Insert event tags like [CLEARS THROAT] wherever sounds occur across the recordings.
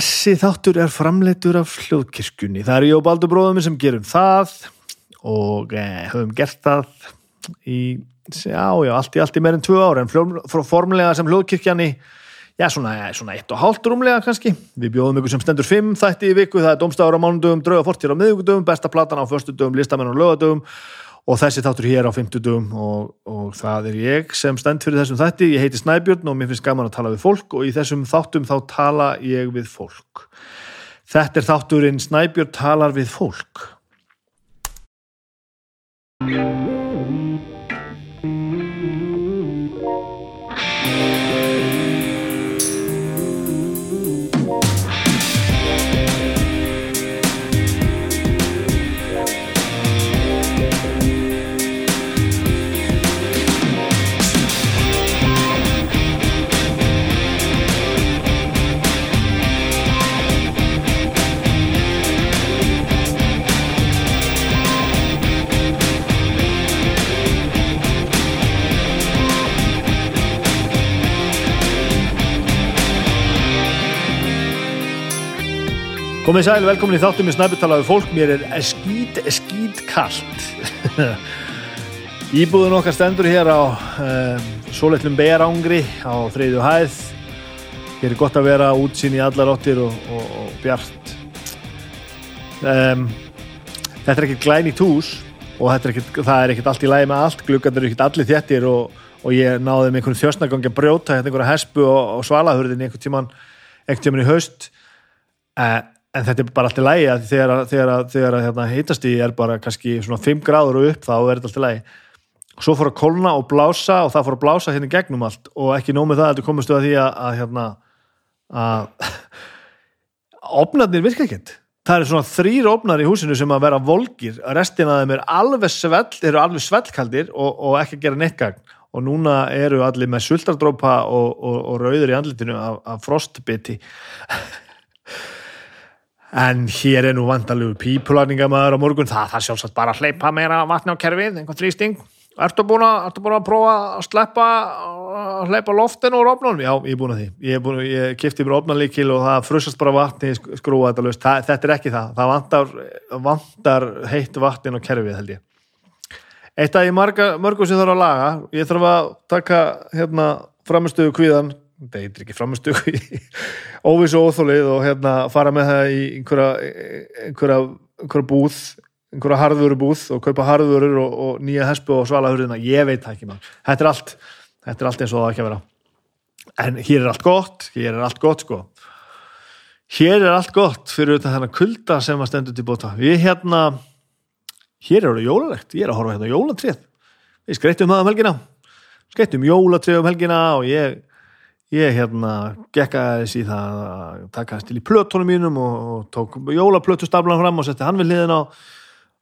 Þessi þáttur er framleitur af hljóðkirkjunni. Það er ég og Baldur bróðum sem gerum það og eh, höfum gert það í, já, já, allt í allt í meirinn tvö ára en frá formlega sem hljóðkirkjani já, svona, eh, svona eitt og hálft rúmlega kannski. Við bjóðum ykkur sem stendur fimm þætti í viku, það er domstafur á mánudöfum, drauga fortir á miðugudöfum, besta platan á föstudöfum, listamenn á lögadöfum og þessi þáttur hér á fimmtudöfum og, og það er ég sem stend fyrir þessum þætti, ég heiti Snæbjörn og mér finnst gaman að tala við fólk og í þessum þáttum þá tala ég við fólk. Þetta er þátturinn Snæbjörn talar við fólk. Komið sæl, velkomin í þáttum með Snæbjörn talaðu fólk, mér er skít, skít kallt. [LAUGHS] Íbúðun okkar stendur hér á um, Sóleitlum Bejarangri á þriðju hæð. Hér er gott að vera útsýn í allar óttir og, og, og bjart. Um, þetta er ekkert glænýtt hús og er ekkert, það er ekkert allt í lagi með allt, gluggandur eru ekkert allir þéttir og, og ég náði með einhvern þjósnagangi að brjóta hérna einhverja hespu og, svalahurðin einhvern tíman, einhvern tíman í haust. Uh, en þetta er bara allt í lægi að þegar, þegar, þegar hérna, heitast í er bara kannski svona 5 gráður og upp þá er þetta allt í lægi svo fór að kólna og blása og það fór að blása hérna gegnum allt og ekki nómið það að þú komustu að því að, að hérna að opnarnir virka ekkert. Það eru svona þrýr opnar í húsinu sem að vera volgir, restin af þeim er alveg svell, eru alveg svellkaldir og, og ekki að gera neitt gagn. Og núna eru allir með sultardrópa og, og, og rauður í andlitinu af, af frostbiti [LAUGHS] En hér er nú vandalegu pípulagningamæður á morgun, það það sjálfsagt bara að hleypa meira vatni á kerfið, einhvern þrýsting. Ertu búin að, ertu búin að prófa að sleppa að hleypa loftin úr opnunum? Já, ég er búin að því. Ég, er búin, ég kipti mér opnanlíkil og það frussast bara vatni, skrúa þetta löst. Það, þetta er ekki það. Það vantar, vantar heitt vatnin á kerfið, held ég. Eitt af mörgum sem þarf að laga, ég þarf að taka hérna framistuðu kvíðan það heitir ekki framistugu óvis og óþólið og hérna fara með það í einhverja, einhverja, einhverja búð einhverja harðvöru búð og kaupa harðvörur og, og nýja hespu og svala hurðina ég veit það ekki mann, þetta er allt þetta er allt eins og það ekki að vera. En hér er allt gott, hér er allt gott sko. Hér er allt gott fyrir þetta þennan kulda sem að stendur til bóta. Við hérna hér er það jólalegt, ég er að horfa hérna jólatrið við skreittum það um helgina. Skreittum jólatrið um helgina og ég ég hérna gekka þessi það að taka hans til í plötunum mínum og, og tók jólaplötustaflan fram og setti hann við liðin á,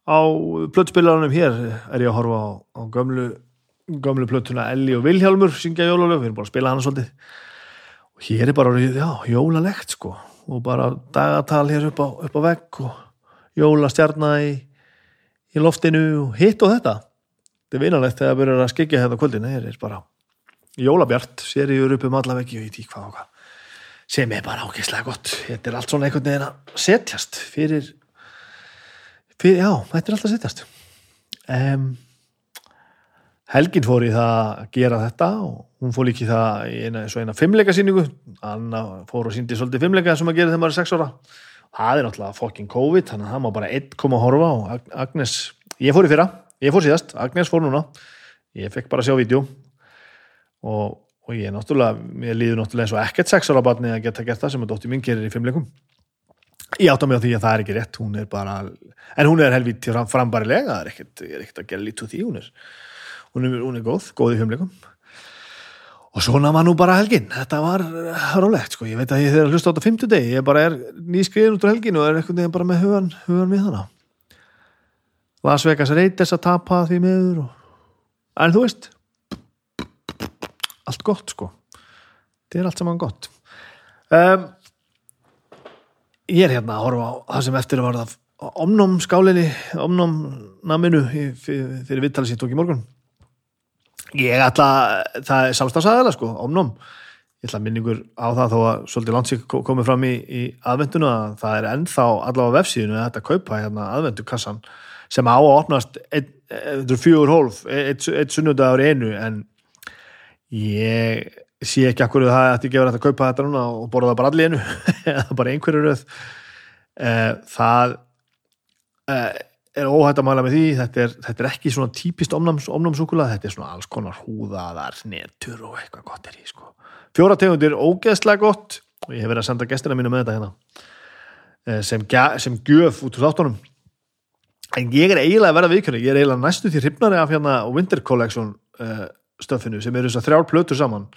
á plötuspilarunum hér er ég að horfa á, á gömlu, gömlu plötuna Elli og Vilhjálmur syngja jólalög, við erum bara að spila hann svolítið. Og hér er bara, já, jólalegt sko. Og bara dagatal hér upp á, upp á vegg og jólastjarnar í, í loftinu og hitt og þetta. Þetta er vinalegt þegar það byrjar að skikja hérna kvöldinu, hér er bara jólabjart, sér ég upp um allaveg ég veit ekki hvað og hvað. Sem er bara ákveðslega gott. Þetta er allt svona einhvern veginn að setjast fyrir, fyrir já, þetta er alltaf að setjast. Um, Helgin fór í það að gera þetta og hún fór líki það í eina, eina fimmleika síningu Anna fór og síndi svolítið fimmleika sem að gera þegar maður er sex ára. Það er náttúrulega fucking COVID þannig að það má bara einn koma að horfa og Agnes, ég fór í fyrra, ég fór síðast. Agnes fór núna, ég fekk bara að sjá vídeo og, og ég er náttúrulega, ég líður náttúrulega eins og ekkert sexuára barni að geta gert það sem að dóttir mín gerir í fimmleikum ég átta mig á því að það er ekki rétt hún er bara, en hún er helvít frambarilega, það er ekkert, ég er ekkert að gera lítið því hún er, hún er, hún er góð góð í fimmleikum og svona var nú bara helgin, þetta var rólegt sko, ég veit að ég þegar hlusta á þetta fimmtudegi, ég bara er nýskriðin út á helgin og er eitthvað nefn bara með hugan, hugan við hana. Las Vegas reytis að tapa því meður og... en þú veist allt gott sko. Þetta er allt saman gott. Um, ég er hérna að horfa á það sem eftir að varða omnum skálinni, omnum naminu fyrir, viðtalið ég tók í morgun. Ég ætla það er samstafsæðala sko, omnum ég ætla minningur á það þó að svolítið landsík komið fram í, í aðvenduna að það er ennþá allavega vefsíðinu að þetta kaupa hérna aðvendukassan sem á að opnast ein, ein, fjögur hólf, eitt, eitt sunnudagur einu en ég sé ekki akkur það ætti að vera að kaupa þetta núna og borða það bara allir einu [LAUGHS] eða bara einhverju röð. Eh, það eh, er óhætt að mæla með því. Þetta er, þetta er ekki svona típist omnámsúkula, þetta er svona alls konar húðaðar, netur og eitthvað gott er í sko. fjóra tegundir ógeðslega gott. Og ég hef verið að senda gestina mínu með þetta hérna. Eh, sem, sem gjöf út úr þáttunum. En ég er eiginlega að vera viðkjörni ég er eiginlega næstu því hrifnari af hérna Winter Collection stöfinu sem eru þess að þrjár plötur saman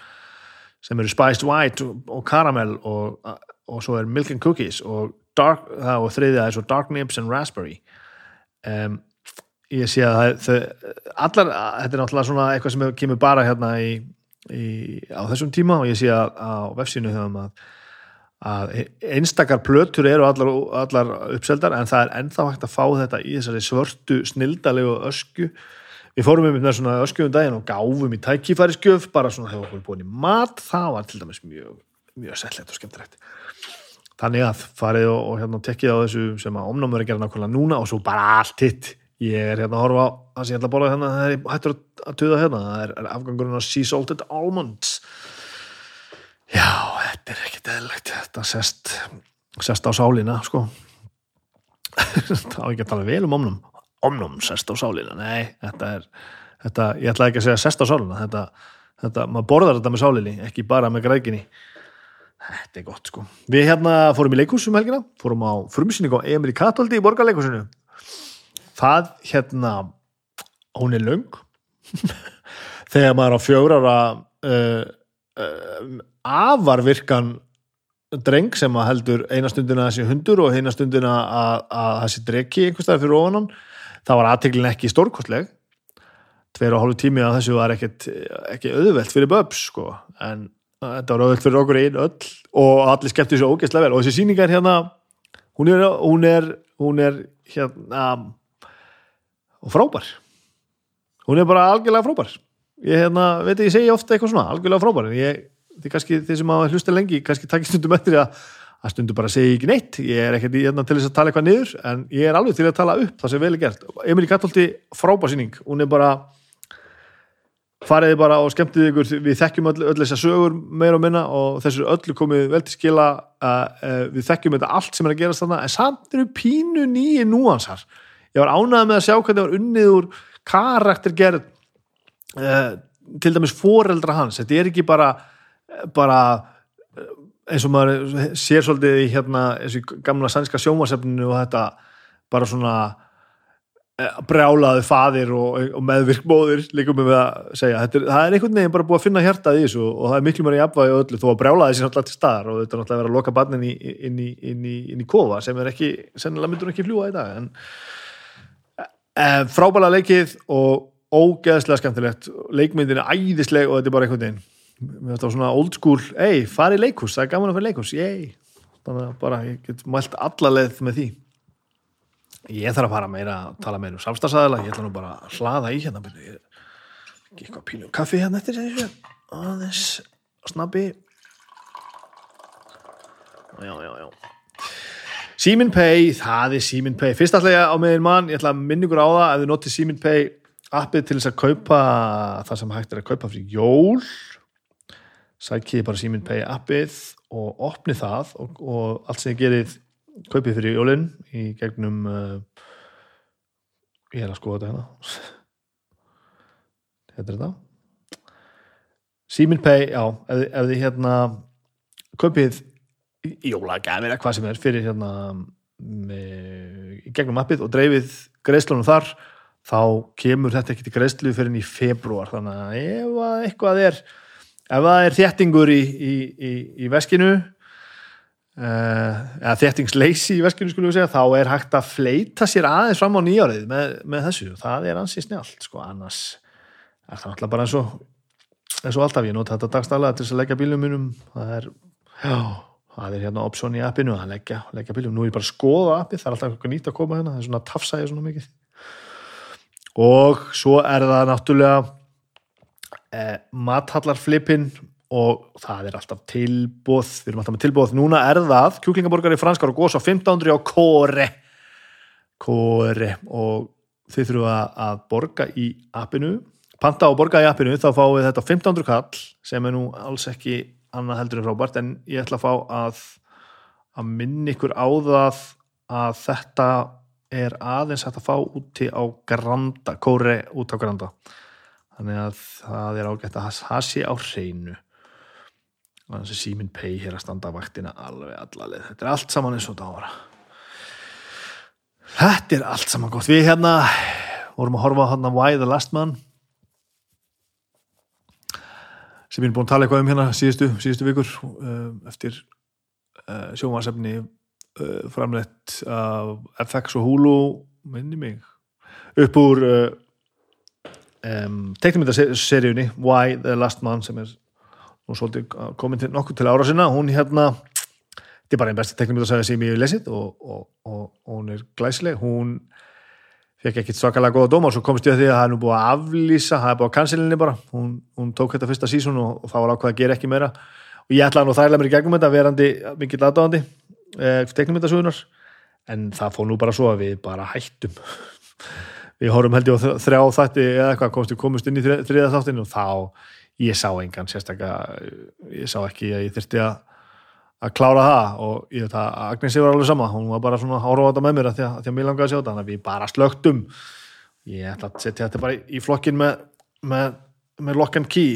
sem eru Spiced White og Caramel og, og svo er Milk and Cookies og, dark, og þriðja er svo Dark Nibs and Raspberry. Um, ég sé að það, allar, þetta er náttúrulega svona eitthvað sem kemur bara hérna í, í, á þessum tíma og ég sé að á vefsínu höfum að, að einstakar plötur eru allar, allar uppseldar en það er ennþá hægt að fá þetta í þessari svörtu snildalegu ösku við fórum um með svona öskjöfum daginn og gáfum í tækifæri skjöf bara svona þegar okkur búin í mat. Það var til dæmis mjög, mjög sellett og skemmtilegt. Þannig að farið og, og hérna tekkið á þessu sem að omnámur er gerað nákvæmlega núna og svo bara allt hitt. Ég er hérna að horfa á það sem ég ætla að borða hérna það er hættur að tuða hérna. Það er, er afgangurinn á Sea Salted Almonds. Já, þetta er ekkert eðlegt þetta sest, sest á sálina sko. [LAUGHS] Það var ekki að tala vel um omnum omnum sest á sálina, nei þetta er, þetta, ég ætla ekki að segja sest á sálina þetta, þetta, maður borðar þetta með sálinni ekki bara með grækinni Þetta er gott sko. Við hérna fórum í leikúsum helgina, fórum á frumsynning á Emil Katoldi í borgarleikúsinu. Það hérna, hún er laung. Þegar maður á fjórar að uh, uh, afarvirkan dreng sem heldur eina stundina þessi hundur og eina stundina að, þessi drekki einhverstaðar fyrir ofanan, það var aðteglin ekki stórkostleg. Tveir og hálfu tími að þessu var ekkert, ekki auðvelt fyrir böps sko, en þetta var auðvitað fyrir okkur einn öll og allir skemmti þessu ógeðslega vel. Og þessi síninga er hérna hún er, hún er, hún er hérna og frábær. Hún er bara algjörlega frábær. Ég hérna, veit ekki, ég segi ofta eitthvað svona algjörlega frábær, ég, því kannski þeir sem hafa hlusta lengi, kannski takkir stundum eftir að að stundum bara segja ekki neitt, ég er ekkert hérna til þess að tala eitthvað niður, en ég er alveg til að tala upp það sem vel er gert, Emilí Gattolti frábær síning, hún er bara fariði bara og skemmtiði ykkur. Við þekkjum öll, öll þessar sögur meira og minna og þessu öllu komið vel til skila uh, við þekkjum þetta allt sem er að gerast þarna en samt eru pínu nýji núansar. Ég var ánægð með að sjá hvernig það var unnið úr karaktergerð uh, til dæmis foreldra hans. Þetta er ekki bara, bara eins og maður sér svolítið í hérna, eins og gamla sænska sjómasefninu og þetta bara svona Eh, brjálaði fadir og, og meðvirk móðir líka með að segja. Er, það er einhvern veginn bara búið að finna hjartað í þessu og það er miklu mér í afvægi og öllu þó að brjálaði sér alltaf til staðar og þetta er náttúrulega að vera að loka barnin í, inn í, inn í, inn í kofa sem er ekki, sennilega myndur ekki fljúa í dag en e, frábæla leikið og ógeðslega skemmtilegt. Leikmyndin er æðisleg og þetta er bara einhvern veginn við erum svona old school, ei, fari leikus það er gaman að fara leikus, ei þannig að bara ég get mælt allarleið með því. Ég þarf að fara meira að tala meira um samstagsæðila ég ætla nú bara að hlaða í hérna ég er ekki eitthvað pínu kaffi hérna eftir aðeins snabbi. Já já já. Simin Pay, það er Simin Pay. Fyrst ætla ég á meðin mann, ég ætla að minna ykkur á það ef þið notið Simin Pay appið til þess að kaupa það sem hægt er að kaupa fyrir jól sækið bara Simin Pay appið og opnið það og, og allt sem þið gerið kaupið fyrir jólinn í gegnum uh, ég er að skoða þetta hérna. [LAUGHS] Þetta er þetta. Simin Pay, já ef, ef þið hérna kaupið jólagafir eða hvað sem er fyrir hérna með, í gegnum appið og dreifið greiðslunum þar þá kemur þetta ekki til greiðslu fyrir í februar þannig að ef eitthvað er ef það er þéttingur í, í, í, í veskinu Uh, eða þéttingsleysi í veskinu skulum við segja, þá er hægt að fleita sér aðeins fram á nýjárið með, með þessu. Það er ansið snjált, sko, annars er það náttúrulega bara eins og eins og alltaf, ég nota þetta dagstæðlega til þess að leggja bílum mínum, það er já, það er hérna option í appinu að leggja, leggja bílum, nú er ég bara að skoða appið það er alltaf eitthvað nýtt að koma hérna, það er svona tafsæði svona mikið. Og svo er það náttúrulega eh, mathallarflipin og það er alltaf tilbúð við erum alltaf með tilbúð, núna er það kjúklingaborgari franskar og gós á 1500 á kóre kóre og þið þurfum að, borga í appinu panta og borga í appinu þá fáum við þetta á 1500 kall sem er nú alls ekki annað heldur en frábært en ég ætla að fá að að minna ykkur á það að þetta er aðeins að fá úti á Granda, Kóre út á Granda þannig að það er ágætt að það sé á hreinu. Þannig að Simin Pay hér að standa vaktina alveg allalið, þetta er allt saman eins og þetta ára þetta er allt saman gott, við hérna vorum að horfa á hann að Why the Last Man. Sem ég er búin að tala eitthvað um hérna síðustu, síðustu vikur uh, eftir uh, sjónvarsefni uh, framleitt af FX og Hulu minni mig upp úr um, teiknumyndaseríunni Why the Last Man sem er nú svolítið komin til nokkuð til ára sinna hún hérna þetta er bara einn besti teiknumyndaseríu sem ég hef lesið og, og, og, og hún er glæsileg. Hún fekk ekkert svakalega góða dóma og svo komst ég að því að það er nú búið að aflýsa það er búið að cancelinni bara. Hún, hún tók þetta fyrsta sísun og, og þá var ákveð að gera ekki meira. Og ég ætlaði nú þærlega mér í gegnum þetta verandi mikill aðdáðandi eh, teknumyndasugunar en það fóð nú bara svo að við bara hættum við horfum held ég á þrjá þætti eða eitthvað komst við komust inn í þriða þáttinu og þá ég sá engan sérstaklega ég sá ekki að ég þurfti að að klára það og ég veit að Agnesi var alveg sama, hún var bara svona áróða með mér að því að, að, mér langaði að sjá þetta, þannig að við bara slögtum ég ætla að setja þetta bara í flokkin með, með, með lock and key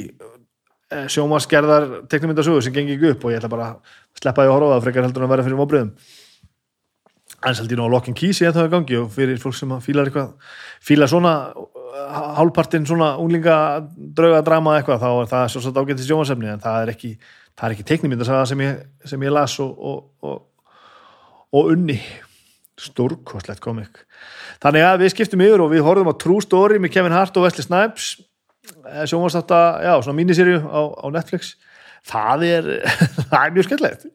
eh, sjómaskerðar teknumyndasögur sem gengi ekki upp og ég ætla bara að sleppa því að horfa það frekar heldur en að vera fyrir móbriðum en sældi nú á lock and key sem ég ætla að gangi og fyrir fólk sem fílar eitthvað fílar svona hálfpartinn svona unglinga draugadrama eitthvað þá er það svo ágætt í sjómasefni en það er ekki það er ekki teiknumyndasaga sem sem ég las og, og, og, og unni. Stórkoslegt komik. Þannig að við skiptum yfir og við horfum á True Story með Kevin Hart og Wesley Snipes eh, sjónvarstáta, já, svona míniserju á, á Netflix. Það er, [LAUGHS] það er mjög skemmtilegt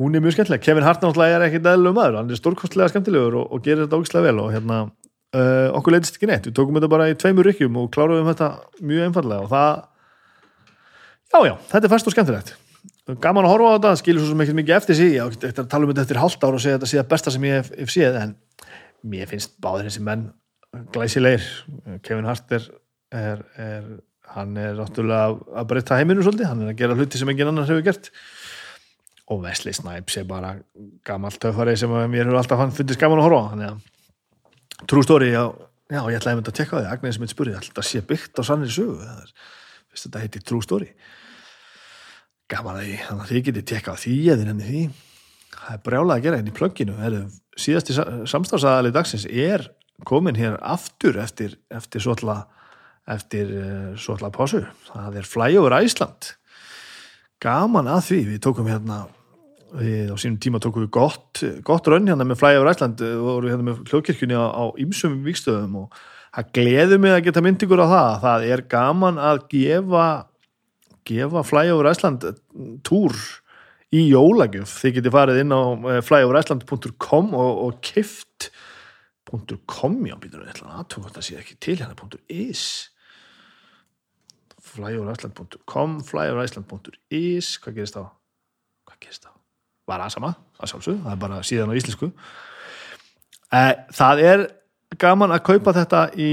hún er mjög skemmtileg, Kevin Hart náttúrulega er ekkit eðlum maður, hann er stórkostlega skemmtilegur og gerir þetta ógislega vel og hérna uh, okkur leitist ekki neitt, við tókum þetta bara í tveimur rykkjum og kláruðum þetta mjög einfallega og það Já, já, þetta er fast og skemmtilegt. Gaman að horfa á þetta, skilur svo mikið mikið eftir sí, ég ætti að tala um þetta eftir halvt ára og segja þetta það besta sem ég hef, séð, en mér finnst báðir þessi menn glæsilegir. Kevin Hart er, er, er hann er náttúrulega að breytta heiminu svolítið, hann er að gera hluti sem engin annar hefur gert. Og Wesley Snipes er bara gammal töffari sem mér hefur alltaf fundist gaman að horfa. Þannig að trú stóri, já, já, ég ætlaði að mynda að tekka því, Agnes mitt spurði, alltaf sé byggt á sannir sögu, þetta heitir trú stóri gaman að því, þannig að þið getið tekka því eða henni því. Það er brjálað að gera henni í plögginu. Síðasti samstafsæðali dagsins er komin hér aftur eftir, eftir svotla eftir uh, svotla pásu það er Flyover Æsland gaman að því. Við tókum hérna við á sínum tíma tókum við gott, gott raun hérna með Flyover Æsland og vorum hérna með hljókirkjunni á, á ymsum vikstöðum og það gleður mig að geta myndingur á það. Það er gaman að gefa gefa Flyover Iceland túr í jólagjöf. Þið getið farið inn á eh, flyoverisland.com og, og kift .com já, býtur við aðtöfum það sé ekki til hérna .is flyoverisland.com flyoverisland.is hvað gerist þá? hvað gerist þá? var það sama, það sjálfsög, það er bara síðan á íslensku. Eh, það er gaman að kaupa þetta í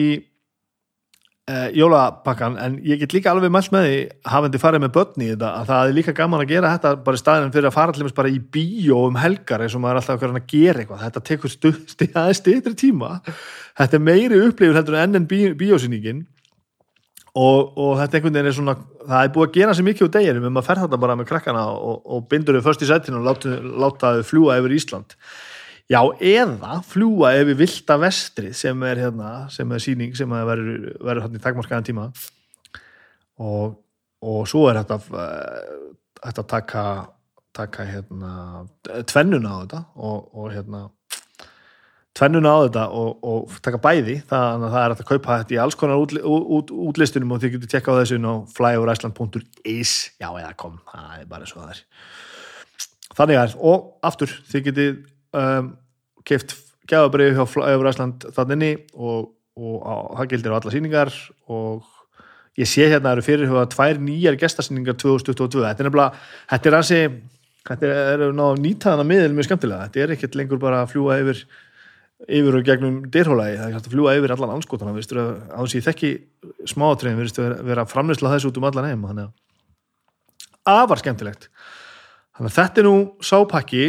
uh, jólapakkan en ég get líka alveg mælt með því hafandi farið með börni í þetta að það er líka gaman að gera þetta bara í staðin fyrir að fara allir bara í bíó um helgar eins og maður er alltaf að gera eitthvað. Þetta tekur [LAUGHS] aðeins styrtri tíma. Þetta er meiri upplifur heldur en enn bí, bíósýningin og, og þetta einhvern veginn er svona það er búið að gera sér mikið úr deginum um að ferða þetta bara með krakkana og, og bindur þau först í setinu og láta, láta þau fljúa yfir Ísland. Já, eða fljúa við vilda vestri sem er hérna, sem er síning sem verður hérna í takmarskaðan tíma. Og, og svo er þetta þetta taka taka hérna tvennuna á þetta og hérna tvennuna á þetta og, og taka bæði þannig að það er að kaupa þetta í alls konar út, út, útlistunum og þið getur tekka á þessu á flyoverisland.is já eða kom, það er bara svo það er. Þannig að, og aftur þið getur um, keift gæðabrið hjá Flyover Iceland þannig og, og á, það gildir á alla síningar og ég sé hérna eru fyrirhuga tvær nýjar gestasynningar 2022 þetta er nefnilega, þetta er ansi þetta er, er nýtaðan að miðil mjög skemmtilega. Þetta er ekkert lengur bara að fljúa yfir yfir og gegnum dyrhólaði. Það er hægt að fljúa yfir allan anskotana á þess að ég þekki smáatriðin við vera, vera framleysla þess út um allan heim þannig að afar skemmtilegt. Þannig að þetta er nú sápakki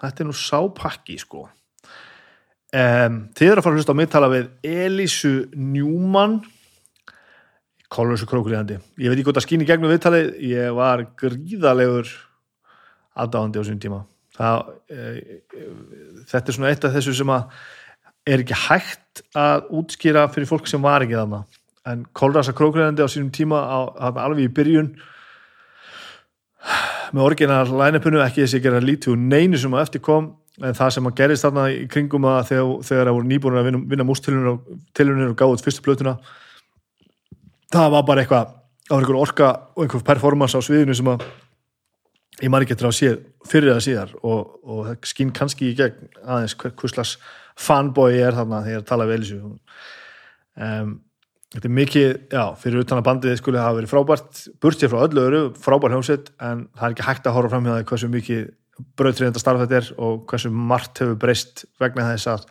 þetta er nú sápakki sko. Um, þið eru að fara að hlusta á mittala við Elísu Njúmann Kolursu krókuríðandi ég veit ekki hvort að skýni gegnum viðtalið ég var gríðalegur aðdáðandi á þessum tíma það, e, e, þetta er svona eitt af þessu sem að er ekki hægt að útskýra fyrir fólk sem var ekki þarna. En Kolrasa krókuríðandi á sínum tíma á, alveg í byrjun með orginal line-upinu ekki þessi gera lítið og neinu sem að eftir kom en það sem að gerist þarna í kringum að þegar, það voru nýbúin að vinna, vinna mústilunir og gáða út fyrstu blötuna það var bara eitthvað það var einhver orka og einhver performance á sviðinu sem að ég maður ekki eftir að sé fyrir það síðar og, og það skinn kannski í gegn aðeins hverslas fanboy er þarna þegar ég tala við Elísu. Um, þetta er mikið já, fyrir utan að bandið skulle hafa verið frábært burtið frá öllu öru, frábær hljómsett en það er ekki hægt að horfa fram hjá það hversu mikið bröðtriðenda starf þetta er og hversu margt hefur breyst vegna þess að,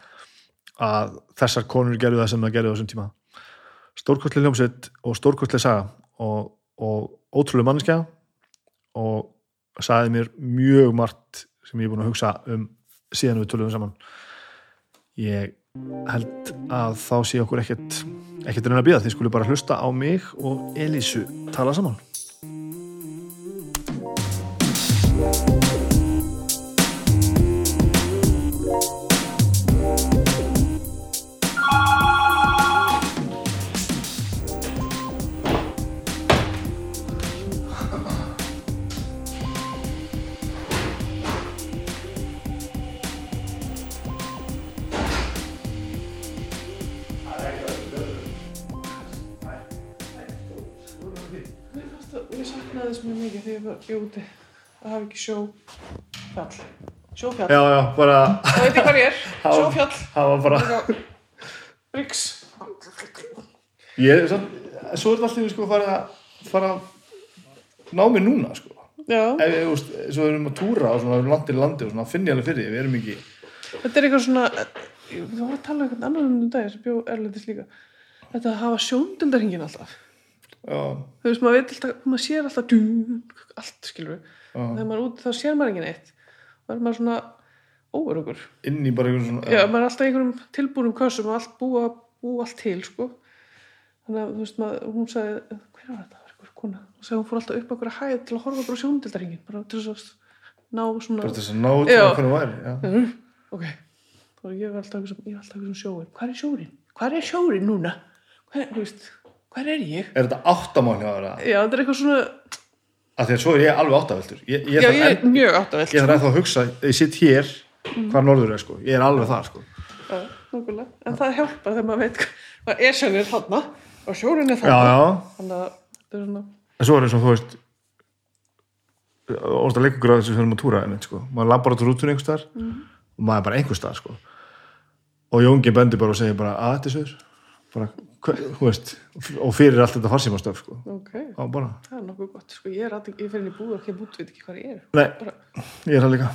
að þessar konur gerðu það sem það gerðu á þessum tíma. Stórkostlega hljómsveit og stórkostlega saga og, og ótrúlega mannskja og sagði mér mjög margt sem ég er búin að hugsa um síðan við tölum saman. Ég held að þá sé okkur ekkert ekkert reyna að býða, þið skulle bara hlusta á mig og Elísu tala saman ég úti að hafa ekki sjó fjall. Sjófjall. Já, já, bara það veit ég hvað ég er, [LAUGHS] sjófjall. það var bara Ríks ég, svo, svo er þetta alltaf sko fara að fara að ná mig núna sko. Já. ef við, úst, svo erum að túra og svona landir í landi og svona finn ég alveg fyrir því, við erum ekki þetta er eitthvað svona við varum að tala um eitthvað annar um þetta dag sem bjó erlendis líka. Þetta að hafa sjóndildarhingin alltaf þú veist, maður veit alltaf, maður sér alltaf dú, allt, skilur við þegar maður er úti þá sér maður engin eitt þá er maður svona óörugur inn í bara einhvern svona já, maður er alltaf einhverjum tilbúrum kössum og allt búa, búa allt til, sko. Þannig að, þú veist, maður, hún sagði hver var þetta, var einhver kona. Og sagði hún fór alltaf upp okkur að hæða til að horfa bara á sjóndildarhingin bara til þess að ná svona bara þess að ná út Já. með hvernig væri já. ok, og ég var alltaf ég var alltaf eitthvað um sjóin, hvað er sjórin? hvað er sjórin núna? hvað, þú veist, hvað er ég? er þetta áttamál hjá þér að já, þetta er eitthvað svona því að svo er ég alveg áttaveltur ég, ég, já, ég er enn- mjög áttavelt ég þarf ennþá að hugsa, ég sitt hér hvað norður er sko, ég er alveg það sko. Já, nákvæmlega. en það hjálpar þegar maður veit hvað er sjórin þarna og sjórin er já, þarna. Já, þannig að þetta er svona en svo er eins og þú veist óst að leikur að þessu fyrir að túra einmitt, sko. maður lappar á rútunni einhver staðar og maður er bara einhver staðar sko. og Jóngi bendir bara og segir bara að þetta er söður bara, veist og fyrir allt þetta farsímastöf sko. ok, og bara, það er nokkuð gott sko, ég er alltaf, ég fer inn í búður og ekki bútt, veit ekki hvað ég er. Nei, bara, ég er það líka.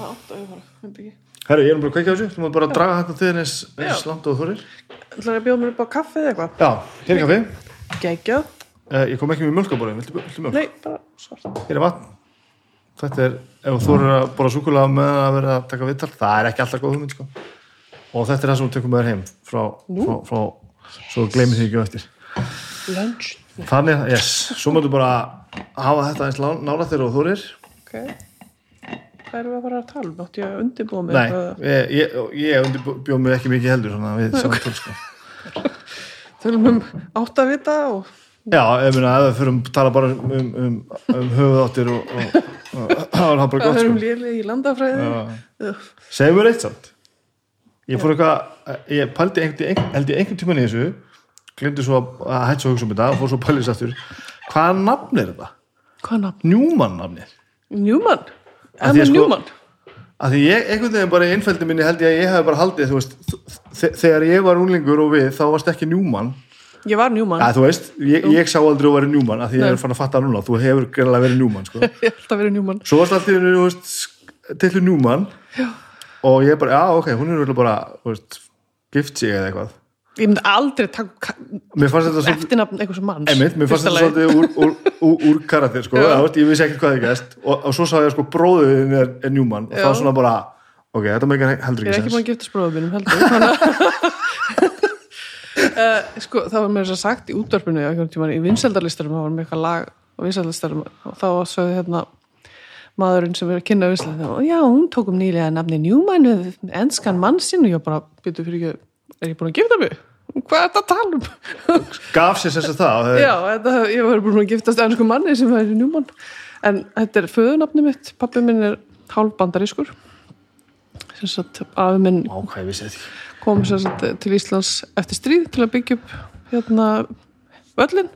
Herru, ég er bara að kveikja á þessu, þú mátt bara að draga þetta til þér eins, langt og þú þorir. Ætlar að bjóða mér upp á kaffi eða eitthvað? Já, hér er kaffi, geggjað, uh, ég kom ekki með mjölkaborðin viltu, viltu mjölk? nei, bara svart. Hér er vatn. Þetta er, ef þú þorir að bora súkulega með að vera að taka vittal, það er ekki alltaf góð hugmynd sko. Það frá svo gleymið því ekki eftir. Lunch, þannig, yes, svo máttu bara hafa þetta eins þér og þú þorir ok. Hvað erum við að fara að tala um, átti ég að undirbúa mig nei, ég, ég, ég undirbjóð mig ekki mikið heldur svona, við samtöl sko. tölum um átt að vita og já, ef við fyrir að tala bara um, um, um, um höfuðáttir og, það var bara gott erum sko. lélið í landafræði. Segjum við eitt samt ég fór eitthvað ég pældi einhvern, ég tímann í þessu glemdi svo að- að hætt svo að hugsa um þetta og fór svo að pæli þess aftur hvaða nafn er þetta? hvað nafn? Njúmann? Að því Emma að sko- Newman? að því ég, einhvern veginn bara í einfældi minni held ég að ég hef bara haldið þú veist, þegar ég var úlingur og við þá varst ekki Njúmann ég var njúmann Ja, þú veist, ég, ég sá aldrei að vera njúmann af því ég Nei. er fann að fatta núna, þú hefur gerðilega verið njúmann sko. [LAUGHS] ég held að vera njúmann svo varst alltaf, þú veist, njúmann. Og ég bara, já, ok, hún er örugglega bara, veist, gift sig eða eitthvað. Ég myndi aldrei taka mér eftirnafn einhvers manns. Einmitt, mér fannst þetta svolítið úr, úr, úr, úr karakter, sko, Já. veist, ég vissi ekkert hvað þið gæst og, og svo sá ég sko bróðin er, er njúmann og Já. þá svona bara, ok, þetta meikar heldur ég er ekki ekki búin sens að gifta spróðum mínum heldur að [LAUGHS] sko, það var mér þess að sagt í tímann í vinsældarlistarum það var með eitthvað lag á vinsældarlistarum og þá sagði hérna maðurinn sem er að kynna vinsældarlistarum og já, hún tók um nýlega nafni Newman við enskan mann sinn og ég bara byrju fyrir ekki, er ég búin að gifta mig? Hvað er þetta að tala um? gaf sér að það það Já, þetta, ég var búin að giftast ennsku manni sem er Newman. En þetta er föðunafni mitt. Pappi minn er hálf bandarískur sem sagt afi minn ok, ég vissi þetta ekki kom sem sagt, til Íslands eftir stríð til að byggja upp hérna völlin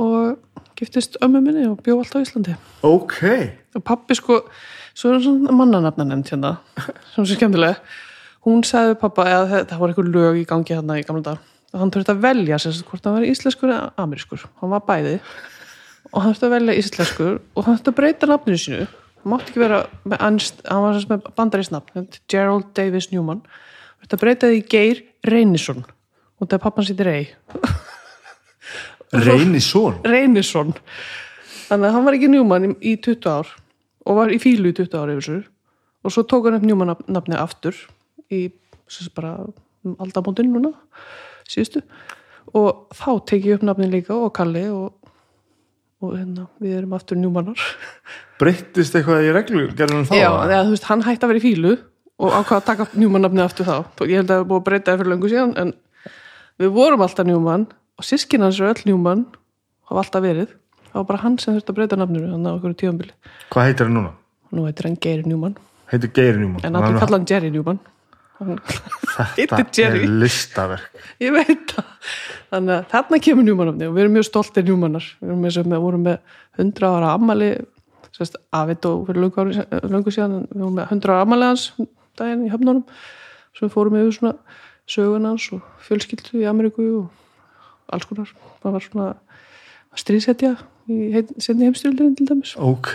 og giftist ömmu minni og bjó alltaf á Íslandi. Ok, og pappi sko, svo er svona mannanafna nefnd hérna, sem er skemmtilega. Hún sagði við pappa eða það, var einhver lög í gangi hérna í gamla dag og hann þurfti að velja sagt, hvort hann var íslenskur eða amerískur. Hann var bæði. Og hann þurfti að velja íslenskur og hann þurfti að breyta nafninu sínu. Hann mátti ekki vera með, anst, hann var sagt með bandarísnafn Gerald Davis Newman. Þurfti að breyta því í Geir Reynisson. Og það er pappan sýtti Rey Reynisson? Reynisson. Þannig að hann var ekki Newman í, í 20 ár og var í fílu í 20 ár yfir sér og svo tók hann upp Newman nafn- nafni aftur í aldamótin núna síðustu. Og þá tek ég upp nafni líka og Kalli og, og hérna, við erum aftur Newmanar. [LAUGHS] Breyttist eitthvað í reglu, gerður hann þá? Já, eða? veist, hann hætti að vera í fílu og ákvað að taka Newman nafni aftur þá. Ég held að það er búið að breyta það fyrir löngu síðan en við vorum alltaf Newman og sískin hans er öll Newman hafa alltaf verið. Það var bara hann sem þurfti að breyta nafninu hann á okkur tíðanbili hvað heitir hann núna? nú heitir hann Geir Newman. Heitir Geir Newman. En allir kalla hann Jerry Newman. [LAUGHS] Þetta er listaverk. Ég veit það. Þannig að þarna kemur Newman nafni og við erum mjög stoltir Newmanar. Við erum með, með, vorum með 100 ára ammali sérst, afið og fyrir löngu síðan við vorum með 100 ára ammali hans um daginn í höfnunum við fórum yfir svona sögun hans og fjölskyldu í Ameríku og alls konar. Það var svona stríðsetja í heit, sinni heimstyrildin til dæmis. Ok,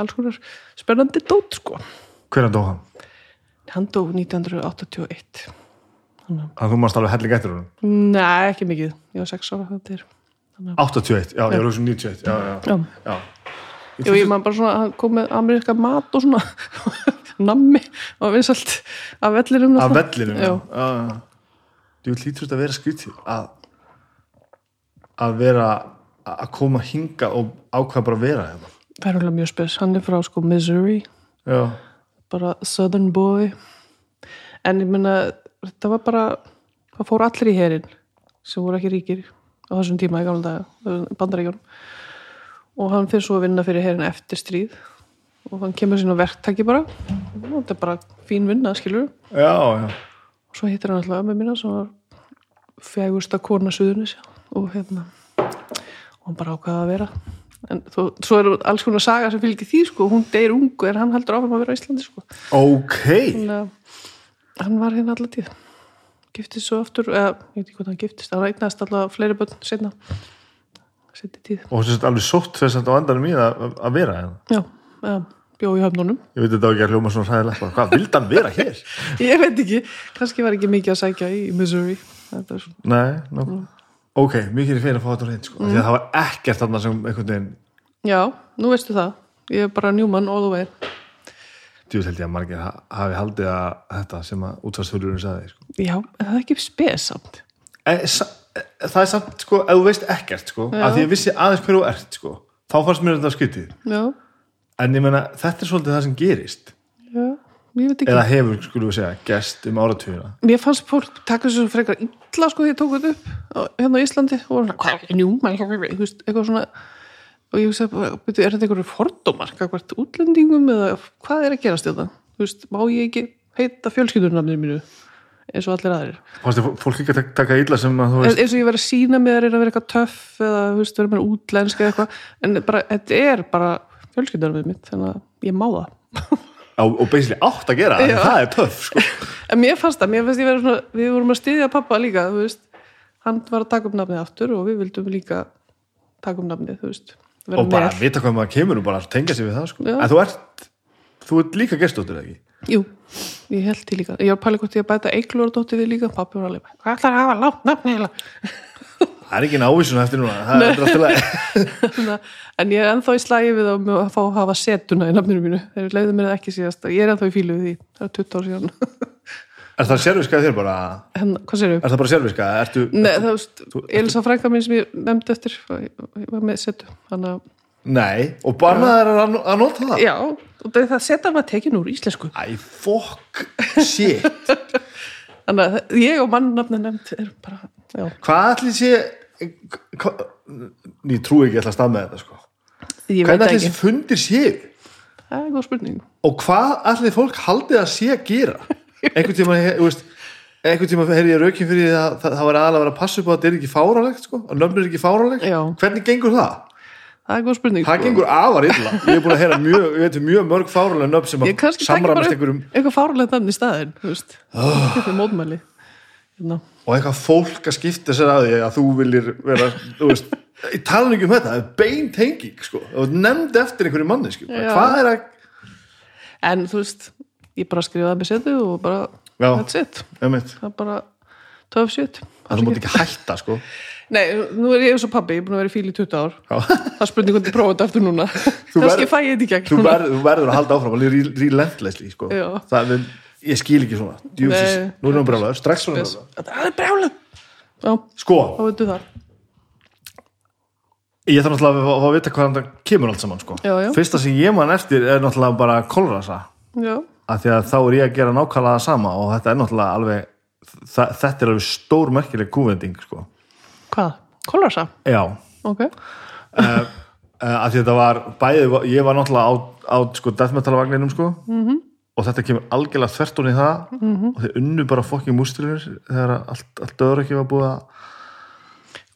alls konar spennandi dót sko. Hvernig dó hann? hann dó 1981 þannig að þú mást alveg helling eftir hún að Nei, ekki mikið, ég var 6 ára þetta er. 81, já, ég var hugsa um 91 já, já, Já, já. Jú, ég man bara svona, hann kom með ameríska mat og svona [LAUGHS] nammi og vinsalt af vellinum af vellinum Já. já. þú hlýtur þetta að vera skrítið að að vera að koma hinga og ákveða bara að vera hérna. Það er alveg mjög spes, hann er frá sko Missouri. Já, bara Southern Boy. En ég meina, þetta var bara það fór allir í herin sem voru ekki ríkir á þessum tíma í gamla daga, bandaríkjum og hann fyrir svo að vinna fyrir herin eftir stríð. Og hann kemur sín á verktaki bara. Og þetta er bara fín vinna, skilur já, já. og svo hittir hann alltaf ömmu mína sem var fegursta kona suðunis og hérna og hann bara ákvaða að vera. En þó, svo er alls konar saga sem fylgir því sko, hún deyr ungu en hann heldur áfram að vera á Íslandi sko. ok. Þannig að hann var hérna allar tíð. Giftist svo aftur, eða ég veit ekki hvað hann giftist hann eignast alltaf fleiri börn setna setni tíð, og þess að alveg sótt þess að á endanum í það að- að vera hérna? Já, já bjó í höfnunum, ég veit þetta ekki að hljóma svona hræðilegt bara, hvað, vildi hann vera hér? [LAUGHS] ég veit ekki. Kannski var ekki mikið að sækja í Missouri. Nei. Ok, mikið er fyrir að fá þetta á hreint sko. mm. því að það var ekkert þarna sem einhvern veginn Já, nú veistu það. Ég er bara Newman all the way. djúvel held ég að margir ha- hafi haldið að þetta sem að útvarsþururinn sagði sko. Já, en það er ekki spesamt. e, sa, e, það er samt sko, ef þú veist ekkert sko, Já. að því ég vissi aðeins hverju þú ert sko, þá fannst mér þetta skytið Já, en ég meina, þetta er svolítið það sem gerist já, ég veit ekki. Eða hefur, skulum við segja, gest um áratugina? Mér fannst fólk taka þessu frekar illa sko því ég tók þetta upp hérna á Íslandi og var svona, eitthvað svona. Og ég að, byrju, er þetta einhverju fordómar hvert útlendingum eða hvað er að gerast þetta? Þú veist, má ég ekki heita fjölskyldurnafnir mínu eins og allir aðrir? fannst þið fólk ekki að tak- taka illa sem að þú eins veist og ég verið að sína með að vera eitthvað töff eða veist, vera með útlensk eða eitthvað. En bara, þetta er bara fjölskyldurnafnir mitt, þannig að ég má það og basically átt að gera, Já. það er töff sko. [LAUGHS] En mér fannst það, mér fannst ég vera svona, við vorum að styðja pappa líka, hann var að taka upp nafnið aftur og við vildum líka taka upp nafnið, og bara með. vita hvað maður kemur og bara tengja sig við það sko. En þú ert, þú ert líka gestóttir ekki Jú, ég held því líka ég var pæli hvort ég að bæta eiglórdóttir við líka pappi var alveg, hvað ætlar að hafa látt nafni heila það er ekki návísun eftir núna það er Svona, en ég er ennþá í slægi við að, fá að hafa setuna í nafninu mínu. Þeir leiðu mér ekki síðast. Ég er ennþá í fílu því, það er 20 ár síðan. Er það sérviska þér bara? En hvað sér er það bara sérviska, ertu Nei, það veist, Elisa frænka mín sem ég nefndi eftir ég var með setu. Þannig að, nei, og barnaðar er að, að nota það? Já, og það það setan var tekin úr íslensku. Æ, fokk, shit. [LAUGHS] Þannig að ég og mannnafni nefnd er bara, já, hvað ætli sé ég trúi ekki alltaf stað með þetta sko. ég hvernig ekki. þessi fundir séu? Það er góð spurning. Og hvað ætli fólk haldið að sé að gera? Einhvern tíma, einhvern tíma heyrði ég raukin fyrir því að það, það var aðalega að vera að passa upp á að þetta er ekki fáránlegt sko, að nöfn er ekki fáránlegt Já. hvernig gengur það? það er góð spurning það sko. gengur afar illa. Ég er búin að heyra mjög, ég veit um mjög mörg fáránlega nöfn sem ég að kannski takk bara samramast upp einhverjum. eitthvað fárlega þannig í staðin þú veist, þetta er mótmæli hérna. og eitthvað fólk að skipta sér að því að þú viljir vera þú veist, ég tala ekki um þetta það er bein tenging sko, og nefnd eftir einhverju manni sko. Hvað er að en þú veist, ég bara skrifaði með setu og bara, Já. that's it það er bara tough shit að þú mátt ekki hætta sko. Nei, nú er ég eins og pabbi, ég er búin að vera í fíl í 20 ár. Það er spurning hvernig ég prófa þetta aftur núna Kannski verður- fæ ég þetta í gegn þú, verður að halda áfram alveg re- relentlessly sko. Það er, ég skil ekki svona. Djúfis, nú er hann brjálaður, strax svona brjálaður Það er brjála Já, sko, ég þarf náttúrulega að að vita hvað það kemur allt saman sko. Já, já. fyrsta sem ég man eftir er náttúrulega bara kolrasa. Af því að þá er ég að gera nákvæmlega sama og þetta er náttúrulega alveg þetta er alveg stór merkileg kúvending sko. hvað? Kollarsa? já, Ok. Uh, af því að þetta var bæði, ég var náttúrulega á, á sko, death metal vagninum sko. -hmm. Og þetta kemur algjörlega þvert hún í það. -hmm. og þeir unnu bara fokking mústrinir þegar allt, allt öðru ekki var búið að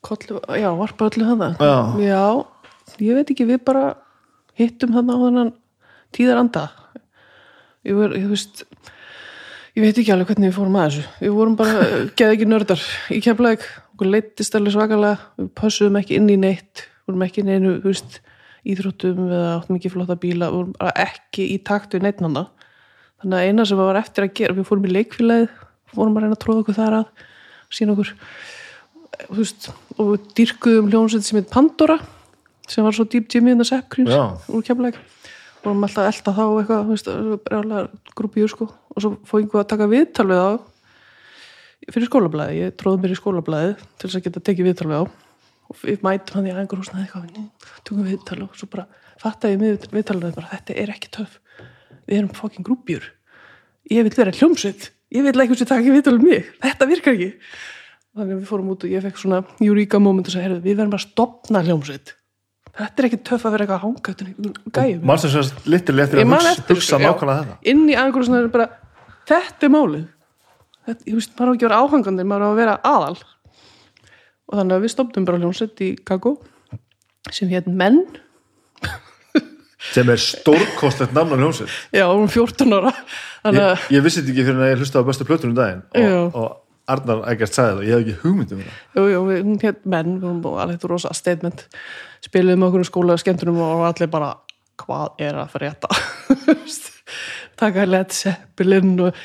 Kollu, já, varpa öllu hana Já. já, ég veit ekki, við bara hittum hana á þennan tíðaranda. Ég var, ég veist ég veit ekki alveg hvernig við fórum að þessu. Við vorum bara, [LAUGHS] geði ekki nördar í kemlaðik, okkur leittist alveg svakalega. Við pössuðum ekki inn í neitt. Vorum ekki inn í einu, þú veist íþróttum eða áttum ekki flotta bíla. Vorum ekki í takt við neitt hana þannig að eina sem var eftir að gera við fórum í leikfélagið, fórum að reyna að tróða okkur þar að sína okkur veist, og við dýrkuðum hljónsveit sem heit Pandora sem var svo Deep Jimmy and the Sepp Já. úr kemleik og vorum alltaf að elta þá eitthvað, veist, brjálega grúpíur sko, og svo fóðum við að taka viðtal við þá fyrir skólablaði, ég tróði mér í skólablaði til þess að geta tekið viðtal við þá. Og við mætum hann í aðeingur húsnaði eitthvað tökum viðtal. Og svo bara fattaði ég með viðtalið bara, þetta er ekki töf við erum fokkin grúpjur ég vil vera hljómsveit, ég vil ekki sem taka viðtal um mig, þetta virkar ekki. Þannig að við fórum út og ég fekk svona júríka moment og sagði, við verðum bara að stopna hljómsveit. Þetta er ekki töff að vera eitthvað gæjum. Mannstu sem litil eftir að hugsa, hugsa nákvæmlega þetta? inn í svona er bara þetta er málið. Þetta, ég veist, maður á ekki að vera áhangandi maður á að vera aðal. Og þannig að við stopnum bara hljómsveit í Kakó sem hétt Menn sem er stórkostlegt namn á hljómsveit. Já, um 14 ára. Ég, ég vissi þetta ekki fyrir að ég hlusta á bestu plötunum daginn Já. og, og Arnar ekkert sagði það, ég hef ekki hugmyndum það jú, jú, við, hétt Menn vorum alveg þetta rosa statement. Spiluðum okkur um skóla skemmtunum og allir bara hvað er að frétta? [LAUGHS] Taka Led Zeppelin og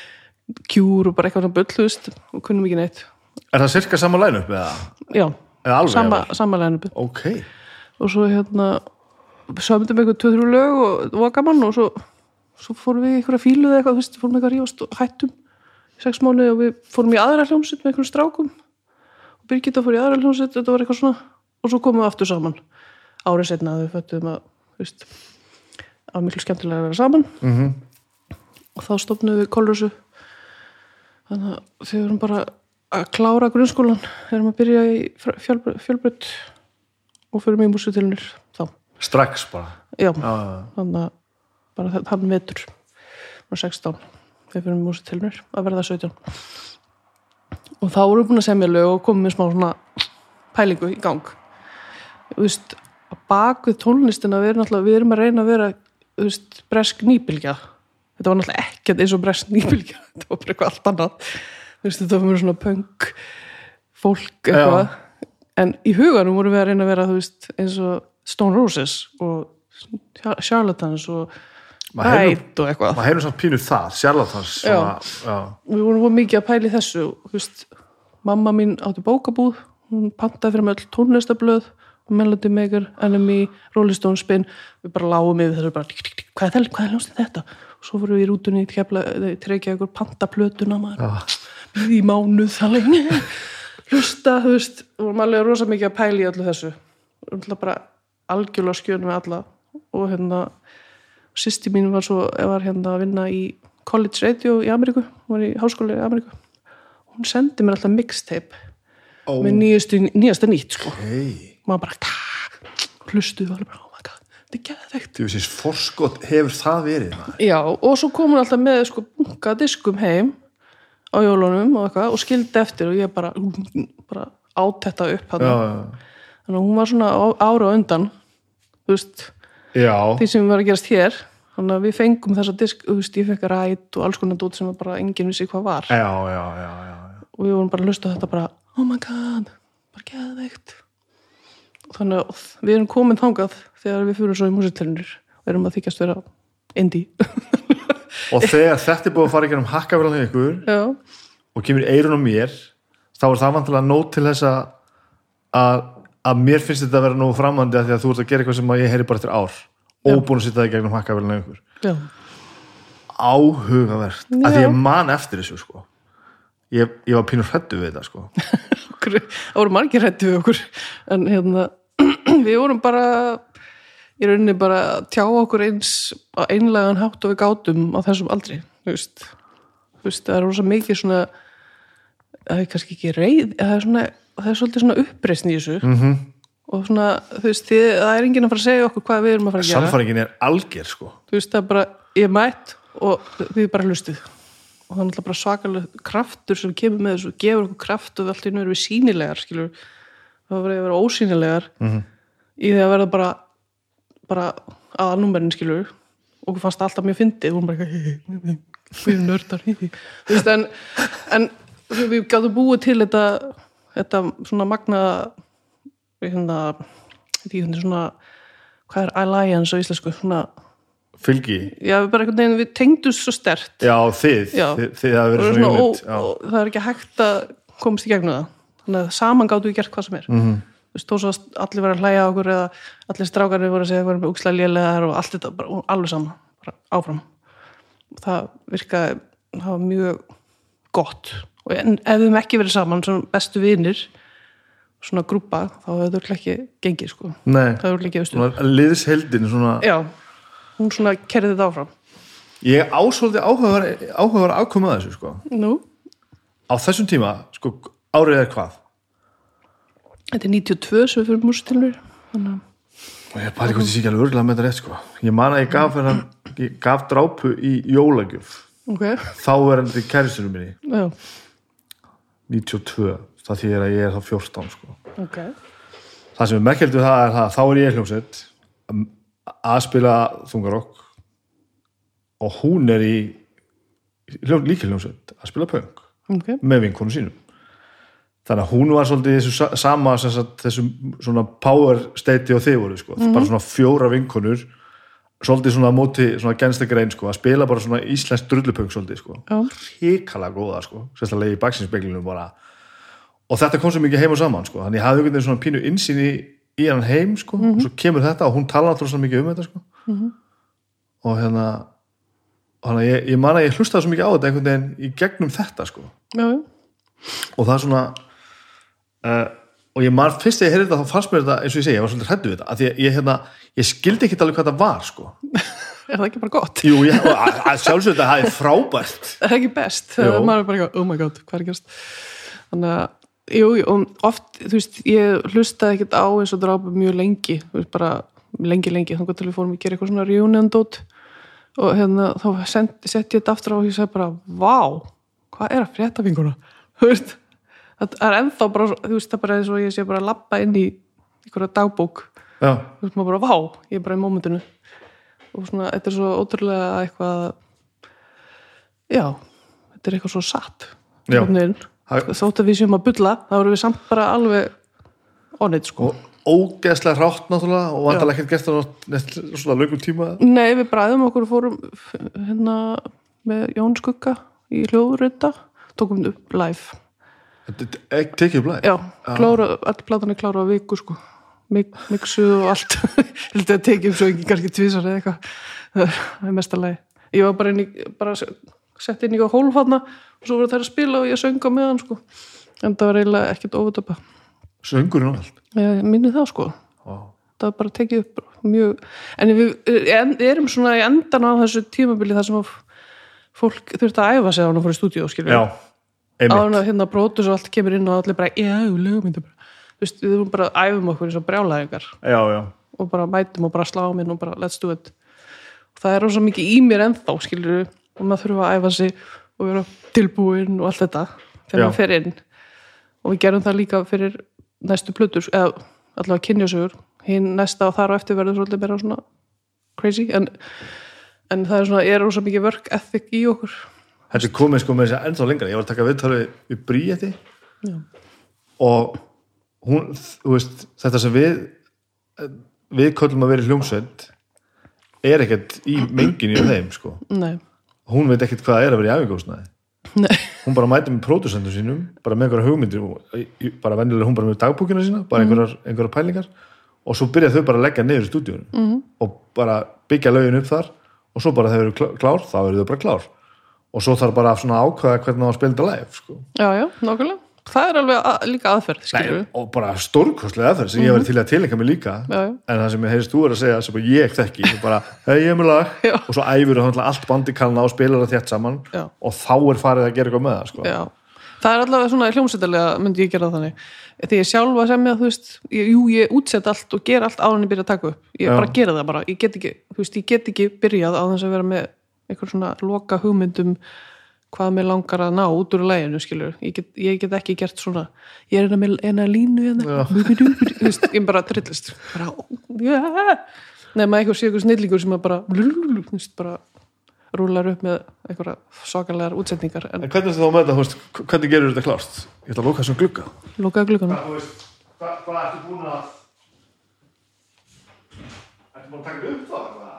Cure og bara eitthvað svona bull þú veist, og kunnum ekki neitt. Er það cirka sama læn upp eða, já, eða alveg sama, sama lænupi ok, og svo hérna sömdum eitthvað 2-3 lög og það var gaman og svo, svo fórum við í einhverja fílu eða eitthvað, þú veist, fórum eitthvað að rífast og hættum í sex mánuði og við fórum í aðra hljómsveit með einhverjum strákum. Og Birgitta fór í aðra hljómsveit þetta var eitthvað svona og svo komum við aftur saman. Árið setna að við föttum að þú veist, að miklu skemmtilega að vera saman. Mhm. og þá stopnum við kolrösu þannig að þau erum bara að klára grunnskólan erum að byrja í fjölbrödd og fyrir mig músutilnir þá strax bara. Já, já, já, já. þannig að bara hann vetur. Var 16 við fyrir músið til mér að verða 17 og þá vorum við búin að semja lög og komum með smá svona pælingu í gang. Þú veist, að bak við tónlistina við erum, náttúrulega- við erum að reyna að vera þú veist, bresk nýbylgja. Þetta var náttúrulega ekkert eins og bresk nýbylgja. [LAUGHS] Þetta var bara eitthvað allt annað. Þú veist, þetta var mér svona punk fólk eitthvað. En í huganum vorum við að reyna að vera þú veist, eins og Stone Roses og Char- Charlatans og Maður Rætt og eitthvað. maður hefur samt pínu það, sjarlatans svona, já. við vorum voru mikið að pæla í þessu og, veist, mamma mín átti bókabúð hún pantaði fyrir með öll tónlistablöð Melody Maker, Enemy, Rolling Stone Spin. Við bara lágum yfir þessu bara, hvað er það, hvað er hljómsið þetta? Og svo fórum við í rútunni í trekja ykkur pantaplötuna maður. Við í mánuð það lengi. Hlusta, þú veist, við vorum alveg rosa mikið að pæla í öllu þessu. Vorum bara algjörlega skjön með alla og hérna sýsti mín var svo, var hérna að vinna í college radio í Ameríku hún var í háskóli í Ameríku hún sendi mér alltaf mixtape Ó, með nýjastu, nýjasta nýtt sko. hei maður bara "Kah", hlustuðu alveg bara, oh my god, þetta er geðveikt Þú veist, forskot hefur það verið maður. já, og svo kom hún alltaf með sko bunga diskum heim á jólunum og eitthvað og skildi eftir og ég bara, bara át þetta upp já, hann. Þannig að hún var svona ára á undan þú veist, já, því sem var að gerast hér. Þannig að við fengum þessa disk þú veist, ég fekk rætt og alls konar dót sem bara enginn vissi hvað var. Já, já, já, já, já. og við vorum bara að hlusta þetta bara oh my god, bara geðveikt. Og þannig að við erum komin þangað þegar við fyrir svo í músitlunir og erum að þykjast vera indie. [LAUGHS] Og þegar þetta er búið að fara ekki um hakkavélan hjá ykkur já, og kemur eirun á mér þá er það vantilega nót til þess að að, að mér finnst þetta að vera nógu framandi að því að þú ert að gera eitthvað sem að ég heyri bara eftir ár óbúin að sitja það í gegnum hakkavélan hjá ykkur. Já, áhugavert, að ég man eftir þessu sko. Ég, ég var pínur hrættu við þetta sko. [LAUGHS] Okkur, það voru margir hættu við okkur. En hérna [CLEARS THROAT] við vorum bara í rauninni bara að tjá okkur eins á einlegan hátt og við gátum á þessum aldri þú veist, þú veist það er rosa mikið svona það er kannski ekki reið það er, svona, það er svolítið svona uppreisn í þessu. Mm -hmm. og svona, þú veist, þið, það er enginn að fara að segja okkur hvað við erum að fara að gera. Samfæringin er alger sko. Þú veist, það er bara, ég er mætt og við bara hlustið. Og það er náttúrulega bara svakalega kraftur sem kemur með þessu, gefur okkur kraft og allt í einu erum við sínilegar, skilur það var að vera ósýnilegar Mhm. í því að verða bara bara að númerin, skilur og okkur fannst alltaf mjög fyndið, við vorum bara við erum nördar en, en við gáðum búið til þetta þetta svona magna hérna, ekki hvernig svona hvað er alliance á íslensku? Svona fylgi, já, veginn, við tengdust svo stert. Já þið. Já. þið, þið verið svona, og, og það er ekki hægt að komast í gegnum það. Þannig að saman gáttu við gert hvað sem er. Mm. -hmm. þú veist, þó svo að allir verið að hlæja okkur eða allir strákarnir voru að segja erum úkslega lélegar og allt þetta, bara, alveg saman bara áfram. Það virkaði, það var mjög gott og ef við hefum ekki verið saman svona bestu vinir svona grúpa, þá hefur þetta ekki gengið sko, Nei, það ekki liðsheldin svona, já, hún svona kerði þetta áfram. Ég ásóldi áhugavar áhugavar afkoma að þessu sko. Nú, á þessum tíma, sko, árið er hvað? Þetta er 92 sem við fyrir músitilnur þannig og ég pæli hvort ég sé ekki alveg örgulega með þetta rétt sko. Ég man að ég gaf hennan ég gaf drápu í jólagjöf. Ok, þá er þetta kæristunum minni. Já, 92, það þýðir að ég er þá 14 sko. ok. það sem er merkjöldu það er það þá er ég hljómsveit að spila þungarokk og hún er í líka hljómsveit að spila punk Ok, með vinkonu sínum þannig að hún var svolítið þessu sa- sama sem sagt, þessu svona power state og þið voru sko, bara svona fjóra vinkonur svolítið svona móti svona genstakrein sko, að spila bara svona íslensk drullupunk svolítið sko, hrikalega góða sko, sérstaklega í baksinspeglinu bara. Og þetta kom svo mikið heim og saman sko, þannig ég hafði einhvern veginn svona pínu insýn í, í hann heim sko, og svo kemur þetta og hún tala alltaf svona mikið um þetta sko. Og hérna og að ég, ég man að ég hlustaði svo mikið á þetta einhvern veginn í gegnum þetta sko. Já, já. og það er svona uh, og ég man fyrst þegar ég heyrði þetta þá fannst mér þetta eins og ég segi, ég var svolítið hrættu við þetta því að ég, hérna, ég skildi ekki alveg hvað það var sko. [LAUGHS] Er það ekki bara gott? Jú, að, að sjálfsögðu þetta frábært [LAUGHS] Er það ekki best? Maður er bara eitthvað, oh my god, hvað er að gerast? Þannig að, jú, og oft, þú veist, ég hlustaði ekkert á eins og drápa mjög lengi, þú veist, bara lengi, lengi, þannig til við fórum að gera eitthvað svona reunion-dót og hérna, þá setti ég þetta aftur á og ég segi [LAUGHS] það er ennþá bara, þú veist, það bara eins og ég sé bara að labba inn í einhverja dagbók. Já, þú veist maður bara, vá, ég er bara í mómentinu. Og svona, þetta er svo ótrúlega eitthvað já, þetta er eitthvað svo satt. Þótt að við séum að bulla þá erum við samt bara alveg onnit sko. Og ógeðslega rátt náttúrulega og vandalega ekkert gert það svona lögum tíma Nei, við bræðum okkur og fórum hérna með Jón Skugga í hljóðurita, tókum upp live. Tekið læg Já, all platan er klára á viku sko, Mik mixuð og allt. [LAUGHS] Hildið að tekið svo ekki kannski tvísar eða eitthvað. Það er mestalagi. Ég var bara, í, bara sett inn í hólfanna og svo voru þær að spila og ég sönga með hann sko. En það var eiginlega ekkert óvöldöpa. Söngurinn og allt Ég minni það sko. Vá. það er bara tekið upp mjög, en við en, erum svona í endan á þessu tímabili þar sem fólk þurft að æfa sig á hann að fara í stúdíu skilur Já, á einmitt. Hann að hérna brótus og allt kemur inn og allir bara, já, bara. Þú veist, við erum bara að æfum okkur eins og brjálæðingar. Já, já, og bara mætum og bara sláum inn og bara let's do it. Og það er rosa mikið í mér ennþá skilur og maður þurfa að æfa sig og vera tilbúin og allt þetta þegar Já. maður fer inn. Og við gerum það líka fyrir næstu plötur eða allavega kynjasögur. Hinn næsta og þar á eftir verður svolítið meira svona crazy en, en það er svona, er rosa mikið work ethic í okkur Er komið sko með þess að ennþá lengra. Ég var að taka viðtalið við Bríeti og hún, veist, þetta sem við við köllum að vera hljómsveit er ekkert í menginu í þeim sko. Nei, hún veit ekkert hvað það er að vera í æfingósnaði nei, hún bara mæti með pródusendum sínum bara með einhverja hugmyndir bara venjulega hún bara með dagbúkina sína bara einhverjar, einhverjar pælingar. Og svo byrja þau bara að leggja niður í stúdíunum -hmm. og bara byggja lögin upp þar. Og svo bara þau eru klá- klár þá eru þau bara klár og svo þarf bara að ákveða hvernig það var að þetta live sko. já, já, nákvæmlega. Það er alveg að, líka aðferð, Nei, og bara stórkostlega aðferð sem ég verið til að tilengja mig líka. Já, já. en það sem ég heyrist þú er að segja sem ég þekki, ég bara, hei ég er með lag. Já. og svo æfur það allt bandi kalna og spilar það þétt saman. Og þá er farið að gera eitthvað með það sko. Það er allavega svona hljómsveitalega myndi ég gera þannig. Þegar ég sjálfa sem ég, þú veist ég, jú, ég útsett allt og ger allt en ég byrja að taka upp. Ég bara gera það bara, ég get ekki veist, ég get ekki byrjað á þess að vera með einhver svona loka hugmyndum hvað mér langar að ná út úr læginu skilur, ég get, ég get ekki gert svona. Ég er með eina línu hérna. Ég bara trillist bara, yeah. nema einhver sé einhver snillingur sem að bara, bara rúlar upp með einhverja svakalegar útsetningar en En hvernig er þetta þá með þetta, hvernig gerur þetta klárt? Ég ætla að lóka þessum Þú veist, hvað, hvað ertu búin að... Ertu búin að taka upp það?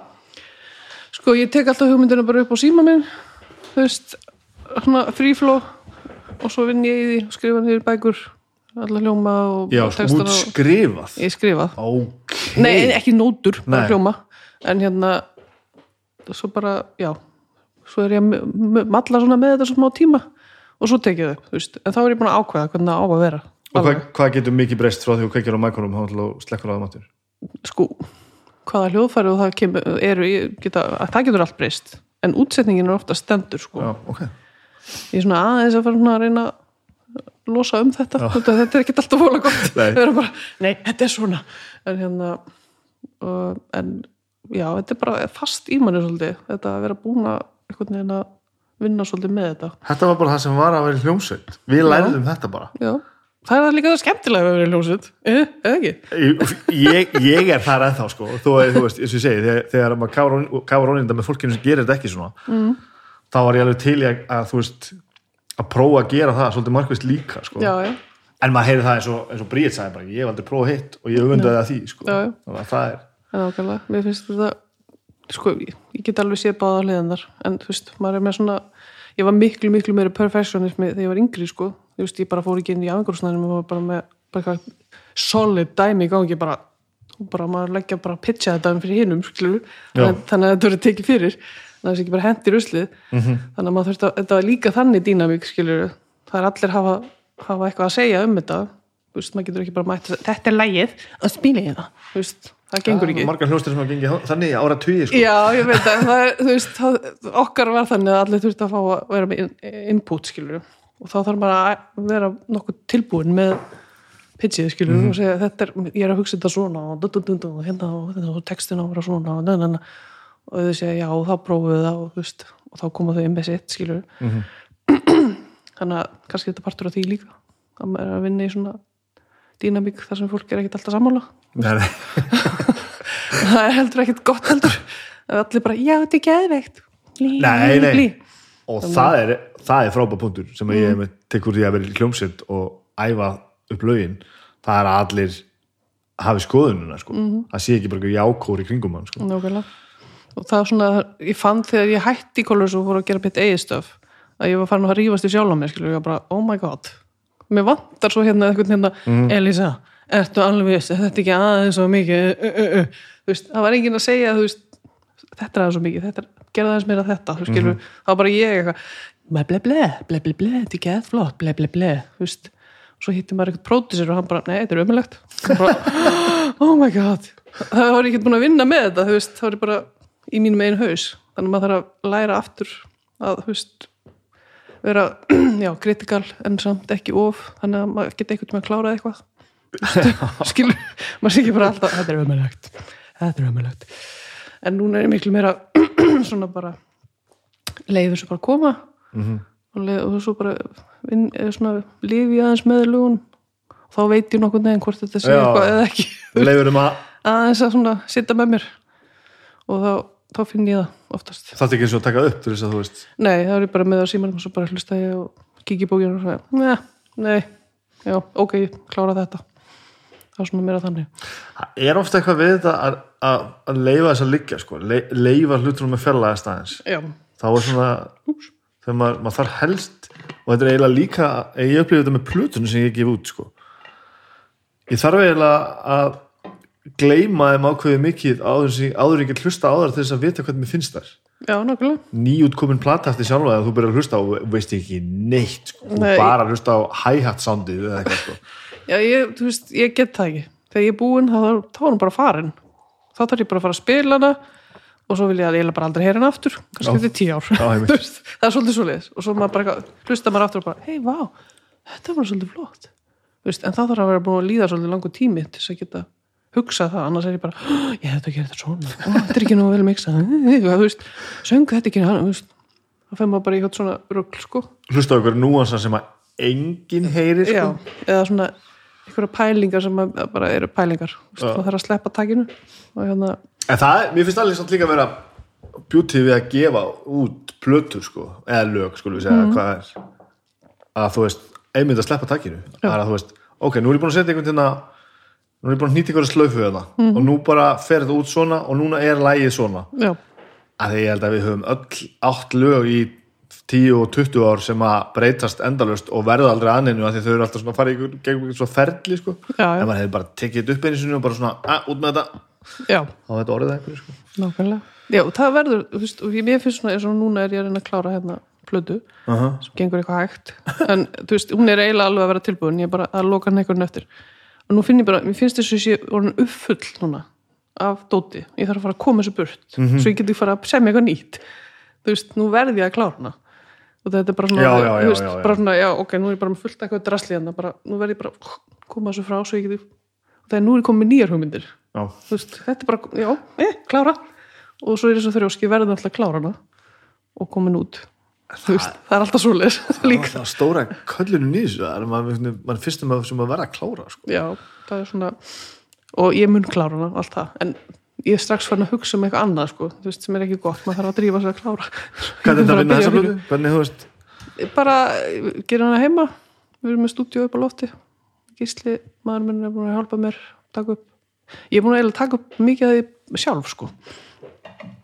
Sko, ég tek alltaf hugmyndina bara upp á síma minn þú veist, svona frífló og svo vinn ég í því skrifa niður bækur, alla hljóma og Já, sko, textana út og skrifað. ég skrifað, Ok. nei, ekki nótur bara Nei. hljóma, en hérna svo bara, já svo er ég að m- m- malla svona með þetta svo smá tíma og svo tek ég þau, þú veist en þá er ég búin að ákveða hvernig það á að vera Og hvað, hvað getur mikið breyst frá því þú kveikir á til að slekkur á það matur? sko, hvaða hljóðfæri og það kemur, eru, geta, það getur allt breyst. En útsetningin er ofta stendur sko. Já, ok. ég er svona aðeins að fara að reyna að losa um þetta. Þetta, þetta er ekkert alltaf fóla gott. Bara, nei, þetta er svona. En hérna uh, en já, þetta er bara fast í manni svolítið, þetta að vera búin að einhvern veginn að vinna svolítið með þetta. Þetta var bara það sem var að vera hljómsveit. Við lærðum þetta bara. já, það er líka það skemmtilega að vera í hljómsveit eh, eða ekki Ég, ég er þar ennþá, sko. Þú, þú veist, eins og ég segi, þegar, þegar maður kafar ónýnda með fólkinu sem gerir þetta ekki svona, mm. þá var ég alveg til í að, þú veist, að prófa að gera það svolítið markvist líka, sko. já, já, En maður heyrði það eins og, eins og Bríett sagði bara, ég hef aldrei prófað hitt og ég öfundaði að því, sko. Já, já. Þannig að það er, en ákveðlega, mér finnst þetta sko, ég, ég get alveg séð báða hliðandar en þú veist, maður er með svona ég var miklu, miklu meiri perfectionismi þegar ég var yngri, sko, þú veist, ég bara fór ekki inn í afengurusnæðinu, maður var bara með bara eitthvað solid dæmi í gangi bara, og bara maður leggja bara pitcha þetta fyrir hinum, skilur þannig, að þetta verið tekið fyrir þannig að það sé ekki bara hendi ruslið. -hmm. þannig að maður þurft að, þetta var líka þannig dýnamík, skilur það er allir hafa, hafa eitthvað að segja um þetta. Þú veist, maður getur ekki bara mætt þetta er lægið, að spila ég það þú veist, það gengur ekki. margar hljóstir sem hafa gengið þannig ára tugi, sko. Já, ég veit að það er, þú veist, það, okkar var þannig að allir þurfti að fá að vera með in- input, skilur og þá þarf bara að vera nokkuð tilbúin með pitchið, skilur og segja þetta er, ég er að hugsa þetta svona og, dun, dun, dun, og hérna og, textin á að vera svona og, dun, og þau segja já, þá prófuðu það og, veist, og þá koma þau inn með sitt, skilur [CLEARS THROAT] þannig að kannski þetta partur af því líka að maður er að vinna í svona dýnamík þar sem fólk er ekkert alltaf sammála. [LAUGHS] Það er heldur ekkert gott heldur. [LAUGHS] Allir bara, já þetta er geðveikt. Blí, Nei, nei. Og það er, það er frábæð punktur sem að ég mm. tekur því að vera í hljómsveit og æfa upp lögin það er að allir hafi skoðununa sko. það sé ekki bara jákóri kringum hann sko. Og það er svona, ég fann þegar ég hætti í kólus og fór að gera mitt eigið stöf að ég var farin að rífast í sjálf á mér skilur, ég var bara, oh my god mér vantar svo hérna eitthvað hérna Elisa, ertu alveg viss, er þetta ekki aðeins svo mikið uh, uh, uh. Veist, það var enginn að segja veist, þetta er aðeins svo mikið þetta er, gerða aðeins meira þetta, þú skilur. Það var bara ég eitthvað, ble ble ble ble ble þetta er ekki eða flott, ble ble ble þú veist, og svo hittir maður eitthvað pródusir og hann bara, nei, þetta er ömulegt [GASPS] oh my god. Það var ekki búin að vinna með þetta, þú veist það var ég bara í mínum einu haus. Þannig að maður þarf að læra aftur að, þú veist vera, [CLEARS THROAT] já, kritikal en samt ekki of, þannig að maður geta einhvern veginn að klára eitthvað [LAUGHS] skilur, maður sé ekki bara alltaf þetta er ömulegt, þetta er ömulegt en núna er ég miklu meira [CLEARS THROAT] svona bara leiður svo bara að koma. Og, leið, og svo bara vin, svona lifi aðeins með lugun og þá veit ég nokkuð neginn hvort þetta sé eitthvað eða ekki. Að [LAUGHS] aðeins að svona sitta með mér. Og þá, þá finn ég það oftast. Það er ekki eins og að taka upp til þess að þú veist Nei, það er bara með á símanum og svo bara hlusta ég og í bókinu og svona, nei, nei, já, ok, klára þetta. Það er svona meira þannig. það er ofta eitthvað við þetta að, að, leifa þess að liggja sko. Le, leifa hlutunum með fjarlæga staðins þá er svona þegar maður, maður þarf helst og þetta er eiginlega líka ég upplifði þetta með plutunum sem ég gef út sko. ég þarf eiginlega að gleyma þeim ákveðið mikið áður, sem, áður get hlusta á þar til þess að vita hvernig mér finnst þar nýjútkomin plata eftir sjálfa að þú byrjar að hlusta og veist ekki neitt sko. þú Nei. bara að hlusta á hi-hat soundið sko. Já, ég, þú veist, ég get það ekki. Þegar ég er búin, þá, þá er hún bara farin. Þá þarf ég bara að fara að spila hana og svo vil ég að ég bara aldrei heyra hana aftur. Kannski þetta er tíu ár. [LAUGHS] Það er svolítið svoleiðis. Og svo maður bara hlusta maður aftur og bara, hei, vá, þetta var svolítið flott. Veist, en þá þarf að vera búin að líða svolítið langur tími til þess að geta hugsað það, annars er ég bara "Ó, ég að gera þetta svona, Ó, þetta er ekki nú vel miksa [LAUGHS] þú veist, söng þetta ekki hann, þá fer maður bara í eitthvað svona rugl, sko, hlusta einhverju núansa sem að enginn heyri sko. já, eða svona einhverja pælingar sem bara eru pælingar, veist, Já. maður þarf að sleppa takinu og hérna, en það, mér finnst allir samt líka að vera beauty við að gefa út plötur sko, eða lög skulum við segja Mhm. hvað er. Að þú veist, einmitt að sleppa takinu. Það er að þú veist, ok, nú er ég búin að setja einhvern tína nú er ég búin að hnýta einhverja slöfu það Mhm. og nú bara fer þetta út svona og núna er lægið svona. Já, að því ég held að við höfum öll átt lög í 10 og 20 ár sem að breytast endalust og verða aldrei anninu að því þau eru alltaf svona að fara í gegnum einhvern svo ferli sko. Já, já. en maður hefði bara tekið upp einu sinni og bara svona, að, út með þetta. Já, þá er þetta orðið að einhverju sko. nákvæmlega. Já, og það verður, þú veist, og mér finnst svona eins og núna er ég að reyna að klára hérna plödu uh -huh. sem gengur eitthvað hægt. En þú veist, hún er eiginlega alveg að vera tilbúin ég er bara að loka hann einhvern eftir. Og nú finn ég bara, mér finnst þess að ég sé orðin uppfull núna af dóti ég þarf að fara að koma þessu burt svo ég geti fara að semja eitthvað nýtt. Þú veist, nú verð ég að klára hana og þetta er bara svona, Já, já, já, veist, bara svona ok, nú er ég bara með fullt eitthvað drasli hérna bara, nú verð ég bara að koma þessu frá svo ég geti, og það er nú er ég komið nýjar hugmyndir. Veist, þetta er bara, já, eh, klára. Og svo er þess að þrjósk, ég verði alltaf klára hana og komin út. Þú veist, það er alltaf svoleiðis [LAUGHS] líka. það er stóra köllunum í þessu það er maður fyrstum að, sem að vera að klára sko. já, það er svona og ég mun klára hana, allt það. En ég er strax farin að hugsa um eitthvað annað sko, þú veist, sem er ekki gott, maður þarf að drífa sig að klára. Hvernig þetta Bara vinna þessa að blödu? hvernig þú veist? Bara gera hana heima við erum með stúdíu upp á lofti. Gísli, maður minn er búin að hjálpa mér að taka upp, ég er búin að eiginlega taka upp mikið af því sjálf sko.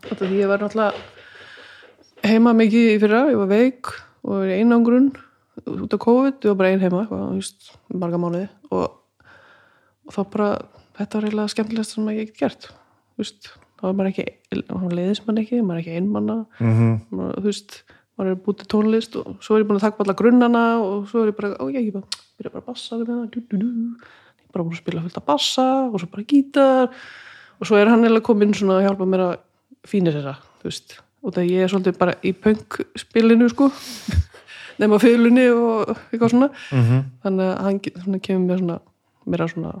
Þetta því ég var náttúrulega heima mikið í fyrra, ég var veik og var í einangrun út af COVID, ég var bara ein heima þú veist, marga mánuði. Og, og þá bara þetta var eiginlega skemmtilegast sem ég get gert veist, þá var maður ekki þá leiðist mann ekki, maður er ekki einmanna mm -hmm. maður, þú veist, maður er bútið tónlist og svo er ég búin að taka alla grunnana og svo er ég bara, ó ég, ég bara, byrja bara að bassa með það, dú, dú, dú. ég er bara búin að spila fullt að bassa og svo bara gítar. Og svo er hann eða komin svona að hjálpa mér að fínir þeirra, þú veist. Og það ég er svolítið bara í punk-spilinu sko, [LAUGHS] nema fylunni og eitthvað svona. Þannig að hann kemur mér svona mér að svona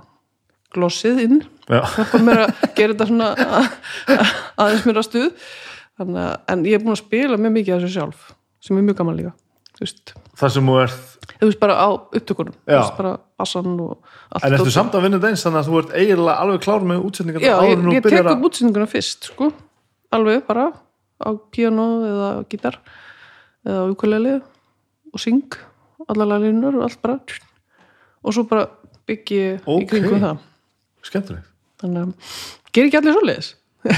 glossið inn. Hjálpa mér að gera þetta svona [LAUGHS] að- aðeins mér að stuð að, en ég er búin að spila mjög mikið af þessu sjálf, sem er mjög gaman líka það sem þú ert þú veist bara á upptökunum þú veist bara bassan og allt en ertu samt að vinna þetta eins þannig að þú ert eiginlega alveg klár með útsetningar já, ég, ég tek upp útsendinguna fyrst sko, alveg bara á piano eða gítar eða ukulele og syng allar línunar og allt bara. Og svo bara byggi ég í kringum það skemmtilegt. Þannig að ger ekki allir svoleiðis? [LAUGHS]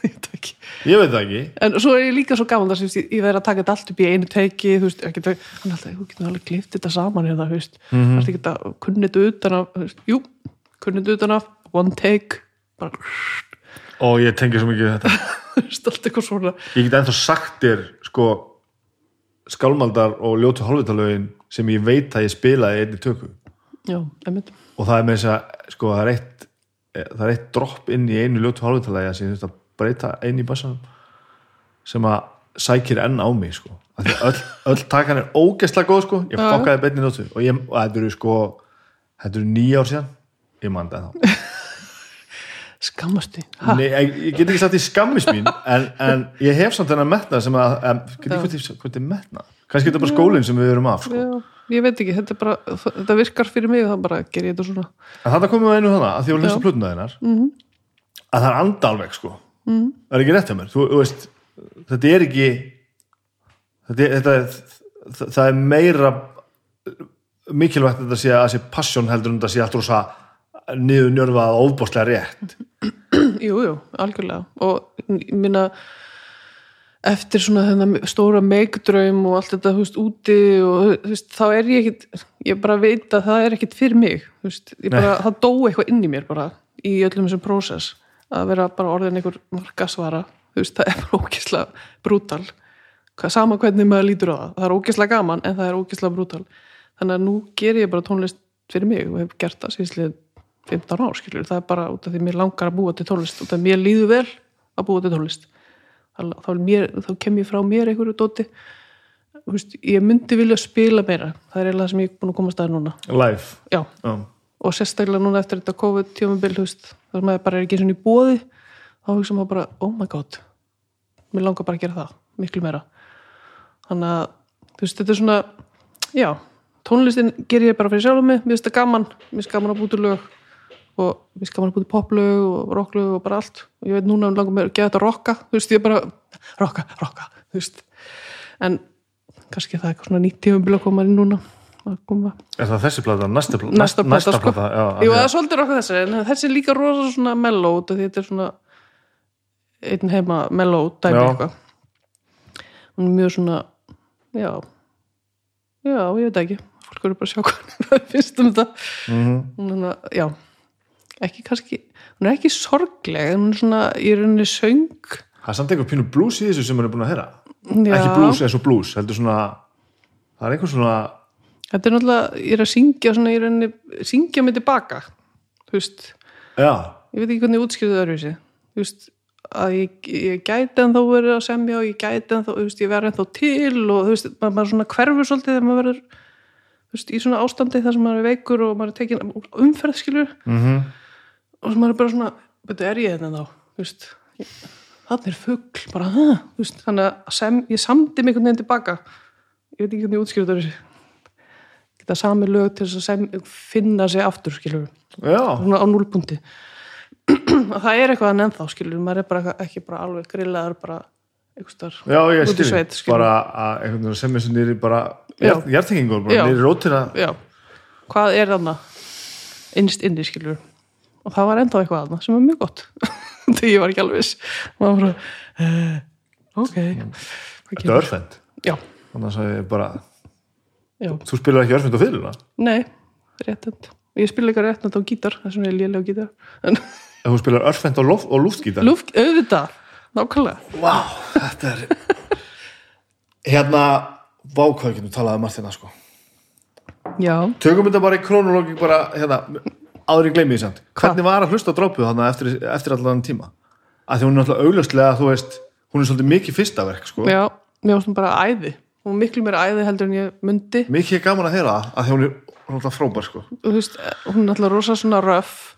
Ég veit ekki. Ég veit það ekki. En svo er ég líka svo gaman þess að ég, ég verið að taka þetta allt upp í einu teiki þú veist, ekki, hann er alltaf, þú getur alveg klift þetta saman hérna, þú veist, mm -hmm. alltaf geta kunnið þetta utan af, þú veist, jú kunnið þetta utan af, one take bara, og ég tengi svo mikið þetta. [LAUGHS] Þú veist, allt eitthvað svona. Ég get ennþá sagt þér sko skálmaldar og ljótu hálfutalögin sem ég veit að ég spilaði í einni tökku já, einmitt, og það er með þess að sko það er eitt það er eitt dropp inn í einu ljótu hálfutalagi sem ég þurft að breyta einu í bassanum sem að sækir enn á mig sko. Því að öll, öll takan er ógeðslega góð sko. Ég fokkaði beinni nótu og, ég, og þetta eru sko þetta eru nýja ár síðan. Ég man það þá. [LAUGHS] Skammastu ha, Nei, ég, ég get ekki sagt í skammis mín en, en ég hef samt þennan metnað sem að, em, get ég þið- hvað þið metnað? Kannski þetta er bara skólinn sem við erum af sko. já, ég veit ekki, þetta bara þetta virkar fyrir mig og það bara ger ég þetta svona en þetta komum við einu þannig að því að hlusta plötuna þeinar Mhm. að það er anda alveg sko. mm. það er ekki rétt hjá mér þú, þú veist, þetta er ekki þetta er, þetta er það, það er meira mikilvægt að þetta sé að sé passion heldur en þetta sé allt rosa niður njörfað ofbáslega rétt [CLEARS THROAT] jú, jú, algjörlega og minna eftir svona þennan stóra meikdraum og allt þetta, þú veist, úti og þú veist, þá er ég ekkit ég bara veit að það er ekkit fyrir mig þú veist, ég bara, það dó eitthvað inn í mér bara í öllum þessum prósess að vera bara orðin einhver markasvara þú veist, það er bara ógislega brútal. Sama hvernig maður lítur á það. Það er ógislega gaman en það er ógislega brútal. Þannig að nú ger ég bara tónlist fyrir mig og hef gert það síðslega 15 ár skilur, það er bara út af því mér langar að búa til tónlist út af því mér líður vel að búa til tónlist þá, mér, þá kem ég frá mér einhverju dóti. Veist, ég myndi vilja spila meira. Það er það sem ég er búin að koma að núna. Live? Já, Já. og sérstaklega núna eftir þetta COVID tjómabil, þú veist, þar maður bara er ekki svona í bóði, þá hugsa maður bara oh my god, mér langar bara að gera það miklu meira. Þannig að, þú veist, þetta er svona já, tónlistin ger ég bara fyrir sjálfum mig, mér finnst það gaman. Mér finnst gaman að búti lög og mér finnst gaman að búti poplög og rocklög og bara allt. Og ég veit núna um langar mér að gera þetta rocka þú veist, ég bara, rocka, rocka þú veist, en kannski það er eitthvað svona nýtt tímabil að koma inn núna að koma. Er það þessi plata? Næsta, pl næsta plata sko. plata, já, Jú, það að- er svolítið okkur þessari en þessi er líka rosa svona mellow út af því þetta er svona einn heima mellow dæmi eitthvað. Er mjög svona já já, ég veit ekki, fólk eru bara að sjá hvað það [LAUGHS] finnst um þetta. Mhm. hún er, já ekki kannski, hún er ekki sorgleg en hún er svona, í rauninni söng. Það er samt einhver pínu blues í þessu sem maður er búin að heyra. Já, ekki blues eins og blues, heldur svona það er einhver svona þetta er náttúrulega, ég er að syngja svona í rauninni, syngja mig tilbaka þú veist. Já, ég veit ekki hvernig ég útskýrði það öðruvísi. Þú veist, að ég, ég gæti en þá verið að semja og ég gæti en þá þú veist, ég verði ennþá til og þú veist, maður, maður svona hverfur svolítið þegar maður verður þú veist, í svona ástandi þar sem maður er veikur og maður er tekin umferð skilur mm og sem er bara svona, betur er ég þetta þá? Þú veist, þannig er fugl bara, hæ, þú veist, þannig að sem, ég samdi mig einhvern veginn tilbaka. Ég veit ekki hvernig ég það öðruvísi geta sami lög til þess að sem, finna sig aftur skilur svona á núlpunkti [CLEARS THROAT] og það er eitthvað en ennþá skilur maður er bara ekki bara alveg grillaður bara já, ég skilur. bara að einhvern veginn sem þessu nýri bara hjartengingur, bara nýri rótina. Já, hvað er þarna innst inni skilur og það var ennþá eitthvað þarna sem var mjög gott. [LAUGHS] Þegar ég var ekki alveg viss. Maður bara uh, ok. Þetta er örfend. Já, þannig að ég bara, já, þú spilar ekki örfend á fyrirluna nei, réttend ég spila ekki réttend á gítar þess vegna er lélega gítar. En ef þú spilar örfend á loft, og luftgítar luft, auðvitað, nákvæmlega. Vá, þetta er Hérna Vá, hvað getum talað um Martina sko. Já, Tökum þetta bara í krónológi bara, hérna, áður í gleymi því samt. Hvernig var að hlusta á drópuð þannig eftir, eftir allan tíma? Að því hún er náttúrulega augljóslega, þú veist hún er svolítið mikið fyrsta verk, sko. Já, mér varst hún bara æði. Hún var miklu meira æði heldur en ég myndi Mikið gaman að heyra að því hún er hún er náttúrulega frábær, sko. Veist, hún er alltaf rosa svona röff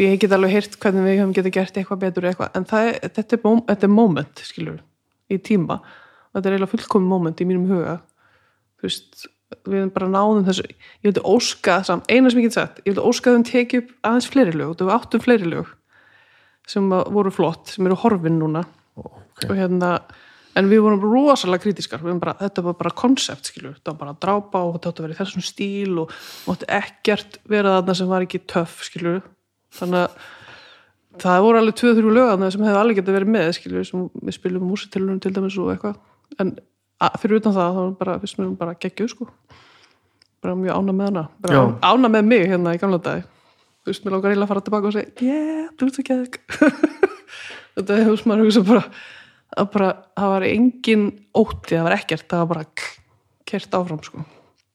ég get alveg heyrt hvernig við höfum getið gert eitthvað betur eitthvað, en það er, þetta, er, þetta er moment, skilur, í tíma. Og þetta er eiginlega fullkomin moment í mínum huga. Þú veist við bara náðum þessu, ég vildi óska samt, eina sem ég get sagt, ég vildi óska þeim tekið upp aðeins fleiri lög, þú áttum fleiri lög sem að voru flott, sem eru horfin núna. Okay. og hérna en við vorum rosalega við vorum bara, þetta var bara konsept skilur þetta var bara að drápa og þetta átti að vera í þessum stíl og mátti ekkert vera þarna sem var ekki töff skilur þannig að það voru alveg tvö þrjú lögana sem hefði alveg getið verið með skilur sem við spilum músitilunum til dæmis og eitthvað. En að, fyrir utan það þá bara, fyrst mér bara geggjuð sko. Bara mjög ána með hana. Bara ána með mig hérna í gamla dag þú veist, mér langar eiginlega að fara tilbaka og segja yeah, þú ert svo gegg [LAUGHS] þetta er hús maður hugsa bara að bara, það var engin ótti, það var ekkert, það var bara kert áfram sko.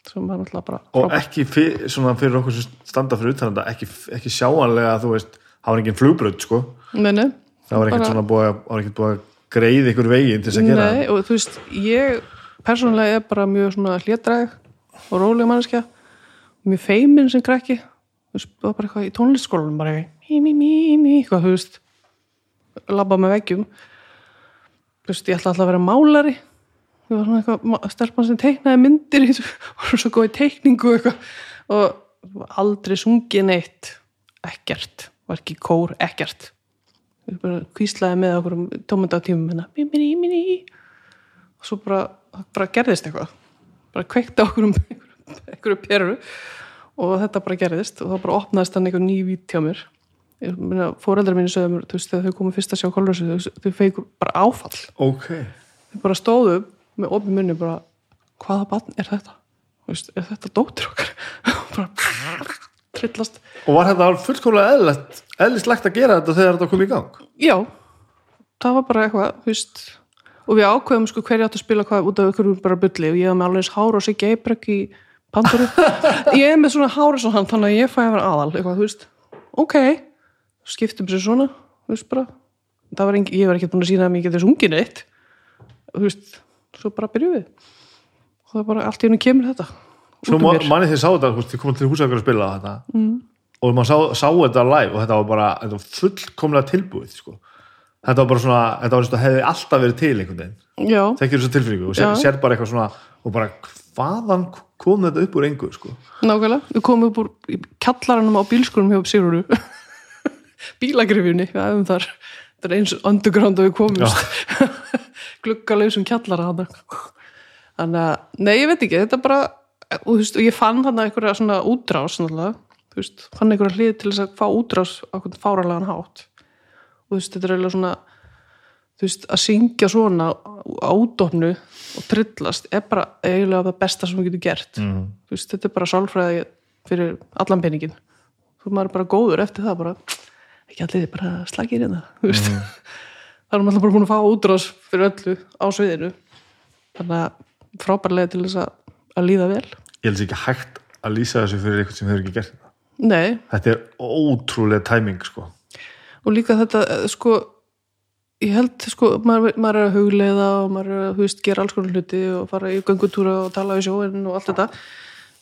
Sem var náttúrulega bara og ekki fyr, svona fyrir okkur sem standa fyrir utan þetta ekki, ekki sjáanlega þú veist, það var engin flugbröð sko. Nei, það var ekkert svona búið að, greið ykkur veginn til þess að gera Nei, og þú veist, ég persónulega er bara mjög svona hlétræg og rólega manneskja. Mjög feimin sem krakki. Þú veist, það var bara eitthvað í tónlistskólanum bara eitthvað, mí, mí, mí, eitthvað, þú veist labba með veggjum. Þú veist, ég ætla alltaf að vera málari. Ég var svona eitthvað, ma- stelpan sem teiknaði myndir [LAUGHS] og svo góð í teikningu eitthvað, og aldrei sungið neitt. Ekkert, var ekki kór, ekkert kvíslaði með okkur um tómundatímum hérna og svo bara, bara gerðist eitthvað. Bara kveikti okkur um [LAUGHS] einhverju peru og þetta bara gerðist og þá bara opnaðist hann einhver ný vít hjá mér. Fóreldrar mínu sögðu mér, þú veist, þegar þau komið fyrst að sjá kolrössu, þau, feikur bara áfall. Ok, þau bara stóðu með opið munni bara, hvaða barn er þetta? Veist, er þetta dóttir okkar? [LAUGHS] bara trillast. Og var þetta fullkomlega eðlislegt að gera þetta þegar þetta kom í gang? Já, það var bara eitthvað, veist og við ákveðum sko hverju átt að spila hvað út af ykkur bara bulli. Og ég hef með alveg eins hár og sig geibrek í pandoru [LAUGHS] ég er með svona hár eins og hann þannig að ég fæ að vera aðal eitthvað, veist, ok skiptum sér svona, veist var engin, ég var ekki búin að sína að mér getur sungin eitt þú veist, svo bara byrjuð við. Og það er bara allt í hennu kemur þetta svo manni þið sá þetta, þið komum til húsakar að spila þetta mm. og maður sá, sá þetta live og þetta var bara þetta var fullkomlega tilbúið sko. þetta var bara svona, þetta var svona hefði alltaf verið til einhvern veginn. Þekkir þessu tilfinningu? Og sér, sér bara eitthvað svona og bara hvaðan kom þetta upp úr engu sko. nákvæmlega, við komum upp úr í kjallaranum á bílskunum hjá Sigururu [LAUGHS] bílagrifjunni, við æfum þar. Þetta er eins underground og við komumst. [LAUGHS] Gluggalausum kjallara þarna. þannig að, nei ég veit ekki þetta er bara, og þú veist, og ég fann þarna einhverja svona útrás náttúrulega, þú veist, fann einhverja hlið til þess að fá útrás á einhvern fáralegan hátt. Og þú veist, þetta er eiginlega svona þú veist, að syngja svona á útofnu og trillast er bara eiginlega það besta sem þú getur gert. Mm. þú veist, þetta er bara sálfræði fyrir allan peningin þú maður er bara góður eftir það bara ekki allir bara slagir hérna þú veist. [LAUGHS] Það er maður alltaf bara búin að fá útrás fyrir öllu á sviðinu. Þannig að frábærlega til þess að, að líða vel. Ég held ekki hægt að lýsa þessu fyrir eitthvað sem hefur ekki gert þetta. Nei, þetta er ótrúlega tæming sko. og líka þetta eh, sko ég held sko, maður, maður er að hugleiða og maður er að, veist, gera alls konar hluti og fara í göngutúra og tala í sjóin og allt þetta,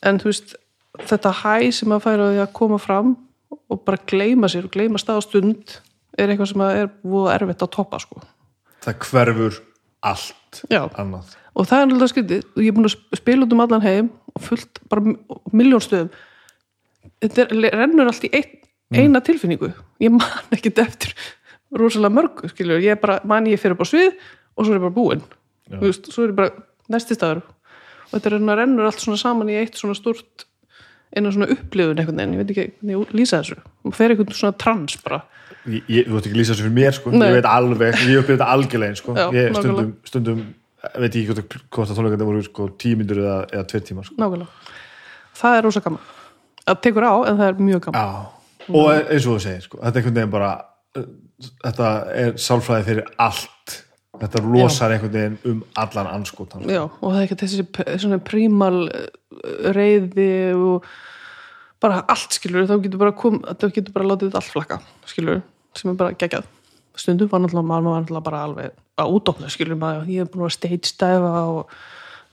en veist þetta hæ sem að færa því að koma fram og bara gleyma sér og gleyma stað og stund er eitthvað sem er voða erfitt að toppa sko. Það hverfur allt Já. annað og það er náttúrulega skytið og ég er búin að sp- spila út um allan heim og fullt bara miljón stöðum. Þetta er, rennur allt í ein, eina tilfinningu. Ég man ekkert eftir rosalega mörgu skilur, ég bara, man ég fyrir bara svið og svo er ég bara búinn. Þú veist, svo er ég bara næsti staður. Og þetta rennur, rennur allt svona saman í eitt svona stort eina svona upplifun einhvern veginn, ég veit ekki hvernig ég lýsa þessu. Og fer einhvern svona trans bara. Ég, ég, þú veit ekki lýsa þessu fyrir mér sko. Nei. ég veit alveg, ég uppið þetta algjörlega eins, sko. Já, ég stundum, stundum veit ég ekki hvort, að tónleikandi voru sko, tíu myndur eða, eða tveir tímar sko. nákvæmlega, það er rosa gaman. Það tekur á en það er mjög gaman. Já, og eins og þú segir sko, þetta er einhvern veginn bara þetta er sálfræði fyrir allt. Þetta losar einhvern veginn um allan anskotan sko. Já, og það er ekki þessi prímal eh, reyði og bara allt skilur þá getur bara kom, þá getur bara látið þetta allt flakka skilur, sem er bara geggjað. Stundum var náttúrulega, var náttúrulega bara alveg að útofna skilur maður, ég er búin að stage stæfa og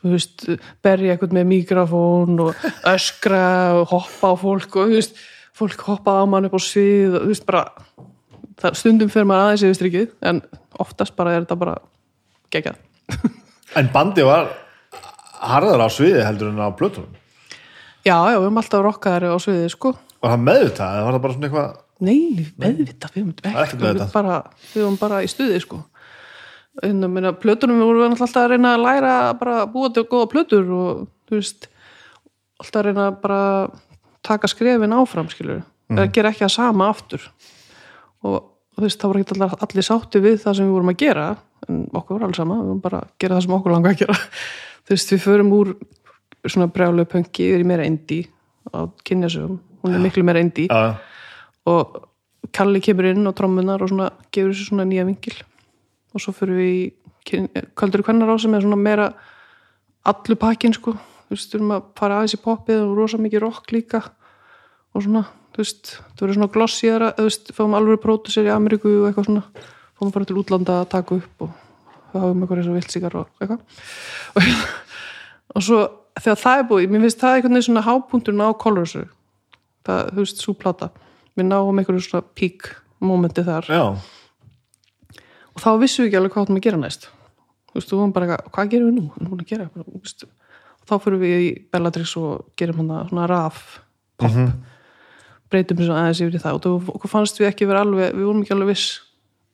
veist, berja eitthvað með mikrofón og öskra og hoppa á fólk og veist, fólk hoppa á mann upp á svið og veist bara það, stundum fyrir maður aðeins yfir strikið en oftast bara er þetta bara geggjað [LAUGHS] en bandi var harðar á sviði heldur en á plötunum Já, já, við höfum alltaf rokkaðari á sviðið, sko. var það meðvitað eða var það bara svona eitthvað Nei, meðvitað, við höfum ekki, við meðvitað. höfum bara, við höfum bara í stuði, sko. En að meina, plötunum við vorum alltaf að reyna að læra að búa til góða plötur og þú veist alltaf að reyna að bara taka skrefin áfram skilur, mm. eða gera ekki að sama aftur. Og þú veist, það voru ekki allir, allir sátti við það sem við vorum að gera en okkur var alls sama, við vorum bara að gera það sem okkur langa að gera. [LAUGHS] Þú veist, við förum úr svona brjálu pönki yfir í meira indie á kynjasögum, hún er miklu meira indie. Já, og Kalli kemur inn og trommunar og svona gefur þessu svona nýja vingil og svo fyrir við í Köldur kvennar á sem er svona meira allu pakkin sko. Þú veist, við erum að fara aðeins í poppið og rosa mikið rock líka. Og svona, þú veist, það verður svona glossiðara, þú veist, fáum alveg pródusir í Ameríku og eitthvað svona. Fáum bara til útlanda að taka upp og hafum eitthvað eins og vildsíkar og eitthvað. Og, [LAUGHS] og svo þegar það er búið, mér finnst það einhvern veginn svona hápunkturinn á Colorsu það, þú veist, svo plata. Við náum einhverju svona pík momenti þar. Já, og þá vissum við ekki alveg hvað áttum að gera næst þú veist, þú varum bara hvað gerum við nú? Við erum búin að gera veist. og þá fyrir við í Bellatrix og gerum hann svona raf pop, breytum við svona aðeins yfir í það og þú- fannst við ekki vera alveg við vorum ekki alveg viss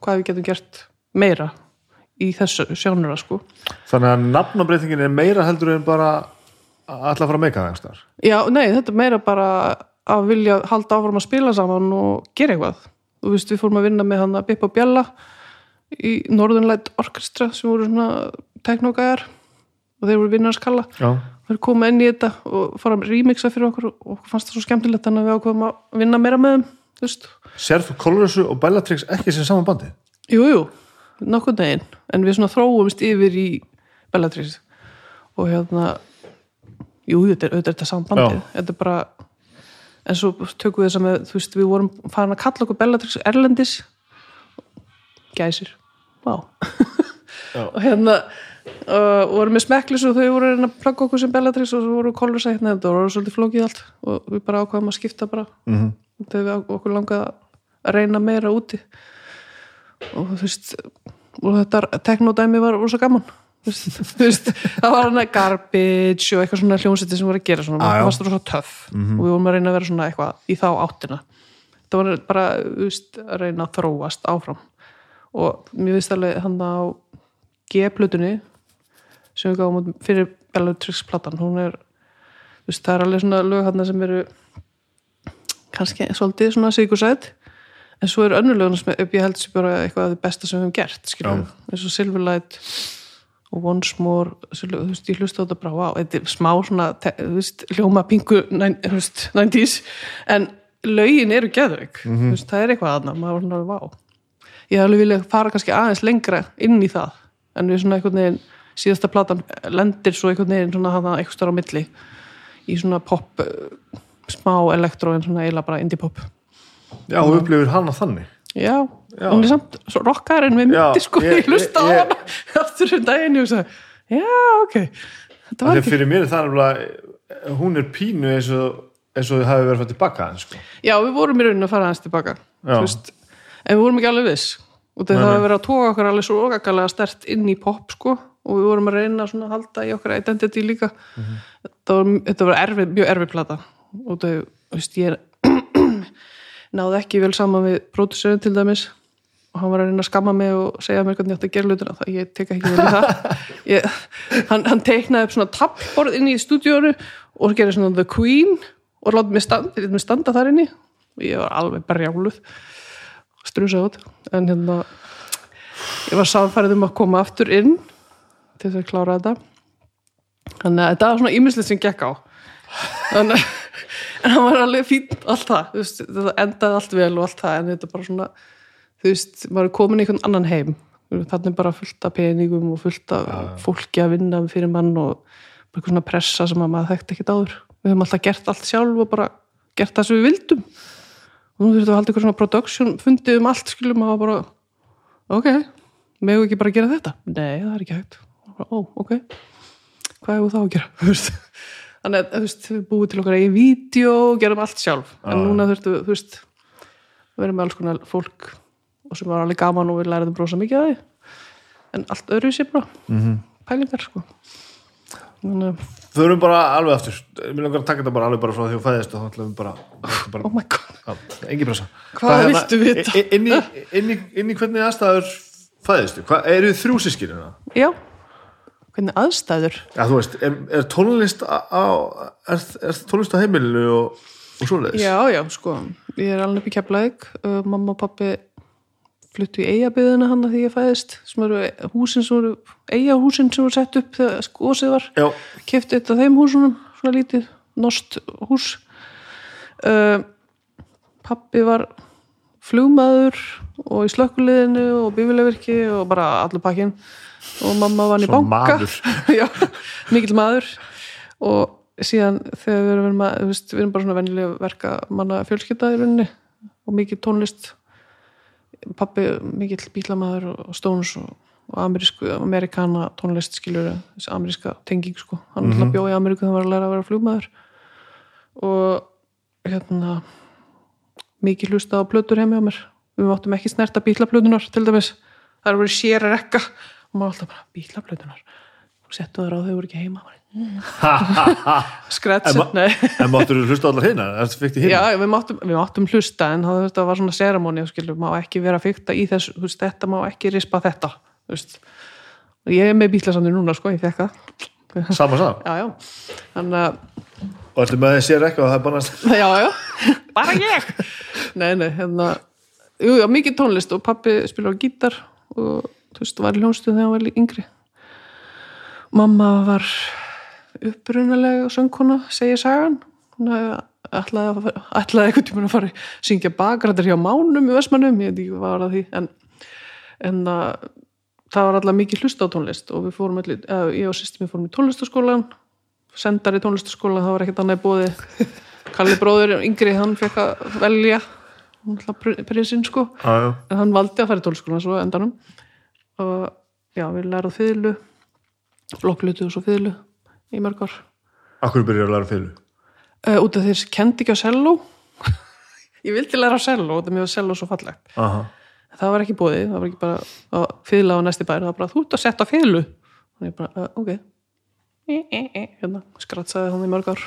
hvað við getum gert meira í þessu sjónura sko þannig að nafnabreitingin er meira heldur en bara ætla að fara að meika það einhverstaðar. Já, nei, þetta er meira bara að vilja halda áfram að spila saman og gera eitthvað. Þú veist, við fórum að vinna með hann að Bippa Bjalla í Northernlight Orchestra sem voru svona teknogæjar og þeir voru vinnars kalla. Já, Þeir koma inn í þetta og fara að remixa fyrir okkur og okkur fannst það svo skemmtilegt þannig að við ákveðum að vinna meira með þeim. Sérf Colorsu og Bellatrix ekki sem saman bandi Jú, jú, nokkuð deginn en við svona þróumst yfir í Bellatrix og hérna jú, jú, þetta er þetta sambandið Já. þetta er bara en svo tökum við þess að við vorum farin að kalla okkur Bellatrix Erlendis gæsir. Já. og hérna uh, vorum með smekklis og þau voru að að plugga okkur sem Bellatrix og svo voru kolur sætt nefnd og voru svolítið flókið allt. Og við bara ákvaðum að skipta bara. Mm -hmm. þegar við okkur langaði að reyna meira úti. Og þú veist og þetta teknodæmi var rosa gaman. [LAUGHS] Þú veist, það var hann garbage og eitthvað svona hljómsætti sem voru að gera svona, Ah, það var rosa töff. Og við vorum að reyna að vera svona eitthvað í þá áttina. Það var bara, þú veist, að reyna að þróast áfram og mér finnst alveg hann á G-plutunni sem við gáum fyrir Bellatrix platan, hún er þú veist, það er alveg svona lög hann sem eru kannski svolítið svona sigursætt en svo eru önnulöguna sem upp ég held sem bara eitthvað af því besta sem við höfum gert skilur, eins og Silverlight og Once More þú veist, ég hlusta á þetta bara, wow, þetta er smá svona, þú veist, hljóma pingu næn- þú veist, 90s, en lögin eru geðveik, þú veist, það er eitthvað aðna, maður var svona, wow ég alveg vilja fara kannski aðeins lengra inn í það, en við svona einhvern veginn síðasta platan lendir svo einhvern veginn svona hana eitthvað störa á milli. Í svona pop eh, smá elektró en svona eiginlega bara indie pop. Já, og upplifir hana þannig. Já, Já. hún er samt svo rockarinn með Já, myndi [LAUGHS] sko, ég- ég hlusta á hana [LAUGHS] aftur um daginn og ég sagði, já, ok. Þetta var Þegar ekki, fyrir mér er það nefnilega hún er pínu eins og eins og þið hafi verið að fara tilbaka sko. já, við vorum í rauninni að fara aðeins tilbaka veist, en við vorum ekki alveg viss. Og það hafa nei. verið að tóka okkur alveg svo okkarlega stert inn í pop sko. Og við vorum að reyna svona að halda í okkar identity líka. Mhm. þetta var, þetta var erfið, mjög erfið plata. Og það, veist, ég [CLEARS THROAT] náði ekki vel saman við pródusörinn til dæmis. Og hann var að reyna að skamma mig og segja mér hvernig ég átti að gera hlutina það ég tek ekki vel í það. [LAUGHS] Ég, hann, hann teiknaði upp svona tappborð inn í stúdíónu og gerði svona The Queen og láti mig standa, mig standa þar inni. Og ég var alveg berjáluð strusað út. En hérna ég var sáfærið um að koma aftur inn til þess að klára þetta. Þannig að þetta var svona ímislegt sem gekk á. Þannig að en [LAUGHS] hann var alveg fínt allt það. Veist, þetta endaði allt vel og allt það en þetta bara svona þú veist, maður er komin í einhvern annan heim. Þannig bara fullt af peningum og fullt af fólki að vinna fyrir mann og bara eitthvað svona pressa sem að maður þekkti ekkert áður. Við höfum alltaf gert allt sjálf og bara gert það sem við vildum nú þurftum við að halda eitthvað svona production fundið um allt skilum að bara ok, megu ekki bara gera þetta? Nei, það er ekki hægt. Bara, ó, ok, hvað hefur þá að gera? [LAUGHS] Þú þannig að þú veist, við búum til okkar eigin vídeo og gerum allt sjálf. En núna þurftum við, þú veist að vera með alls konar fólk og sem var alveg gaman og við læriðum brosa mikið að því. En allt öðru sér bara mm -hmm. pælingar sko. Þannig að, Þau erum bara alveg aftur. Mér langar að taka þetta bara alveg bara frá því að fæðist og þá ætlum við bara, bara oh my god Já, engin pressa. Hvað hérna, viltu vita? inn, í, inn, í, inn í hvernig aðstæður fæðistu, hvað, eru þið þrjú sískirina? já, hvernig aðstæður? Já, þú veist, er, er tónlist á, er, er tónlist á heimilinu og, og svoleiðis? já, já, sko, ég er alveg upp í Keflavík. Uh, mamma og pappi fluttu í eigabyðina hann því ég fæðist. Sem eru húsin sem voru eigahúsin sem voru sett upp þegar skosið var. Já, kefti eitt af þeim húsunum svona lítið, nost hús. Uh, pappi var flugmaður og í slökkuliðinu og bífilegvirki og bara allur pakkin og mamma var í Svona banka. maður. [LAUGHS] Já, mikill maður. Og síðan þegar við erum, veist, við erum bara svona venjulega verka manna fjölskylda í rauninni og mikið tónlist. Pappi mikill bílamaður og Stones og, og amerísku, amerikana tónlist skilur þessi ameríska tenging sko. Hann mm -hmm. bjóði í Ameríku þegar hann var að læra að vera flugmaður. Og hérna mikið hlusta á plötur heimi á mér. Við máttum ekki snerta bílaplötunar til dæmis. Það eru verið sér rekka. Og maður alltaf bara bílaplötunar og settu það á þau voru ekki heima [LAUGHS] skrætsi, En ma- nei en máttur þú hlusta allar hérna? Er Já, við máttum, við máttum hlusta en það, þetta var svona seramóni skilur, má ekki vera fykta í þessu þú veist, þetta má ekki rispa þetta ég er með bílasamni núna sko, ég fekk það. Sama saman? já, já, þannig að Og ertu með þessi rekka og það er bara [LAUGHS] já, já, bara ég. Nei, nei, hérna jú, já, mikið tónlist og pappi spilar á gítar og þú veist, var í hljónstuð þegar hann var yngri. Mamma var upprunalega söngkona, segir sagan. Hún ætlaði, að fara- ætlaði eitthvað tíma að fara að syngja bakrættir hjá mánum í Vestmannum, ég veit ekki hvað var að því en, en að, það var alltaf mikið hlusta á tónlist og við fórum allir, ég og sýstum við fórum í tónlistaskólan sendar í tónlistaskólan, það var ekkert annað bóði Kalli bróður yngri, hann fekk að velja. Prinsinn sko. Já. en hann valdi að fara í tónlistaskólan svo endanum. Og já, við lærið fiðlu blokklutu og svo fiðlu í mörg ár. Akkur byrjar að læra fylgu? uh, út af þeir kendi ekki á selló [LAUGHS] ég vildi læra á út af mér var selló svo fallegt. Aha. það var ekki bóðið, það var ekki bara að fiðla á næsti bæri, það var bara þú ert að setja fiðlu. Og ég bara, uh, ok hérna, skratsaði hann í mörg ár.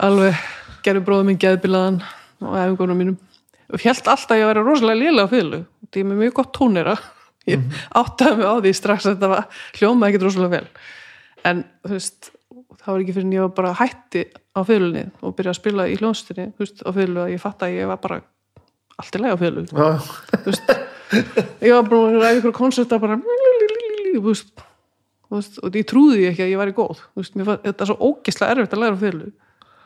Alveg gerði bróðum minn geðbilaðan og æfingunum mínum. Og held alltaf að ég væri rosalega lélega á fiðlu því ég er mjög gott tónera. Ég áttaði mig á því strax að þetta var hljómaði ekki rosalega vel. En þú veist það var ekki fyrir en ég var bara hætti á fiðlunni og byrjaði að spila í hljónstinni þú veist, á fiðlu að ég fatt að ég var bara allt í leið á Já, þú veist, ég var bara að ræða ykkur koncerta bara þú veist, veist, og ég trúði ekki að ég væri góð. Veist, fann, þetta er svo ógeðslega erfitt að læra á fiðlu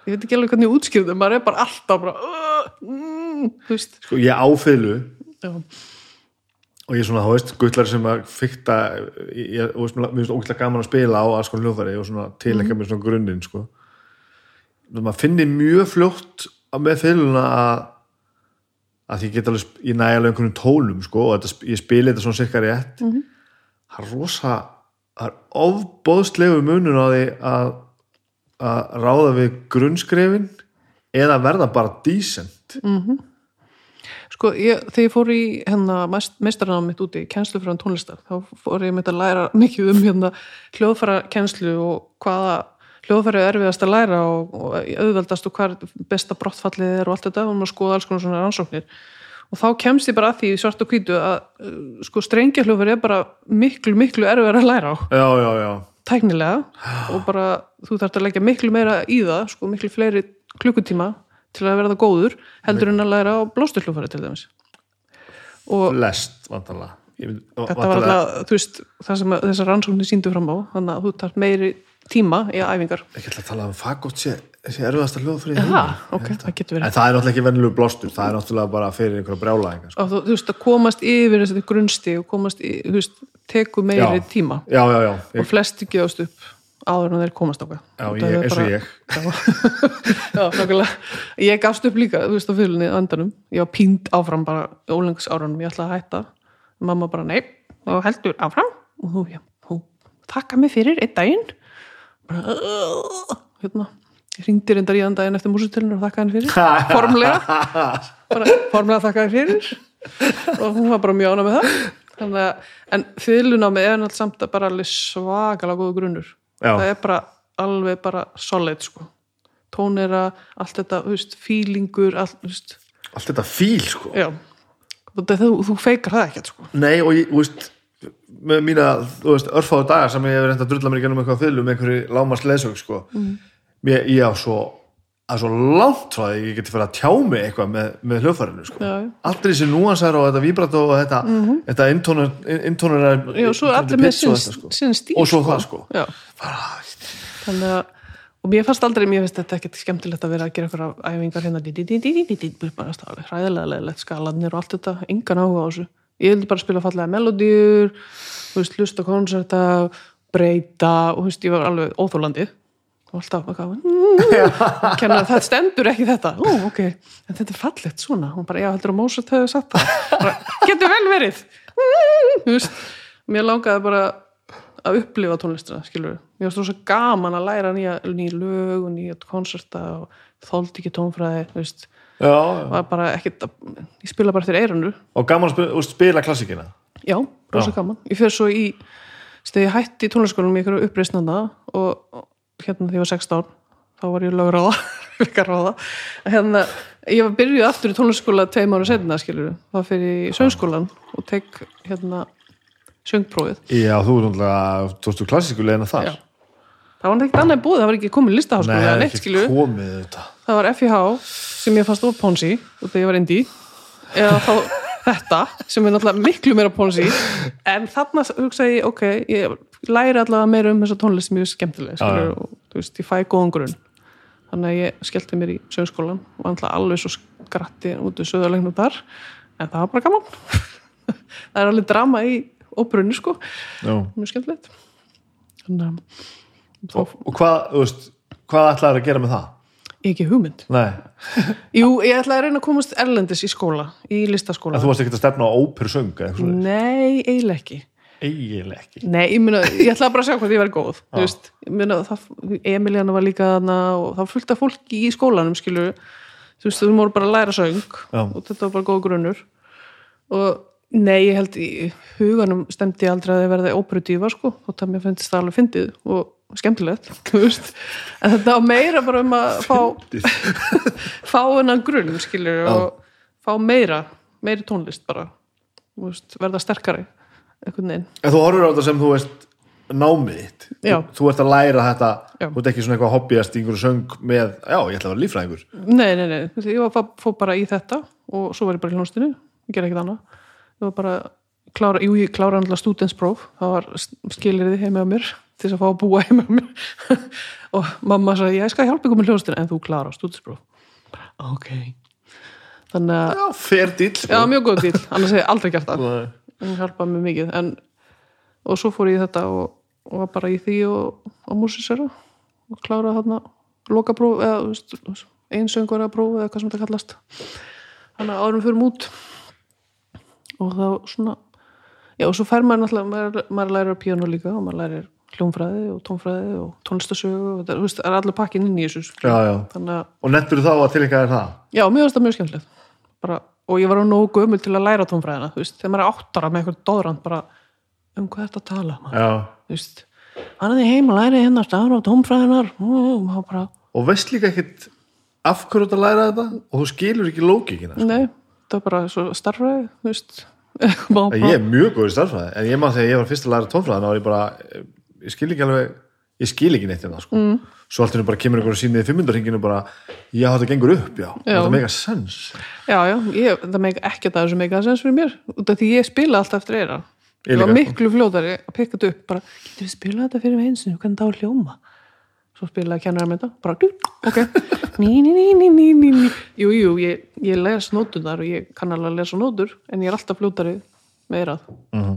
ég veit ekki alveg hvernig ég útskýrði maður er bara alltaf bara uh, mm, sko ég á fylgu já, og ég er svona, þú veist, gullar sem að fykta, ég, finnst ógæslega gaman að spila á alls konar hljóðfæri og svona tilenga mér svona grunninn, sko. Maður finnir mjög fljótt með fylguna að að ég get alveg, ég næ alveg einhvern tónum, sko, og þetta, ég spili þetta svona sikka rétt. Það er rosa það er ofbóðslegu munur á því að að ráða við grunnskrefin eða verða bara decent. Sko, ég, þegar ég fór í hérna meistarann mitt úti, kennslu frá tónlistar þá fór ég mitt að læra mikið um hérna hljóðfæra kennslu og hvaða hljóðfæri er erfiðast að læra og, og auðveldast og hvað er besta brottfallið er og allt þetta. Og maður skoða alls konar svona rannsóknir og þá kemst ég bara að því svart og hvítu að uh, sko strengja hljóðfæri er bara miklu, miklu erfiðar að læra á. Já, já, já, tæknilega. Og bara þú þarft að leggja miklu meira í það sko miklu fleiri klukkutíma til að verða góður heldur en að læra á blásturhljófari til dæmis. Og lest vantanlega þetta var alltaf þú veist, það sem þessar rannsóknir síndu fram á þannig að þú þarft meiri tíma í æfingar ekki ætla að tala um fagott sé, sé erfiðasta hljóð fyrir Já, ok, það getur verið en það er náttúrulega ekki venjulegu blástur það er náttúrulega bara fyrir einhverja brjálæðingar sko. þú, þú veist að komast yfir þessi grunnsti og komast í, þú veist, teku meiri Já. tíma já, já, já, og ég, flesti gefast upp áður en þeir komast okkar já ég, eins og ég [LAUGHS] Já, nákvæmlega. Ég gafst upp líka, þú veist, á fylunni á endanum. Ég var pínd áfram bara ólengsárunum, ég ætlaði að hætta. Mamma bara, nei, og heldur áfram. Og þú, já, hún takka mig fyrir einn daginn. Bara, hérna, ringdi reyndar í þann daginn eftir músutilinu og þakka henni fyrir. [LAUGHS] Formlega. Bara, formlega þakka henni fyrir. Og hún var bara mjög ána með það. Að, en fyllunámið er náttúrulega samt að bara alveg svakalega góðu grunnur. Já. Það er bara alveg bara solid, sko tónera, allt þetta, þú veist, fílingur allt, allt þetta fíl sko já Þú, þú, feikar það ekkert sko Nei og ég, þú veist með mína, þú veist, örfáðu dagar sem ég hef reynd að drulla mér gennum eitthvað fylgum einhverju lámast leðsög, sko ég, ég á svo að svo langt því að ég geti fyrir að tjá mig eitthvað með, með hljóðfærinu, sko Já, allir þessi núansar og þetta víbrato og þetta, þetta intónur Já, svo er allir með sinn, sinn stíl og svo það, sko Já, bara, þannig að og mér fannst aldrei, mér finnst þetta ekkert skemmtilegt að vera að gera eitthvað æfingar hérna hræðilega leðilegt skalanir og allt þetta, engan áhuga á þessu ég vildi bara spila fallega veist, hlusta koncerta breyta og veist, ég var alveg óþólandi og alltaf eitthvað [LAUGHS] kenna að það stendur ekki þetta. Ó, ok, en þetta er fallegt svona. Hún bara, já, heldur að Mozart hefði sagt það. Bara, getur vel verið. Þú veist, mér langaði bara að upplifa tónlistina, skilur mér varst svo gaman að læra nýja, nýja lög og nýja koncerta og þóldi ekki tónfræði, þú veist. Var bara ekkert að, ég spila bara fyrir eiranu og gaman að spila, spila klassikina já, rosa Já. gaman. Ég fyrir svo í, steði ég hætti í tónlistaskólanum í ykkur uppreisnanda og hérna þegar ég var 16 þá var ég lögráða [LAUGHS] vikaráða hérna, ég var byrjuð aftur í tónlistaskóla tveim ára setna, skilur þá fyrir í söngskólan og tek hérna söngprófið. Já, þú er náttúrulega, þú veist, klassíku leiðina þar. Já. Það var ekkert annað búið, það var ekki komið listaháskóla Nei, það er neitt, ekki skilur komið þetta. Það var FIH sem ég fannst of ponsi og þegar ég var indi eða þá [LAUGHS] þetta sem er náttúrulega miklu meira ponsi en þarna hugsaði ég, ok ég læri allavega meira um þessa tónlist mjög skemmtilega Já, skilur, já. og þú veist, ég fæ góðan grunn. Þannig að ég skellti mér í sögskólan og alltaf alveg svo skratti út úr söðalegnum þar en það var bara gaman. [LAUGHS] Það er alveg drama í óbrunni sko, já. mjög skemmtilegt. Þannig að Og, og hvað, þú veist, hvað ætlaður að gera með það? ekki hugmynd [LAUGHS] Jú, ég ætlaði að reyna að komast erlendis í skóla, í listaskóla. en þú varst ekkert að stefna á óperusöng eða eitthvað svona, Nei, eiginlega ekki. eiginlega ekki Nei, ég meina, ég ætlaði bara að sjá hvað ég væri góð. Þú veist, meina, það, Emiliana var líka þarna og það fullt af fólki í skólanum, skilur. Þú veist, þú voru bara að læra söng Já. og þetta var bara góð grunnur. Og nei, ég held í huganum stemdi aldrei að ég verði óperudífa, sko, og það mér finnst það alveg fyndið og skemmtilegt, þú veist. En þetta var meira bara um að fá [LAUGHS] fá hennan grunn skilur og fá meira meiri tónlist bara veist, verða sterkari En þú horfur á þetta sem þú veist námið þitt, Já. þú, ert að læra þetta Já. þú ert ekki svona eitthvað hobbyast í einhverju söng með, já, ég ætla að vera líffræðingur. Nei, nei, nei, ég var fó bara í þetta og svo var ég bara í hljónstinu ég ger ekkert annað. Ég var bara klára, jú, ég klára andla studentspróf það var skilirði heima á mér til þess að fá að búa heima á mér. [LAUGHS] Og mamma sagði, ég skal hjálpa ykkur með hljónstinu en þú klára studentspróf ok. Þannig að, Já, fer dýl já, mjög góð dýl annars hef ég aldrei gert það. Nei. hún hjálpaði mér mikið. En, og svo fór ég í þetta og, og var bara í því og á músisera og kláraði þarna lokapróf eða þú veist, einsöngur að próf eða hvað sem þetta kallast. Þannig að árum fyrir út. Og þá svona já og svo fær maður náttúrulega maður, maður lærir píano líka og maður lærir hljónfræði og tónfræði og tónlistasögu og þetta, veist, það er allir pakkin inn í þessu sko. Já, já. þannig að, Og nettur þá að tilhenga þér það? já, finnst það mjög skemmtilegt bara, og ég var á nógu gömul til að læra tónfræðina veist, þegar maður er áttara með eitthvað dóðrand bara, um hvað er þetta að tala hann er því heim að læra hérna stafra á tónfræðinar og bara, Og veist líka ekkit af hverju að læra þetta og þú skilur ekki lókikina sko. nei, það er bara starfræði, veist [LAUGHS] má Ég er mjög góð í starfræði en ég maður þegar ég var fyrst að læra tónfræði þá var ég bara, ég skil ekki alveg ég skil ekki neitt hérna sko. mm. svo alltaf bara kemur einhver og sýnið 500 hringinu bara, já þetta gengur upp, já, Já. þetta mega sens já, já, ég, það meik ekki að það er svo meika sens fyrir mér, út af því ég spila alltaf eftir eira, Ég var miklu fljótari að pikka þetta upp, bara, getur við spilað þetta fyrir mig einsinu, hvernig það var hljóma? Svo spilaði kennar með þetta, bara, ok. [LAUGHS] Ný, ný, ný, ný, ný, ný, ný. Jú, jú, ég, ég les nótunar og ég kann alveg að lesa nótur, en ég er alltaf fljótari með eirað. Mhm.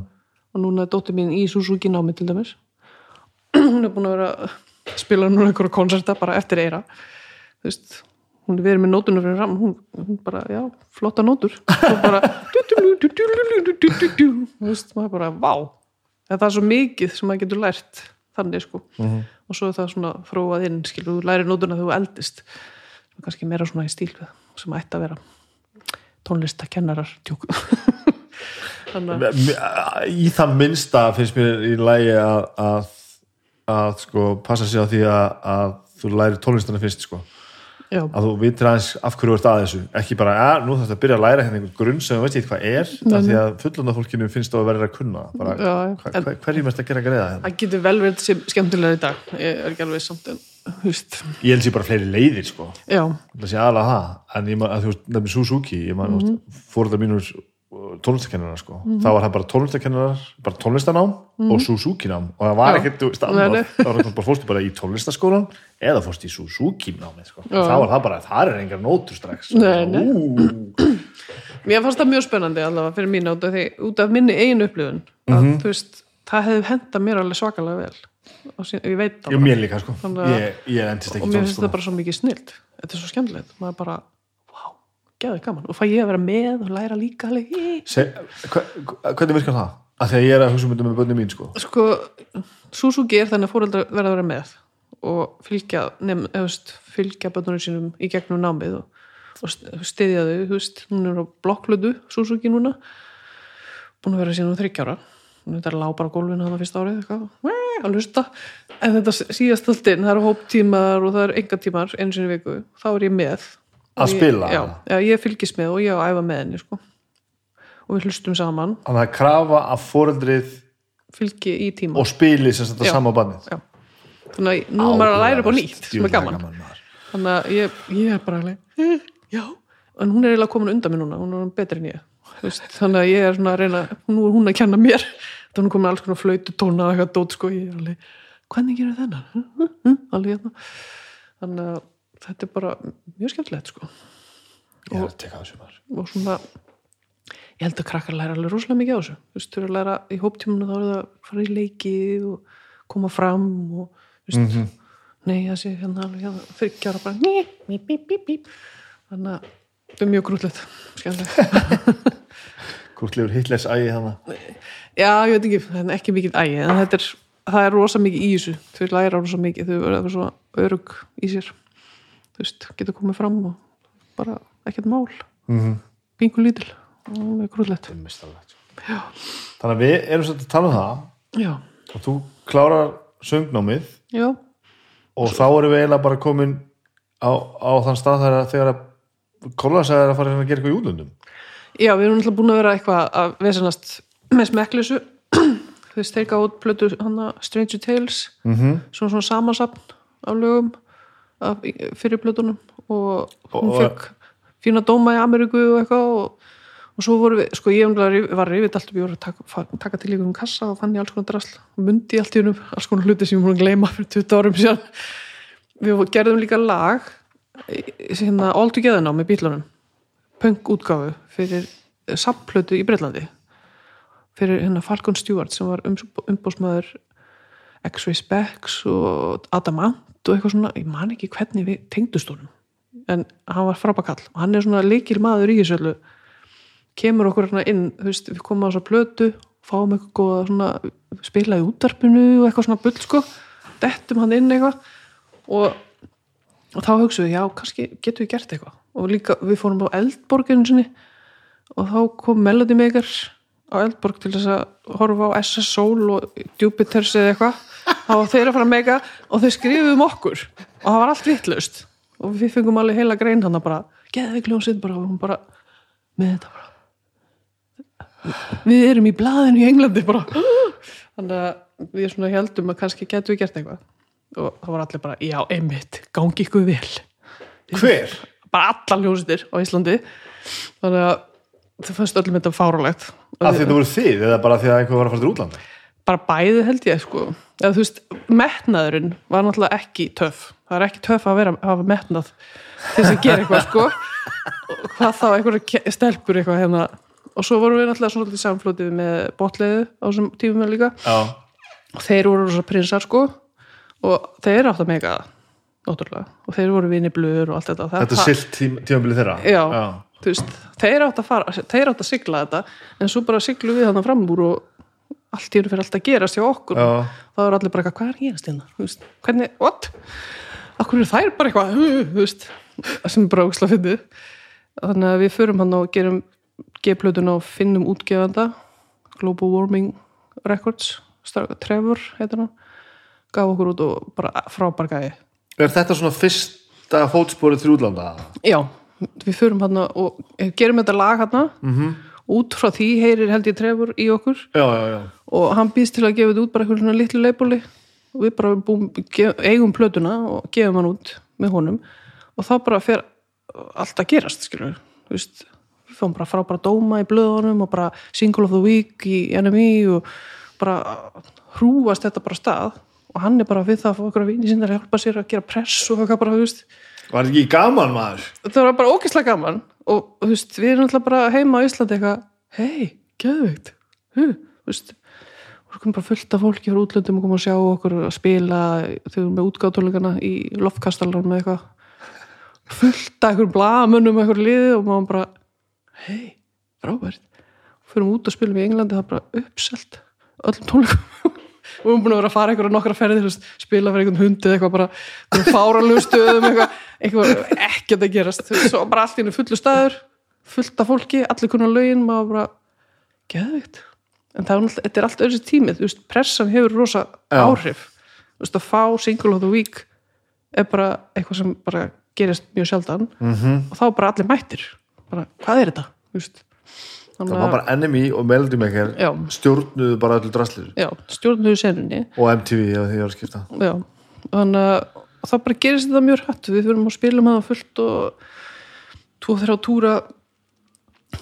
og núna er dóttir mín í Suzuki námi til dæmis hún er búin að vera að spila núna einhverja konserta bara eftir eira þú veist, hún er verið með nótunum fyrir ram hún, hún bara, já, flotta nótur og bara þú veist, maður bara, vá þetta er svo mikið sem maður getur lært þannig sko og svo er það svona fróað inn, skilur, þú lærir nótuna þegar þú eldist sem er kannski meira svona í stíl sem ætti að vera tónlistakennarar tjók þannig í það minnsta finnst mér í lægi að, að, að sko, passa sig á því að, að þú læri tónlistana fyrst sko. Já. að þú vitir aðeins af hverju þú ert að þessu ekki bara, ja, nú þarfst að byrja að læra hérna einhver grunn sem þú veist ekki hvað er því að fullanda fólkinu finnst þú að vera að kunna bara, Já, hva, en- hva, hverjum erst að gera greiða hérna? það getur vel verið sem skemmtilega í dag ég er ekki alveg samt en veist, ég held sér bara fleiri leiðir sko já, það sé aðalega það en ég að þú veist, nefnir Suzuki mm. -hmm. fóröldar mínur tónlistakennara sko, þá var það bara tónlistakennarar bara tónlistanám og Suzuki nám og það var. Já. ekkert, nei. þá það fórstu bara í tónlistaskólan eða fórstu í Suzuki námi sko. Já. þá var það bara, það er engar nótur strax Nei, nei. Mér fannst það mjög spennandi allavega fyrir mín út af, því, út af minni eigin upplifun að Mhm. þú veist, það hefði henda mér alveg svakalega vel og sín, ég veit það já, mér líka sko ég, ég endist ekki og mér finnst þetta bara svo mikið snilt þetta er svo skemmtilegt, maður bara geði gaman, og fæ ég að vera með og læra líka. Se, hva, hvernig virkar það? að því að ég er að hugsa um þetta með bönni mín sko. Sko, Suzuki er þannig að fóreldrar verða að vera með og fylgja nefn, eða, veist, fylgja bönnunum sínum í gegnum námið og, og stiðja þau, þú veist, hún er á blokklödu Suzuki núna. Búin að vera síðan um þryggjára þetta er lág bara á gólfinu hann að fyrsta árið eitthvað, að lusta en þetta síðast alltinn, það eru hóptímar og það eru enga tímar einu sinni í viku. Þá er ég með Að Og ég- spila? já, já, ég fylgist með og ég á að æfa með henni sko. og við hlustum saman. Þannig að krafa að foreldrið fylgi í tíma. og spili sem þetta sama bannið já. þannig að nú er maður að læra upp á nýtt sem er gaman. maður. þannig að ég, ég er bara eh, já, en hún er eiginlega komin undan mér núna hún er betri en ég Þú veist, þannig að ég er svona að reyna nú er hún að kenna mér. Þannig að hún komin alls konar flöytu tóna og eitthvað dót sko. Ég er alveg, hvernig gerir þennan? [LAUGHS] Alveg hérna. Þannig að þetta er bara mjög skemmtilegt sko. Ég er að teka þessu maður. og svona ég held að krakkar læra alveg rosalega mikið á þessu. Þú veist, þú eru að læra í hóptímunu þá er það að fara í leikið og koma fram og þú veist, Mhm. nei það sé hérna alveg hérna, þryggjára bara ný, bí, bí, bí, bí. þannig að þetta er mjög grútlegt skemmtilegt. [LAUGHS] Krútlegur Hitlers ægi þannig já, ég veit ekki, það er ekki mikið ægi en þetta er, það er rosa mikið í þessu. Þau læra rosa mikið, þau svo örug í sér þú veist, getur komið fram og bara ekkert mál. Mm -hmm. pingu lítil og það er grútlegt. Þannig að við erum svolítið að tala um það. Já, og þú klárar söngnámið. Já, og þá erum við eiginlega bara komin á, á þann stað þegar, þegar að kólasæðar er að fara að gera eitthvað í útlöndum. Já, við erum alltaf búin að vera eitthvað að vesenast með veist, þeir gáðu út plötu hana Stranger Tales mm -hmm. svona svona samansapn af lögum fyrir plötunum og hún fekk fína dóma í Ameríku og eitthvað og, og svo voru við, sko ég var rifið allt upp, ég voru að taka, taka til ykkur um kassa og fann ég alls konar drasl og mundi allt í húnum, alls konar hluti sem ég múin að gleyma fyrir 20 árum síðan. Við gerðum líka lag hérna All Together ná með bílunum punk útgáfu fyrir samplötu í Breitlandi fyrir hérna Falcon Stewart sem var um, umbósmaður X-Ray Specs og Adamant og eitthvað svona, ég man ekki hvernig við tengdust honum en hann var frábakall og hann er svona leikil maður í þessu kemur okkur hérna inn þú veist, við komum á þessa plötu fáum eitthvað svona spila í útarpinu og eitthvað svona bull sko dettum hann inn eitthvað og, og þá hugsaum við, já, kannski getum við gert eitthvað. Og líka við fórum á Eldborginu sinni og þá kom Melody Maker á Eldborg til þess að horfa á SS Soul og Jupiters eða eitthvað. Þá var þeir að fara að meika og þau skrifuðu um okkur. Og það var allt vitlaust. Og við fengum alveg heila grein hann bara, geða við gljóðsitt bara og hún bara, með þetta bara. Við erum í blaðinu í Englandi bara. Þannig að við svona heldum að kannski getum við gert eitthvað. Og það var allir bara, já, einmitt gangi ykkur vel. Hver? bara allar ljósittir á Íslandi. Þannig að það fannst öllum þetta fáralegt af því það voru þið eða bara því að einhver var að fara til útlanda? Bara bæði held ég sko. Eða þú veist, metnaðurinn var náttúrulega ekki töff, það er ekki töff að vera að hafa metnað til þess að gera eitthvað sko. Og hvað þá einhverja stelpur eitthvað hérna. Og svo vorum við náttúrulega svona samflótið með botleiðu á þessum tímum með líka. Já, og þeir voru rosa prinsar sko. Og þeir átt að mega það náttúrulega, og þeir voru vinni blöður og allt þetta. Þetta er silt tím, tímabilið þeirra? Já, þú veist, þeir átt að fara þeir átt að sigla þetta, en svo bara siglu við þannig fram úr og allt í hennu fyrir allt að gerast hjá okkur. Já. þá er allir bara eitthvað, hvað er gerast hérna? Hvernig, what? Akkur er þær bara eitthvað, "Hu, þú veist sem bara ógslag fyndið. Þannig að við förum hann og gerum G-plötun og finnum útgefanda Global Warming Records Trevor heitir hann gaf okkur út og bara frábær gæði er þetta svona fyrst fyrsta fótsporið til útlanda? Já, við förum hann og gerum þetta lag hann -hmm. út frá því heyrir held ég trefur í okkur. Já, já, já, og hann býst til að gefa þetta út bara eitthvað svona litlu leipúli og við bara búum, eigum plötuna og gefum hann út með honum. Og þá bara fer allt að gerast skilur við veist, við fáum bara dóma í blöðunum og bara single of the week í NME og bara hrúast þetta bara stað. Og hann er bara við það að fá okkur að vinni sinna að hjálpa sér að gera press og eitthvað bara, þú veist var þetta ekki gaman maður? Það var bara ógeðslega gaman og þú veist, við erum alltaf bara heima á Íslandi eitthvað, hei, geðveikt. Hu, þú veist svo komum bara fullt af fólki frá útlöndum og komum að sjá okkur að spila þau eru með útgáðtónleikana í loftkastalar með eitthvað. Fullt af einhverjum blamunum eitthvað liði og maður bara hei, frábært og fyrir út og spilum í Englandi það er bara uppselt öllum og við erum búin að vera að fara einhverja nokkra ferði til að spila fyrir einhvern hundi eitthvað bara fáralegu stöðum eitthvað, eitthvað ekkert að gerast Þú veist, svo bara allt í hennu fullu staður fullt af fólki, allir konar lögin maður bara, geðvikt en það er, er allt öðru tímið veist, pressan hefur rosa Já. áhrif veist, að fá single of the week er bara eitthvað sem bara gerist mjög sjaldan mm -hmm. og þá er bara allir mættir bara, hvað er þetta? Veist, það var bara NME og Melody Maker stjórnuðu bara öllu draslir já, stjórnuðu senunni. Og MTV ef því að skipta. Já, þannig að þá bara gerist þetta mjög hrætt við fyrir að spilum það fullt og tvo þrjá túra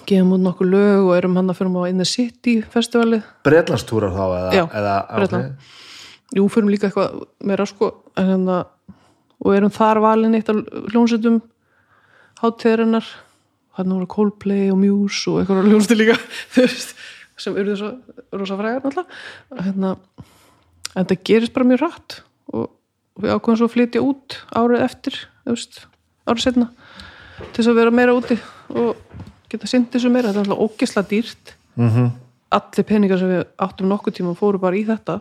gefum út nokkuð lög og erum hann að fyrir á In the City festivalið. Bretlandstúrar þá eða, Já, eða Bretland. jú, fyrir líka eitthvað meira sko en hérna, og erum þar valin eitt af hljónsettum hátíðarinnar hann voru Coldplay og Muse og eitthvað hljónsetti líka [LAUGHS] sem eru þess að rosa frægar náttúrulega. Hérna, en þetta gerist bara mjög rætt og við ákveðum svo að flytja út árið eftir veist, árið setna til þess að vera meira úti og geta synd þessu meira, þetta er alltaf ógesla dýrt. Mm -hmm. allir peningar sem við áttum nokkuð tíma fóru bara í þetta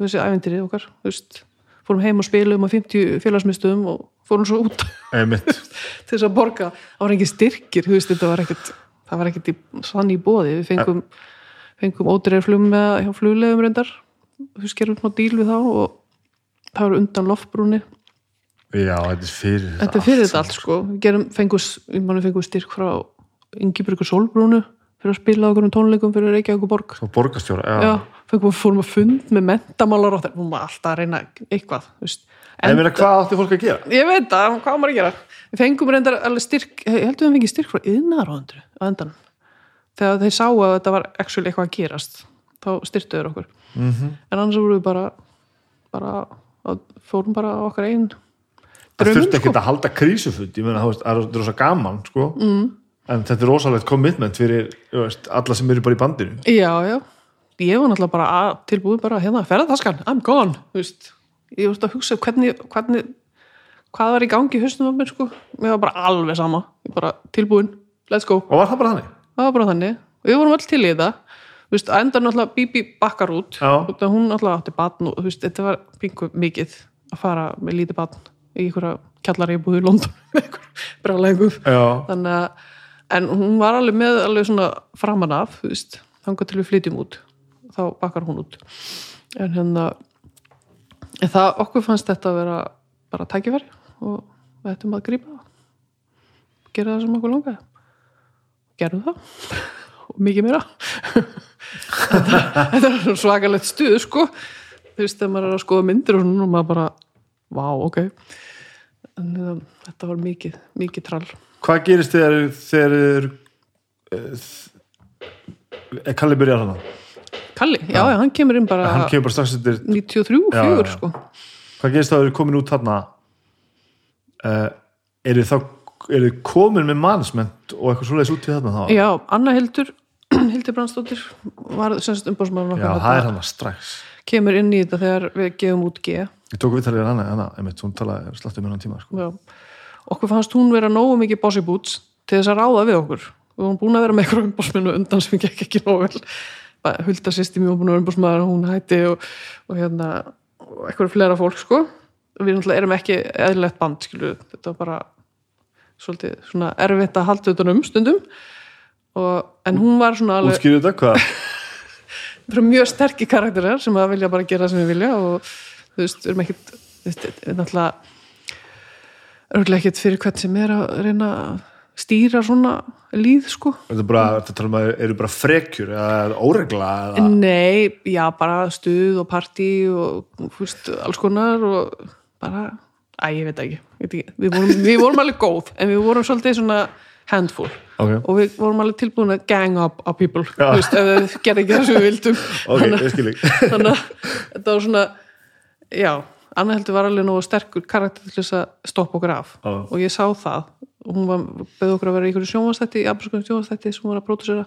þessi ævindiri okkar þú veist, fórum heim og spilum á 50 félagsmyndstöðum og fórum svo út. [LAUGHS] Til þess að borga. Það var ekki styrkir, veist, þetta var ekkert það var ekkert sann í bóði við fengum, fengum með hjá fluglegum reyndar. Þú gerum smá díl við þá og það var undan loftbrúni já, þetta er fyrir þetta er fyrir þetta allt sko. við gerum, fengum, við fengum styrk frá Ingibryggur Solbrúnu fyrir að spila á okkur um tónleikum fyrir Reykjavík borg svo borgarstjóra, já, Já, fórum að fund með mentamálar og það fórum alltaf að reyna eitthvað en meina hvað átti fólk að gera ég veit það, hvað á maður að gera við fengum reyndar alveg styrk ég held að við fengið styrk frá yðnaðaróðundru á endan þegar þeir sáu að þetta var actually eitthvað að gerast þá styrtu þeir okkur mm -hmm. en annars vorum við bara, bara að, fórum bara á okkar einn það þurfti sko. ekki að halda krísufund ég meina, það er rosa gaman sko. mm. en þetta er rosalegt commitment fyrir veist, alla sem eru bara í bandinu já, já, ég var náttúrulega bara tilbúið bara hérna, ferðartaskan, I'm gone veist, ég veist að hugsa hvernig, hvernig hvað var í gangi í haustum á mér sko, mér var bara alveg sama. Ég bara tilbúin, let's go. Og var það bara þannig? það var bara þannig. Við vorum öll til í það veist, enda náttúrulega Bibi bakkar út. Hún náttúrulega átti batn og veist, þetta var pingu mikið að fara með lítið batn í einhverja kjallari í búið í London [LAUGHS] með einhverjum bráleggum já, þannig að, en hún var alveg með alveg svona framan af, þú veist þangað til við flytjum út þá bakkar hún út. En hérna en það, okkur fannst þetta að vera bara tækifæri og við ættum að grípa það. Gera það sem okkur langaði. Gerðum það. [LAUGHS] Og mikið meira. [LAUGHS] Þetta, þetta er svakalegt stuð sko. Þú veist þegar maður er að skoða myndir og svona og maður bara, vá, ok. En um, þetta var mikið mikið trall. Hvað gerist þegar þegar er Kalli byrjar hana Kalli, já, já, hann kemur inn bara hann kemur bara strax eftir 93, Já, 4 já, já. sko. Hvað gerist það að eru komin út þarna? Uh, eru þá eru komin með mannsment og eitthvað svoleiðis út í þarna þá? Já, Anna Hildur [CLEARS THROAT] Hildur Brandsdóttir var semst umbásmaður Já, það er hann strax. Kemur inn í þetta þegar við gefum út G. Ég tók viðtalið hana, hana, einmitt, hún talaði sláttu með hann tíma sko. Okkur fannst hún vera nógu mikið bossy boots til þess að ráða við okkur. Við vorum búin að vera með eitthvað umbásmennu undan sem gekk ekki nógu vel Bara Hulda sýsti mjög búin að vera umbásmaður hún hætti og, og hérna og eitthvað flera fólk sko. Við náttúrulega erum ekki eðlilegt band skilu þetta var bara svolítið svona erfitt að halda utan um stundum. Og, en hún var svona alveg útskýrðu þetta, hvað? [LAUGHS] mjög sterkir karakterar sem að vilja bara gera sem við vilja og þú veist, við erum veist, við náttúrulega örgulega ekkert fyrir hvern sem er að reyna að stýra svona líð sko. Þetta er bara, þetta tala um að eru bara frekjur eða óregla eða? Nei, já, bara stuð og partí og fúst, alls konar og bara, æ, ég veit ekki, veit ekki. Við, vorum, við vorum alveg góð en við vorum svolítið svona handful. Ok, og við vorum alveg tilbúin að gang up á people, þú veist, ef við gerði ekki það sem við vildum. Ok, ég skil ekki þannig að þetta var svona já, Anna heldur var alveg nógu sterkur karakter til þess að stoppa okkur af. Já. og ég sá það hún var, beði okkur að vera í einhverju sjónvastætti í afbröskunum sjónvastætti sem hún var að pródusera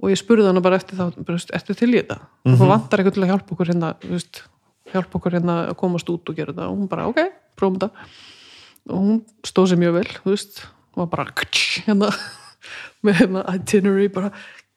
og ég spurði hana bara eftir þá bara, ertu til í þetta? Og hún vantar eitthvað til að hjálpa okkur hérna veist, hjálpa okkur hérna að komast út og gera þetta. Og hún bara, ok, prófum þetta. Og hún stóð sér mjög vel þú veist, og var bara hérna, [LAUGHS] með hérna itinerary bara,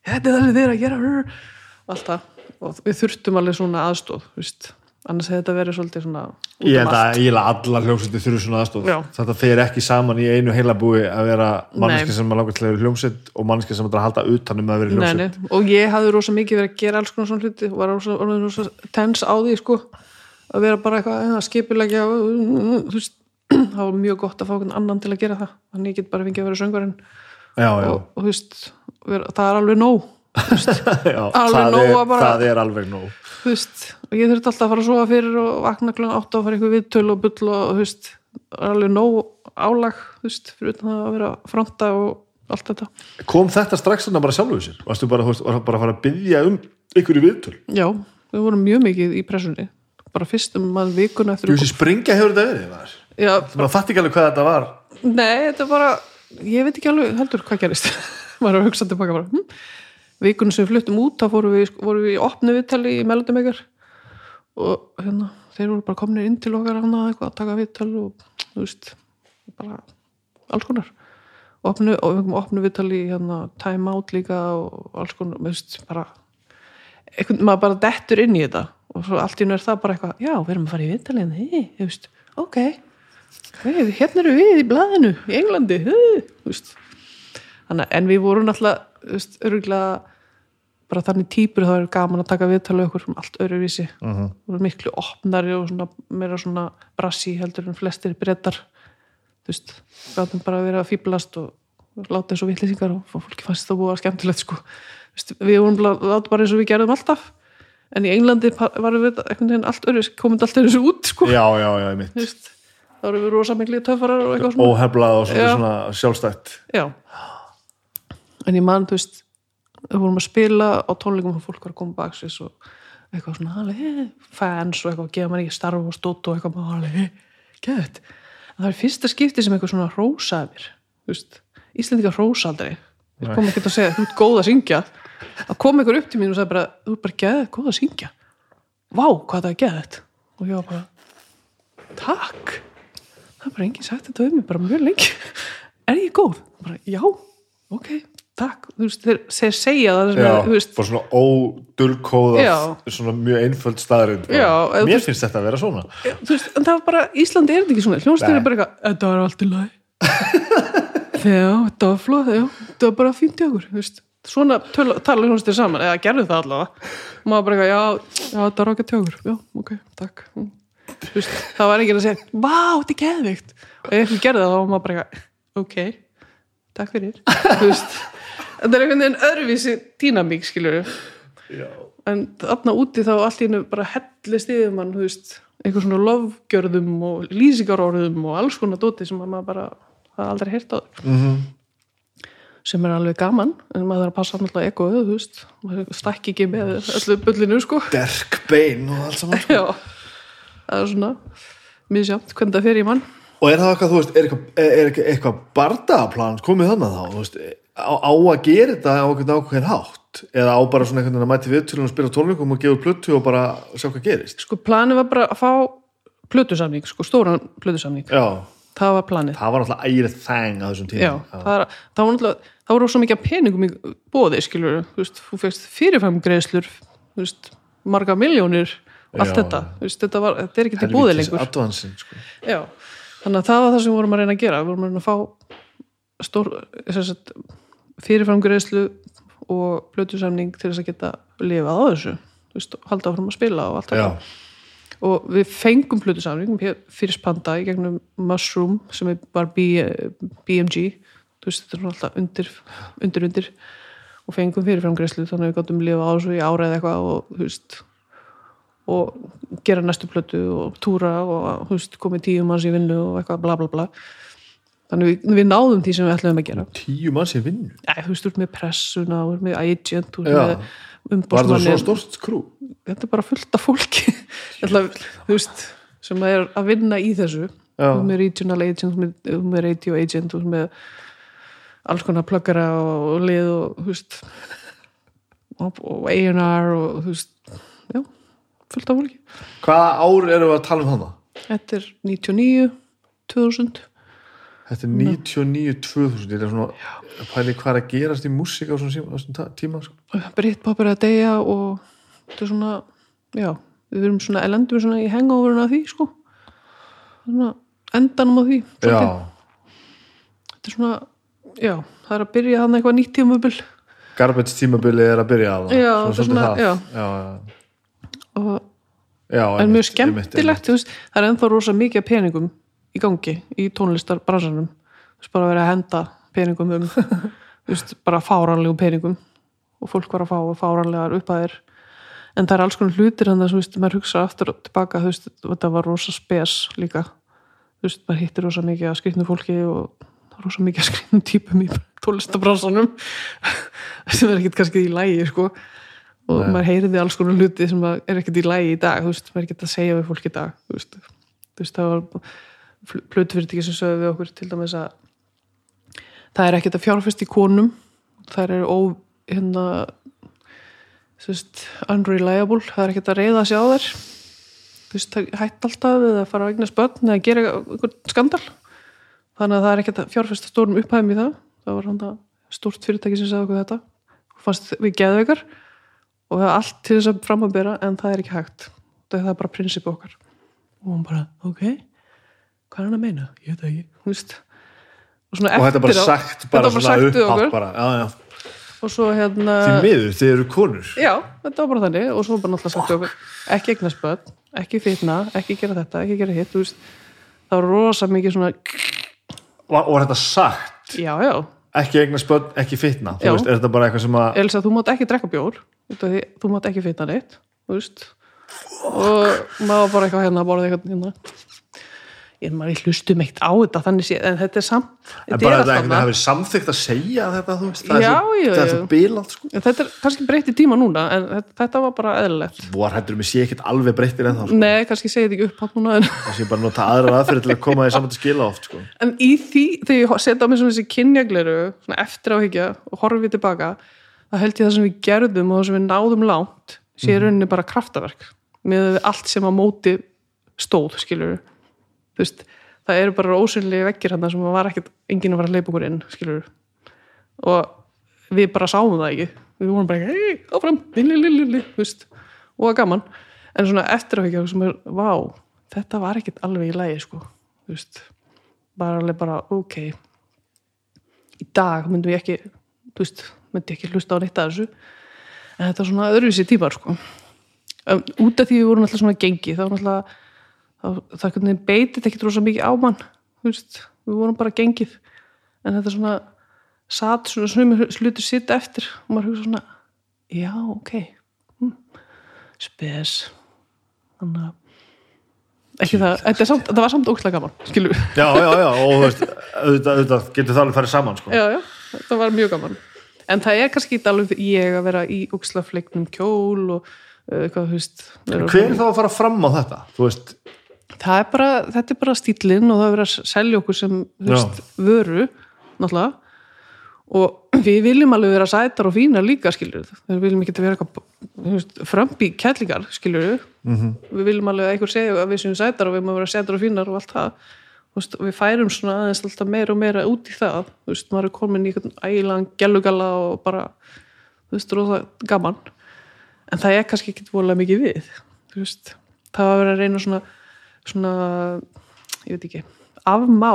þetta er það sem þið er að gera og allt það. Og við þurftum alveg svona aðstóð þú veist, annars hefði þetta verið svolítið svona Ég um held að að allar hljómsveitir þurfu svona aðstof Já. Þetta fer ekki saman í einu heilabúi að vera manneski sem er langar til að vera hljómsveit og manneski sem að halda utan um að vera hljómsveit. og ég hafði rosa mikið verið að gera alls konar svona hluti og var rosa, rosa tens á því sko, að vera bara eitthvað að skipilegja [CLEARS THROAT] það var mjög gott að fá einhvern annan til að gera það. Þannig ég get bara fengið að vera söngvarinn Já, já, og, og þú veist, vera, það er alveg nóg já [LAUGHS] alveg það, nóg er, bara- það er alveg nóg þú veist, og ég þurfti alltaf að fara að sofa fyrir og vakna klun átt að fara eitthvað viðtöl og bull og þú veist, það er alveg nóg álag, þú veist, fyrir utan það að vera fronta og allt þetta Kom þetta strax þarna bara sjálfuð sér? Varstu bara, þú veist, var bara að fara að byggja um ykkur í viðtöl? Já, við vorum mjög mikið í pressunni bara fyrst um að vikuna eftir Jú, þessi springja hefur þetta verið maður fatt ekki alveg hvað þetta var Nei, þetta bara, ég veit ekki alveg heldur hvað gerist [LAUGHS] maður er að hugsa tilbaka bara hm. Vikunum sem við fluttum út þá fórum við, vorum við í opnu viðtali í Melodum ykkar og hérna, þeir voru bara komnir inn til okkar hana eitthvað að taka viðtal og þú veist, bara alls konar opnu, og við komum opnu viðtali í hérna, time out líka og alls konar, þú veist, bara eitthvað, maður bara dettur inn í þetta og svo allt í er það bara eitthvað, já, við erum að fara í viðtalið hei, þú veist, ok hérna eru við í blaðinu í Englandi þú veist. Þannig, en við vorum veist, öruglega bara þannig típur þá er gaman að taka viðtalið okkur um allt öruvísi uh Mhm. -huh. voru miklu opnari og svona, meira svona brassi heldur en flestir brettar þú veist, gátum bara að vera að fýblast og láta eins og vitlýsingar og fólki fannst það búið að skemmtilegt sko. Þú veist, við vorum láta bara eins og við gerðum alltaf en í Englandi varum við allt öruvísi, komum allt öruvísi út sko. Já, já, já, ég mitt Þú veist, þá erum við rosa miklu töffarar og eitthvað svona Óheflað og svona, svona sjálfstætt Já. En ég man, þú veist, við vorum að spila á tónleikum og fólk var að koma baksins og eitthvað svona, alveg, fans og eitthvað, gefa mann ekki starf og stótt og eitthvað, maður alveg, gett. En það er fyrsta skipti sem eitthvað svona rósaði mér, þú veist, Íslendingar rósa aldrei. Þeir kom ekki að segja, þú ert góð að syngja. Það kom einhver upp til mín og sagði bara, þú ert bara geðið góð að syngja. Vá, hvað það er geðið. Og ég var bara, takk það er bara enginn sagt þetta um mig bara mjög lengi [LAUGHS] er ég góð? bara já, ok, takk þú veist, þeir, segja það sem Já, er, þú veist, bara svona ódulkóða Já. svona mjög einföld staðrind Já, Mér veist- finnst þetta að vera svona. Þú veist, en það var bara Íslandi er þetta ekki svona, hljónstur er bara eitthvað þetta var allt í lagi. [LAUGHS] Þegar, þetta var flóð, já. Þetta var bara fínt í okkur, þú veist. Svona töl- tala hljónstur saman, eða gerðu það allavega. Maður bara eitthvað, já, já, þetta var ákvæmt hjá okkur. Já, ok, takk. Þú veist, það var enginn að segja, vá, þetta er geðvikt og ef einhver gerði það, þetta er einhvern veginn öðruvísi dýnamík, skilur en þarna úti þá allt í hennu bara hellist yfir mann, þú veist eitthvað svona lofgjörðum og lýsingarorðum og alls konar dóti sem maður bara það aldrei heyrt á Mhm. sem er alveg gaman en maður þarf að passa náttúrulega ekoðu, þú veist. Maður stækki ekki með öllu bullinu sko. Derk bein og allt saman já, það er svona misjátt, hvernig það fer í mann. Og er það eitthvað, þú veist, er eitthvað, eitthvað, bardagaplan komið þannig þá, þú veist, á, á að gera þetta á einhvern ákveðin hátt? Eða á bara svona einhvern veginn að mæti viðtölum og spila tónleikum og gefa plötu og bara sjá hvað gerist? Sko planið var bara að fá plötusamning, sko stóran plötusamning. Já, það var planið. Það var náttúrulega ærið þeng á þessum tíma. Já, það, er, það var náttúrulega það voru svo mikið peningum í bóði skilur, þú veist, þú fegst fyrirfæm greiðslur, þú veist, marga miljónir allt Já. þetta, þú veist, þetta, var, þetta er ekki til bóði lengur. advansin, sko. Já, þannig að það var það sem vorum að reyna að gera. Vorum að reyna að fá stór, sem sagt, fyrirfæm greiðslu og blötusamning til þess að geta lifað á þessu, þú veist, halda áfram að spila og allt þetta. Og við fengum plötusamning fyrir Panda í gegnum Mushroom sem bara B, BMG þú veist þetta er alltaf undir undir undir. Og fengum fyrir framgreyslu þannig að við gáttum lifa á þessu í ára eða eitthvað og þú veist og gera næstu plötu og túra og þú veist komið tíu manns í vinnu og eitthvað bla bla bla þannig við, við náðum því sem við ætlum að gera. Tíu manns í vinnu? Æ, þú veist, þú ert með pressuna, þú ert með agent þú ert með var það svo stort skrú þetta er bara fullt af fólki. [LAUGHS] Veist, sem er að vinna í þessu. Þú ert með regional agent, þú ert með- radio agent þú ert með alls konar pluggara og, lið og þú veist og, A&R og þú veist já, fullt af fólki. Hvaða ár erum við að tala um hana? þetta er 99 2000 Þetta er 99-2000 ég er svona pæli hvað er að gerast í músík á svona tíma sko. Britpop er að deyja og þetta er svona, já við erum svona, elendum svona í hangoverinu af því sko. Svona endanum á því þetta er svona, já það er að byrja hann eitthvað nýtt tímabil. Garbage tímabili er að byrja að Já, svona, þetta svona- það. já. Já, og en mjög skemmtilegt það er ennþá rosa mikið peningum í gangi í tónlistarbransanum. Þú veist, bara verið að henda peningum um þú veist, bara fáranlegum peningum. Og fólk var að fá fáranlegar upphæðir. En það er alls konar hlutir en það, þú veist, maður hugsa aftur og tilbaka, þú veist, þetta var rosa spes líka, þú veist, maður hittir rosa mikið að skrifnu fólki og rosa mikið að skrifnu típum í tónlistabransanum [LAUGHS] sem er ekkit kannski í lægi, sko. Og Nei. maður heyriði alls konar hluti sem að er ekkert í lægi í dag, þú veist, maður er ekkert að segja við fólk í dag, þú veist, þú veist það var plötufyrirtæki sem sögðu við okkur til dæmis að það er ekkert að fjárfest í konum. Það er ó, hérna veist, unreliable. Það er ekkert að reyða sig á þær. Þú veist, það hætt alltaf eða fara að eigna spötn eða gera einhvern skandal. Þannig að það er ekkert að fjárfesta stórum upphæðum í það. Það var hann það stórt fyrirtæki sem sagði okkur þetta. Fannst við geðveikar og það er allt til þess að framabera en það er ekki hægt. Það er bara prinsip okkar. Og hún bara, ok hvað er hann að meina? Ég veit ekki, og, og þetta bara á- sagt bara var svona okkur. bara, já, já. og svo hérna því miður, þið eru konur. Já, þetta var bara þannig. Og svo bara náttúrulega sagt okkur ekki eignast börn, ekki fitna ekki gera þetta, ekki gera hitt þú veist, það var rosa mikið svona og, og þetta sagt, já, já, ekki eigna spönn, ekki fitna þú veist, er þetta bara eitthvað sem að Elsa, þú mátt ekki drekka bjór því, þú mátt ekki fitna neitt þú veist. Og maður var bara eitthvað hérna borða eitthvað hérna er maður hlustum eitt á þetta þannig sé, en þetta er samt en bara er þetta eitthvað þarna. hafi samþykkt að segja þetta veist, það Já, er svo, það er svo bilað sko. En þetta er kannski breytt í tíma núna en þetta, þetta var bara eðlilegt vor hættur mig sé ekkert alveg breyttir en þá sko. nei, kannski segið þetta ekki upp átt núna en, það sé bara að nota aðra aðferð til að koma því saman til skila oft sko. en í því þegar ég setja á mig svona þessi kynjagleru svona eftir áhyggja og horfi tilbaka þá held ég það sem við gerðum og það sem við náðum langt sé í rauninni bara kraftaverk veist, það eru bara ósynlega vekkir hann sem var ekkert enginn fara að leipa okkur inn, skilur og við bara sáum það ekki. Við vorum bara, hei, áfram lili, lili, lili, og það gaman. En svona eftir að ekki sem er, vá þetta var ekkert alveg í lagi sko, bara alveg bara, ok í dag myndum ég ekki veist, myndi ekki hlusta á neitt að þessu. En þetta er svona öðruvísi típar sko. Um, út af því við vorum alltaf svona gengi þá var alltaf það, það beitið ekki rosa mikið á mann þú veist, við vorum bara gengið. En þetta svona satt svona svona slutur sitt eftir og maður hugsa svona já, ok hm. spes. Þannig að ekki það, er samt, þetta var samt ókslega gaman skilur við, já, já, já, og þú veist auðvitað, auðvitað getur það alveg farið saman sko. já, já, þetta var mjög gaman. En það er kannski ekki alveg ég að vera í ókslega fleiknum kjól og uh, eitthvað, þú veist hver er þá að fara fram á þetta? Þú veist, það er bara, þetta er bara stílinn og það er verið að selja okkur sem veist, vöru, náttúrulega. Og [CLEARS THROAT] við viljum alveg vera sætar og fínar líka, skilur við viljum ekki vera eitthvað frömbi kællingar, skilur við -hmm. við viljum alveg að einhver segja að við séum sætar og við maður vera sætar og fínar og allt það. Veist, og við færum svona aðeins alltaf meira og meira út í það, þú veist, maður er komin í ægilegan gellugalla og bara þú veist, róða gaman. En það er kannski ekki vorulega mikið við þú veist, það var að vera að reyna svona svona, ég veit ekki afmá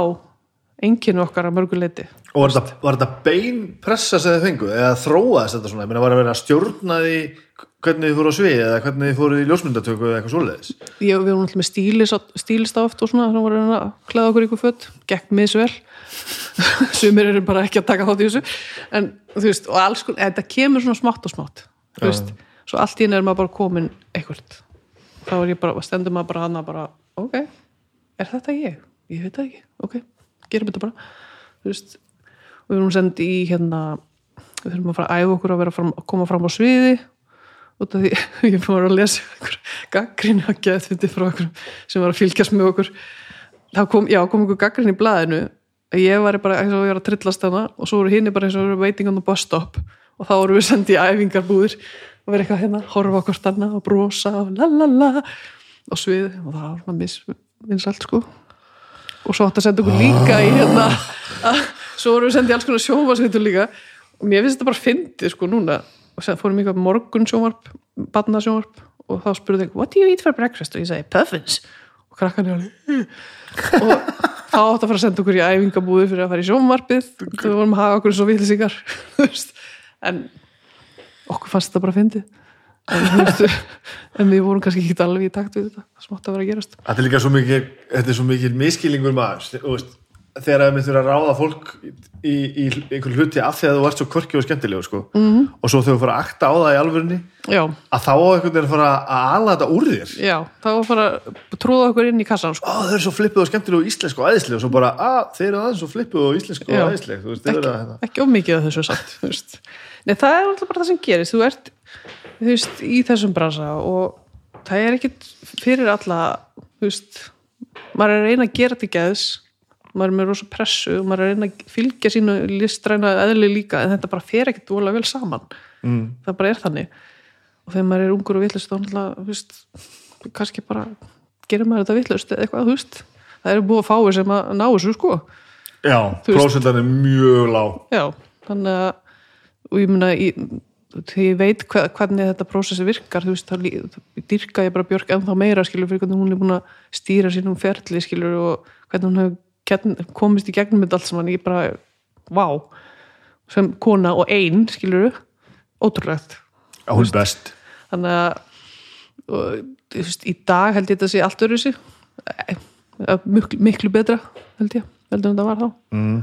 enginu okkar að mörgu leiti og var þetta, var þetta bein pressa sem þið fengu eða þróaðist þetta svona, ég meina var að vera að stjórna því hvernig þið fóru á svið eða hvernig þið fóru í ljósmyndatöku eða eitthvað svoleiðis? Ég, við vorum alltaf með stílis, stílista oft og svona, þannig vorum við að klæða okkur ykkur fött gekk misvel. [LAUGHS] Sumir eru bara ekki að taka þátt í þessu. En þú veist, og alls þetta kemur svona smátt og smátt þú veist, svo allt í henni er maður bara komin eitthvað þá er ég bara, stendur maður bara hana bara, ok, er þetta ég? ég veit það ekki, ok, gerum þetta bara. Þú veist, og við erum sendið í hérna við þurfum að fara að æfa okkur að fram, að koma fram á sviði. Út af því [LAUGHS] ég fór að lesa einhver gaggrinni að geða þetta frá okkur sem var að fylgjast með okkur. Þá kom, já, kom einhver gaggrinni í blaðinu. Að ég var bara eins og ég var að trillast hana og svo voru hinn bara eins og voru waiting on the bus stop. Og þá voru við sendið í æfingarbúðir og verið eitthvað hérna, horfa okkur stanna og brosa og la la la og svið. Og það var misvinsalt sko. Og svo átt að senda okkur líka í hérna svo voru við sendið alls konar sjónvarsveitur líka. Og mér finnst þetta bara fyndið sko núna. Og sem fórum eitthvað morgun sjónvarp badna sjónvarp og þá spurði ég what do you eat for breakfast? Og ég segi puffins. Og krakkan er alveg "Hmm." og þá átt að fara að senda okkur í æfingabúði fyrir að fara í sjónvarpið. Þú vorum að hafa okkur svo villisíkar [LAUGHS] en okkur fannst þetta bara fyndið en, veist, en við vorum kannski ekki alveg í takt við þetta smátt að vera að gerast Þetta er líka svo svo mikið miskilningur maður, þegar það myndir að ráða fólk í, í einhver hluti af því að þú ert svo korki og skemmtilegu sko. Mhm. -hmm. og svo þegar þú fara að akta á það í alvörunni já, að þá einhvern veginn að fara að ala þetta úr þér já, þá bara að tróða okkur inn í kassan sko. Ó, þau eru svo flippuð og skemmtilegu og íslensku og æðislega og svo bara, að þeir eru aðeins svo flippuð og íslensku og eru að hérna. ekki of mikið af þessu veist. Nei, það er alltaf bara það sem gerist þú ert þú veist, í þessum bransa og það er ekkit fyrir alla þú veist, maður er að reyna að gera til geðs maður er með rosa pressu og maður er að reyna að fylgja sínu listræna eðli líka en þetta bara fer ekkit vola vel saman. Mm. það bara er þannig. Og þegar maður er ungur og villust þá náttúrulega, þú veist, kannski bara gerir maður þetta villust eða eitthvað, þú veist. Það eru búið að fáið sem að ná þessu sko. Já, prósendan er mjög lág. Já, þannig að og ég ég, þegar ég veit hva, hvernig þetta prósessi virkar þú veist, þá dýrka ég bara Björk ennþá meira skilur fyrir hvernig hún er búin að stýra sínum ferli skilur og hvernig hún hefur komist í gegnum þetta allt saman. Ég bara, vá. Sem kona og ein, skilur ótrúlegt. Já, hún er best. Þannig að og, þú veist, í dag held ég þetta sé allt öru sig miklu, miklu betra held ég, heldur en þetta var þá. Mm.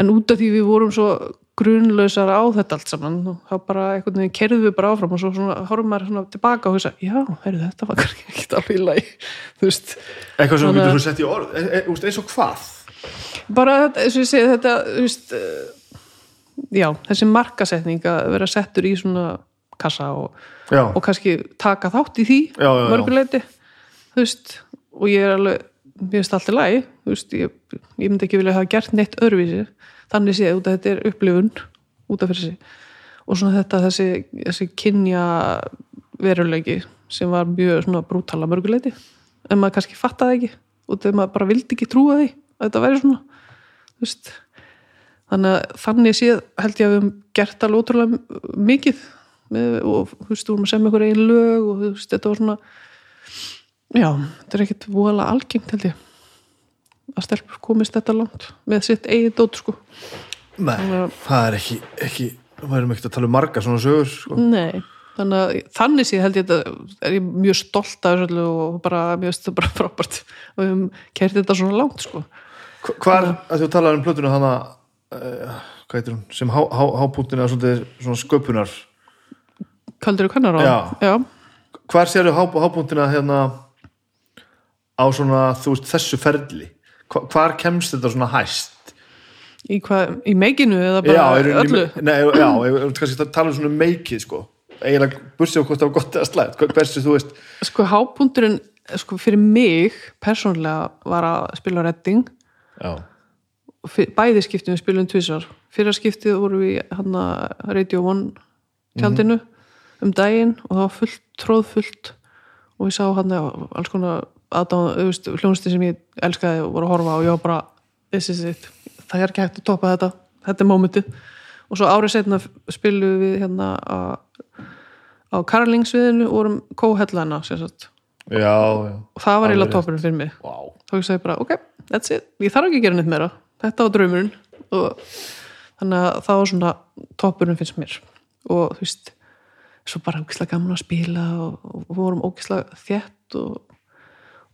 en út af því við vorum svo grunlausar á þetta allt saman. Og þá bara einhvern veginn kerðum við bara áfram og svo svona, horfum maður svona tilbaka og hugsa já, heyrðu, þetta var [LAUGHS] kannski ekki alveg í lagi. [LAUGHS] Þú veist, Eitthvað sem þú að- getur svo sett í orð. E, e, eins og hvað? bara eins og ég segi þetta þú veist eh, já, þessi markasetning að vera settur í svona kassa og, og kannski taka þátt í því mörguleiti þú veist, og ég er alveg mér finnst allt í lagi þú veist, ég, ég myndi ekki vilja hafa gert neitt öðruvísi þannig séð út að þetta er upplifun út af fyrir sig. Og svona þetta þessi, þessi kynja veruleiki sem var mjög svona brútala mörguleiti en maður kannski fattaði ekki og þegar maður bara vildi ekki trúa því að þetta væri svona þannig að þannig séð held ég að við höfum gert alveg ótrúlega mikið með, og þú veist, þú vorum að semja ykkur einn lög og þú veist, þetta var svona já, þetta er ekkit voðalega algengt held ég að stelpur komist þetta langt með sitt eigið dót sko nei, Þannig að- það er ekki, ekki við værum ekki að tala um marga svona sögur sko. Nei, þannig að þannig séð held ég þetta er ég mjög stolt af þessu og bara, finnst þetta bara [LAUGHS] frábært og við höfum kert þetta svona langt sko Hva- Hvar, að þú talaður um plötuna hana uh, hvað heitir hún, sem há- há- hápunktin eða svolítið svona sköpunar Kaldur og kannar á Já. Já. hvar sérðu há, hápunktina hérna á svona, þú veist, þessu ferli hvar kemst þetta svona hæst? Í, hvað, í meikinu eða já, bara í rauninni- öllu? nei, já, ég kannski að tala um svona meikið sko, eiginlega bursið á hvort það var gott eða slætt, hversu þú veist Sko hápunkturinn sko, fyrir mig persónlega var að spila redding. Já, bæði skiptum við spilum tvisar fyrra skiptið voru við hann að Radio One tjaldinu um daginn og það var fullt, tróð fullt og við sá hann alls konar hljónsti sem ég elskaði og voru að horfa og ég var bara this is it, það er ekki hægt að topa þetta. Þetta er mómentið. Og svo árið setna spilum við hérna á, á Karlingsviðinu og vorum kóhellana já, já. Og það var eiginlega rétt. toppurinn fyrir mig. Wow. þá hugsaði ég bara, ok, that's it. Ég þarf ekki að gera neitt meira, þetta var draumurinn. Og þannig að það var svona toppurinn finnst mér. Og þú veist svo bara ógislega gaman að spila og, og vorum ógislega þétt og,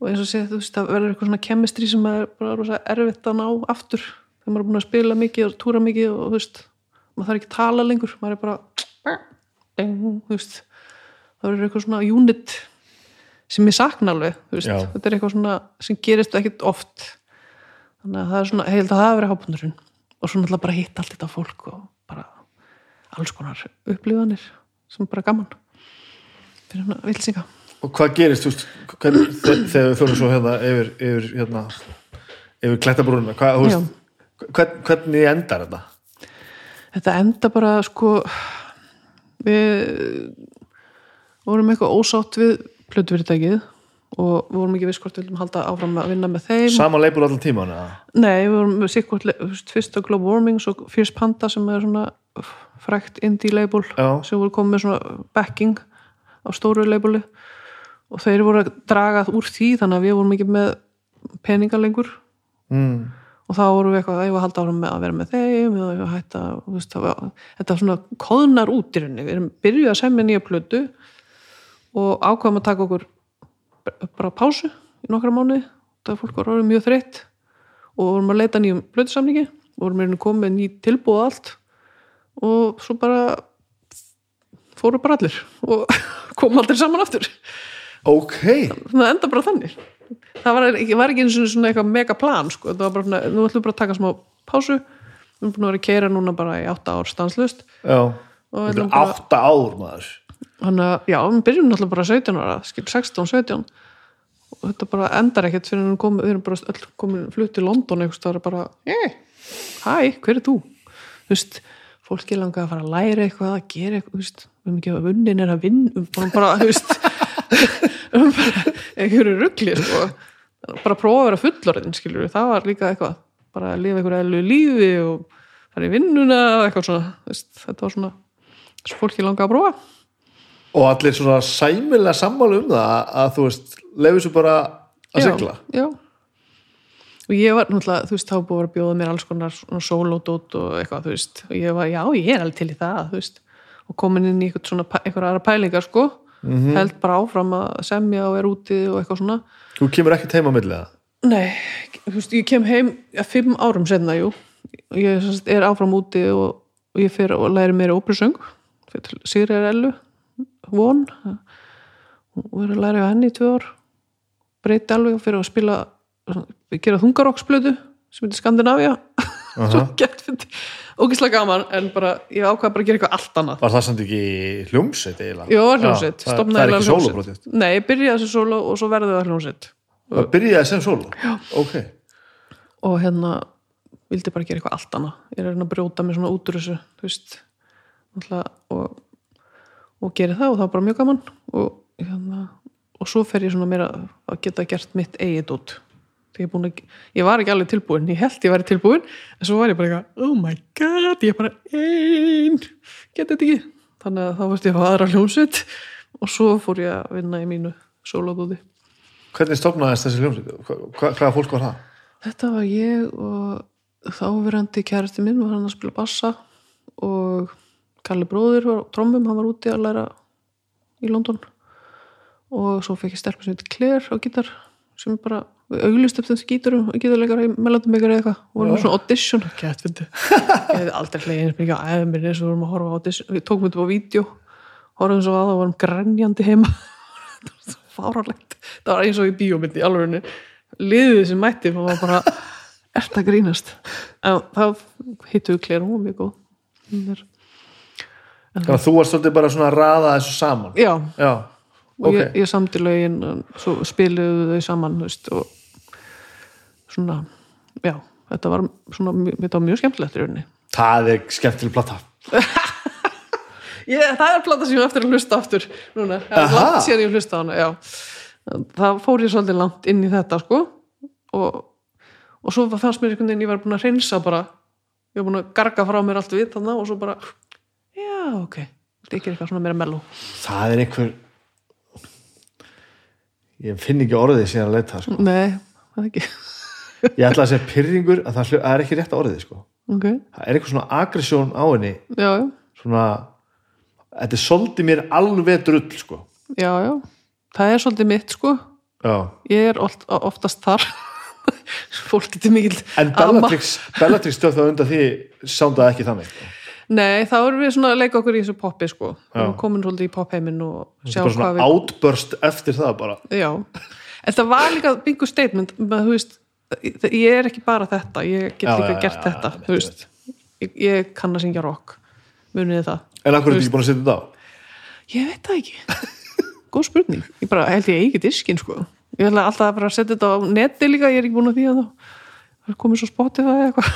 og eins og sé þú veist það verður eitthvað svona kemistri sem er bara rosa erfitt að ná aftur. Þegar maður er búin að spila mikið og túra mikið og þú veist, maður þarf ekki að tala lengur. Maður er bara þú veist, það verður eitthvað svona unit sem ég sakna alveg þú veist, Já. þetta er eitthvað svona sem gerist ekkit oft. Þannig að það er svona, ég held að það verið hápunurinn og svo náttúrulega bara hitt allt þetta fólk og bara alls konar upplifanir sem bara gaman. Fyrir svona vilsinga Og hvað gerist, þú veist, þegar við fyrir svo hérna yfir, yfir hérna, yfir klættabrúnuna, hvað, þú hvern, hvernig endar þetta? þetta enda bara sko við vorum eitthvað ósátt við plötuvirtækið og við vorum ekki viss hvort við viljum halda áfram að vinna með þeim Sama leipur allan tíman? Nei, við vorum með sikkvort fyrst á Global Warming og Fierce Panda sem er svona frækt indie label Já. sem voru komið með svona backing á stóru labeli og þeir voru að draga úr því þannig að við vorum ekki með peninga lengur. Mm. og þá vorum við eitthvað að var að halda áfram með að vera með þeim eða hætta veist, var, þetta var svona kóðnar út í rauninni. Við erum byrjuð að semja nýja plötu og ákvæðum að taka okkur bara pásu í nokkra mánuði. Það fólk var orðið mjög þreytt og vorum að leita nýjum plötusamningi. Vorum með komið ný tilbúð og allt. Og svo bara fóru bara allir og [LAUGHS] kom aldrei saman aftur Ok, það enda bara þannig. Það var ekki, var ekki eins og svona eitthvað mega plan sko. það var bara, svona, nú ætlum við bara að taka smá pásu. Við erum búin að vera að keira núna bara í átta ár stanslust bara, átta ár maður. hann að, já, við byrjum náttúrulega bara 17 ára, skil 16, 17 og þetta bara endar ekkert fyrir komi, við erum bara öll komin flutt til London eitthvað það er bara, hey, hæ, hver er þú? Þú veist, fólki langa að fara að læra eitthvað, að gera eitthvað, þú veist. Við erum ekki að vunnin bara einhverju ruggli sko. bara prófa að vera fullorðin skilur það var líka eitthvað. Bara að lifa einhverju eðlu lífi og fara í vinnuna og eitthvað svona þú veist, þetta var svona svo fólki langa að prófa. Og allir svona sæmilega sammála um það að þú veist, leifir svo bara að segla. já, já. og ég var náttúrulega, þú veist, þá búið að bjóða mér alls konar svona sólódót og eitthvað, þú veist. Og ég var, já, ég er alveg til í það, þú veist. Og komin inn í eitthvað svona, eitthvað aðra pælingar sko, held bara áfram að semja og er úti og eitthvað svona. Þú kemur ekkert heim á millið það. Nei, veist, ég kem heim ja, fimm árum senna, jú. Ég sagt, er áfram úti og, og ég fer og læri óperusöng fyrir til Sigriðar Ellu von. Og er að læra henni í tvö ár. Breyti alveg og fyrir að spila gera þungarokksblödu sem heitir Skandinavia svo gett fyrir ógislega gaman en bara, ég ákvað bara að gera eitthvað allt annað Var það samt ekki hljómsveit eiginlega? Jó, hljómsveit, það, stofnaði það er ekki hljómsveit. sólóprojekt. Nei, ég byrjaði sem sóló og svo verði það hljómsveit Það byrjaði sem sóló? Já. Ok. og hérna vildi bara gera eitthvað allt annað ég er að reyna að brjóta mig svona út úr þessu veist og, og geri það og það var bara mjög gaman og, hérna, og svo fer ég svona meira að geta gert mitt eigið út ég, að, ég var ekki alveg tilbúin, ég held ég væri tilbúin en svo var ég bara eitthvað, oh my god ég er bara ein geta þetta ekki, þannig að þá varst ég að fá aðra hljómsveit og svo fór ég að vinna í mínu sólóðúði Hvernig stofnaðist þessi hljómsveit? Hva, hva, hvaða fólk var það? Þetta var ég og þáverandi kærasti minn var hann að spila bassa og Kalli bróðir var trommum, hann var úti að læra í London og svo fekk ég stelpur sem heitir Claire á gítar sem bara, auglist upp þessi gítarum og gítarleikar ykkur eða eitthvað. Og vorum með svona audition, gett fyndi ég hefði aldrei hlegið eins mikið að æða mér eins og vorum að horfa á audition, við tókum þetta á vídeo horfum svo að það og vorum grenjandi heima. [LAUGHS] Það var svo fáránlegt. Það var eins og í bíómyndi, alveg liðið sem mætti, það var bara ert að grínast? En þá hittuðu Claire, hún var mjög góð. Er- Þannig að þú varst svolítið bara svona að raða þessu saman. já, Já. og Ok. ég, ég samti lögin og svo spiluðu þau saman veist, og svona já, þetta var svona þetta var mjög skemmtilegt í rauninni. Það er skemmtileg platta. [LAUGHS] ég, það er plata sem ég eftir að hlusta aftur núna, langt síðan ég hlusta á hana já. það fór ég svolítið langt inn í þetta sko. Og, og svo fannst mér einhvern veginn ég var búin að reynsa bara. Ég var búin að garga frá mér allt við þannig og svo bara já, ok, þetta er eitthvað svona meira melló Það er einhver... Ég finn ekki orðið síðan að leita, sko. nei, það er ekki Ég ætla að segja pyrringur að það það er ekki rétt orðið, sko. ok, Það er eitthvað svona agressjón á henni, já, já. Svona þetta er svolítið mér alveg drull sko. Já, já, það er svolítið mitt sko. Já. ég er oft, oftast þar. [LAUGHS] Fólk getur mikil en Bellatrix, Bellatrix stöð þá undan því sándaði ekki þannig. Nei, þá erum við svona að leika okkur í þessu poppi sko, við erum komin svolítið í popheimin og sjá er bara hvað svona við outburst eftir það bara. Já, en það var líka bingo statement, þú veist ég er ekki bara þetta, ég get líka gert þetta, þú veist ég, ég kann að syngja rock munið það en akkur er ekki búin að setja þetta á Ég veit það ekki. [LAUGHS] Góð spurning. Ég bara held ég eigi diskin sko. Ég alltaf að bara setja þetta á neti líka, ég er ekki búin að því að það er komið svo spotið það eitthvað.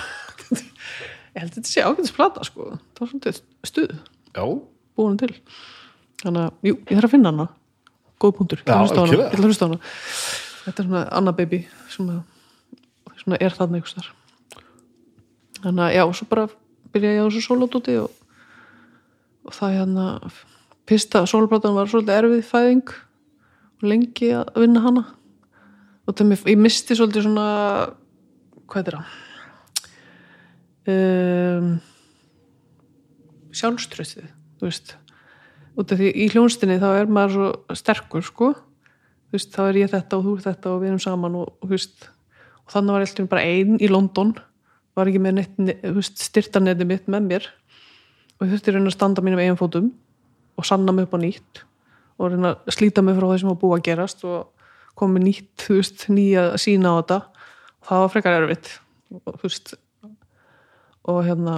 [LAUGHS] ég held að þetta sé ágætis plata sko. Það var svona stuð, já, búin til. Þannig að, jú, ég þarf að finna hana. Góð punktur. Ég ætla að hlusta að hana. Þetta er svona Anna Baby sem að, svona er þarna einhvers þar. Þannig að, já, svo bara byrja ég á þessu sólótóti og og það hérna fyrsta sólplatan var svolítið erfið fæðing og lengi að vinna hana. Og það mér, ég misti svolítið svona hvað er það? Um, sjálfströstið þú veist. Út af því í hljónstinni þá er maður svo sterkur sko. Þú veist, þá er ég þetta og þú þetta og við erum saman og, þú veist, og þannig var ég alltaf bara einn í London var ekki með neitt, ne- þú veist, styrtaneti mitt með mér. Og ég þurfti reyna að standa mínum eigin fótum og sanna mig upp á nýtt og reyna að slíta mig frá því sem var búið að gerast og með nýtt, þú veist, nýja sína á þetta. Og það var frekar erfitt og, þú veist og hérna,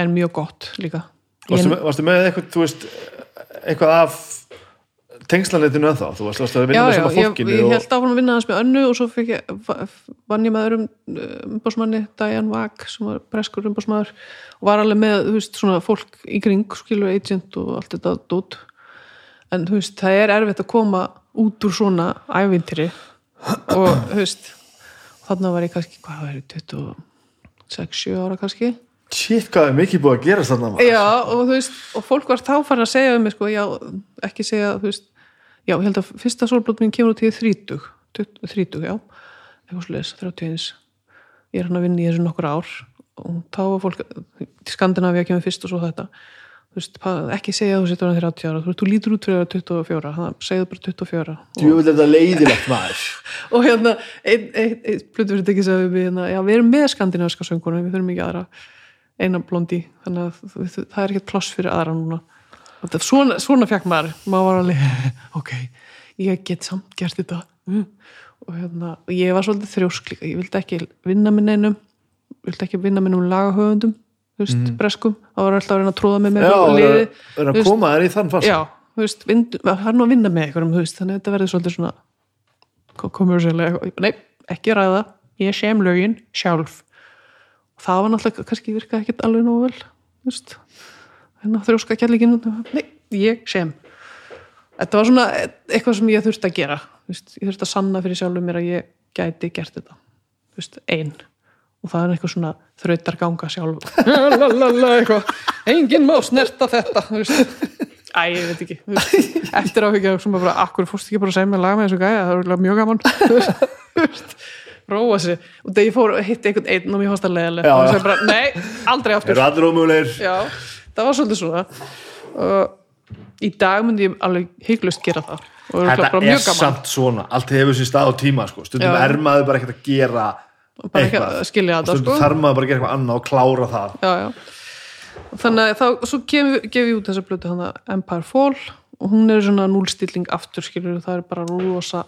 en mjög gott líka. Varstu, með, varstu með eitthvað þú veist, eitthvað af tengslanetinu en þá, þú varst varstu að vinna já, með já, ég, fólkinu ég og, held áfram að vinna hans með önnu og svo fikk ég, va- vann ég með öðrum umbásmanni, Diane Wag sem var breskur umbásmaður og var alveg með, þú veist, svona fólk í kring skilur agent og allt þetta dót. En þú veist, það er erfitt að koma út úr svona ævintýri og þú veist þarna var ég kannski, hvað var ég 26-7 ára kannski shit, hvað er mikið búið að gera þarna maður? Já, og þú veist, og fólk var þá farin að segja um mig, sko, já, ekki segja, þú veist, já, ég held að fyrsta sólblót mín kemur út í 30, 30, já, eitthvað sluðis, 31, ég er hann að vinna í þessu nokkur ár og þá var fólk, til Skandinavíu kemur fyrst og svo þetta, þú veist, ekki segja þú setur hann 30 ára, þú veist, þú lítur út fyrir að vera 24, þannig að segðu bara 24 og, Jú, þetta er leiðilegt maður. [LAUGHS] Og hérna, einn ein, ein, plötu fyrir ekki sagði við hérna, já, við erum með skandinaviska söngunum, við þurfum ekki aðra eina blondi, þannig að það það er ekkert pláss fyrir aðra núna. Svona, svona fekk maður, maður var alveg [LAUGHS] ok, ég get samt gert þetta. Mm. og hérna ég var svolítið þrjósk líka, ég vildi ekki vinna með neinum, vildi ekki vinna með neinum lagahöfundum, þú veist, breskum. Það var alltaf að reyna að tróða með mér Já, og það liði, er, er að koma þér í þann fast. Já, þú veist, vind, hann nú að vinna með einhverjum, þú veist, þannig að þetta verður svolítið svona kommersialega, nei, ekki ræða. Ég sem lögin sjálf það var náttúrulega, kannski virkaði ekkert alveg nógu vel, þú veist. Þannig að þrjóska kjærleikin nei, ég sem. Þetta var svona eitthvað sem ég þurfti að gera veist, ég þurfti að sanna fyrir sjálfum mér að ég gæti gert þetta veist, ein. Og það er eitthvað svona þrautar ganga sjálf [LAUGHS] enginn má snerta þetta Æ, ég veit ekki, eftir áhyggja akkur fórst ekki bara að segja mig að laga með þessu gæja? Það er mjög gaman [LAUGHS] róa sig. Og þegar ég fór að hitta einhvern einn og mér fannst það leðilegt og ég segi bara, nei, aldrei aftur. Eru allir ómögulegir? Já, það var svolítið svona. Og í dag myndi ég alveg hygglust gera það. Og það Þetta er er samt svona, allt hefur sér stað á tíma sko. stundum Já. er maður bara ekkert að gera eitthvað. að skilja þetta stundum sko. þarf maður bara að gera eitthvað annað og klára það. Já, já. Þannig að þá, svo gef, ég út þessa blötu hann Empire Fall. Og hún er svona núlstilling aftur skilur það er bara rosa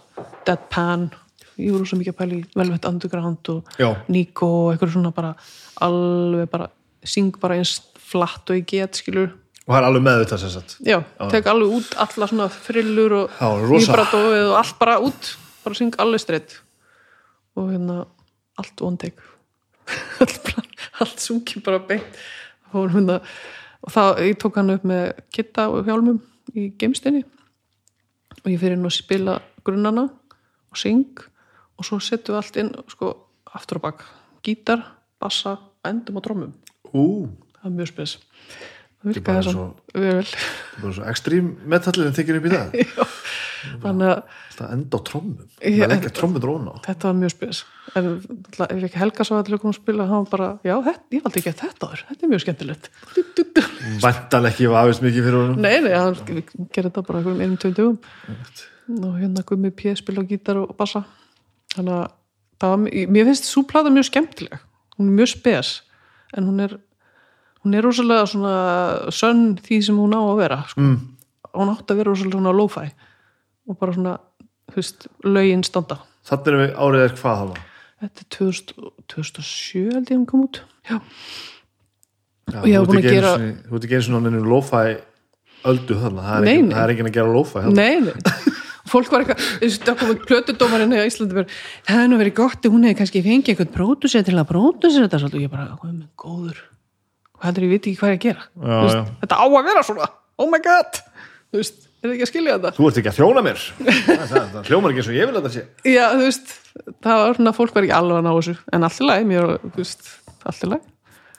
deadpan ég voru svo mikið að pæla í Velvet Underground og Já. Nico og eitthvað svona bara alveg bara syng bara eins flatt og ég get skilur og það er alveg með þetta sem sagt. Já, tek alveg út alla svona frillur og íbradóið og allt bara út. Bara syng alveg streitt. Og hérna allt one take. [LAUGHS] Allt, bara, allt sungi bara beint. Og, hérna, og það, ég tók hann upp með kitta og hjálmum í geimstinni og ég fyrir inn að spila grunnana og syng og svo setjum við allt inn sko, aftur og bak, gítar, bassa endum og trommum, Ú, það er mjög spes. Það bara virkaði svo- svo vel. það er bara svo ekstrím metallin þykir upp í það. [LAUGHS] Þannig að Það enda á trommum. Já, Það er ekki trommur dróna þetta var mjög spes. En ef ekki Helga svo að til að koma að spila hann var bara, já, þetta, ég valdi ekki að þetta var þetta er mjög skemmtilegt. [LAUGHS] Væntan ekki vafist mikið fyrir honum. nei, nei, hann gerði þetta bara einum tveim dögum. Og hérna Gummi P. spila á gítar og bassa þannig að það mér finnst svo plata mjög skemmtileg hún er mjög spes en hún er hún er rosalega svona sönn því sem hún á að vera sko. Mm. hún átti að vera rosalega svona lo-fi og bara svona, veist, lögin standa erum við árið er hvað það var. Þetta er 2000, 2007 held ég hún kom út Já, Já, þú ert ekki einu gera- og nefnir lo-fi öldu þarna. Það er er enginn að gera lo-fi. nei, nei [LAUGHS] Fólk var eitthvað, það plötudómarinn í Íslandi bara, það hefði nú verið gott hún hefði kannski fengið einhvern pródusir til að pródusir þetta svolítið, og ég bara, hvað er með góður hvað heldur ég viti ekki hvað ég að gera Já, veist, já. þetta á að vera svona, oh my god þú veist, er það ekki að skilja þetta Þú ert ekki að þjóna mér. það, það, það hljómar ekki eins og ég vil að þetta sé. já, þú veist, það var svona fólk var ekki alveg að ná þessu, en allt í lagi mér, þú veist, allt í lagi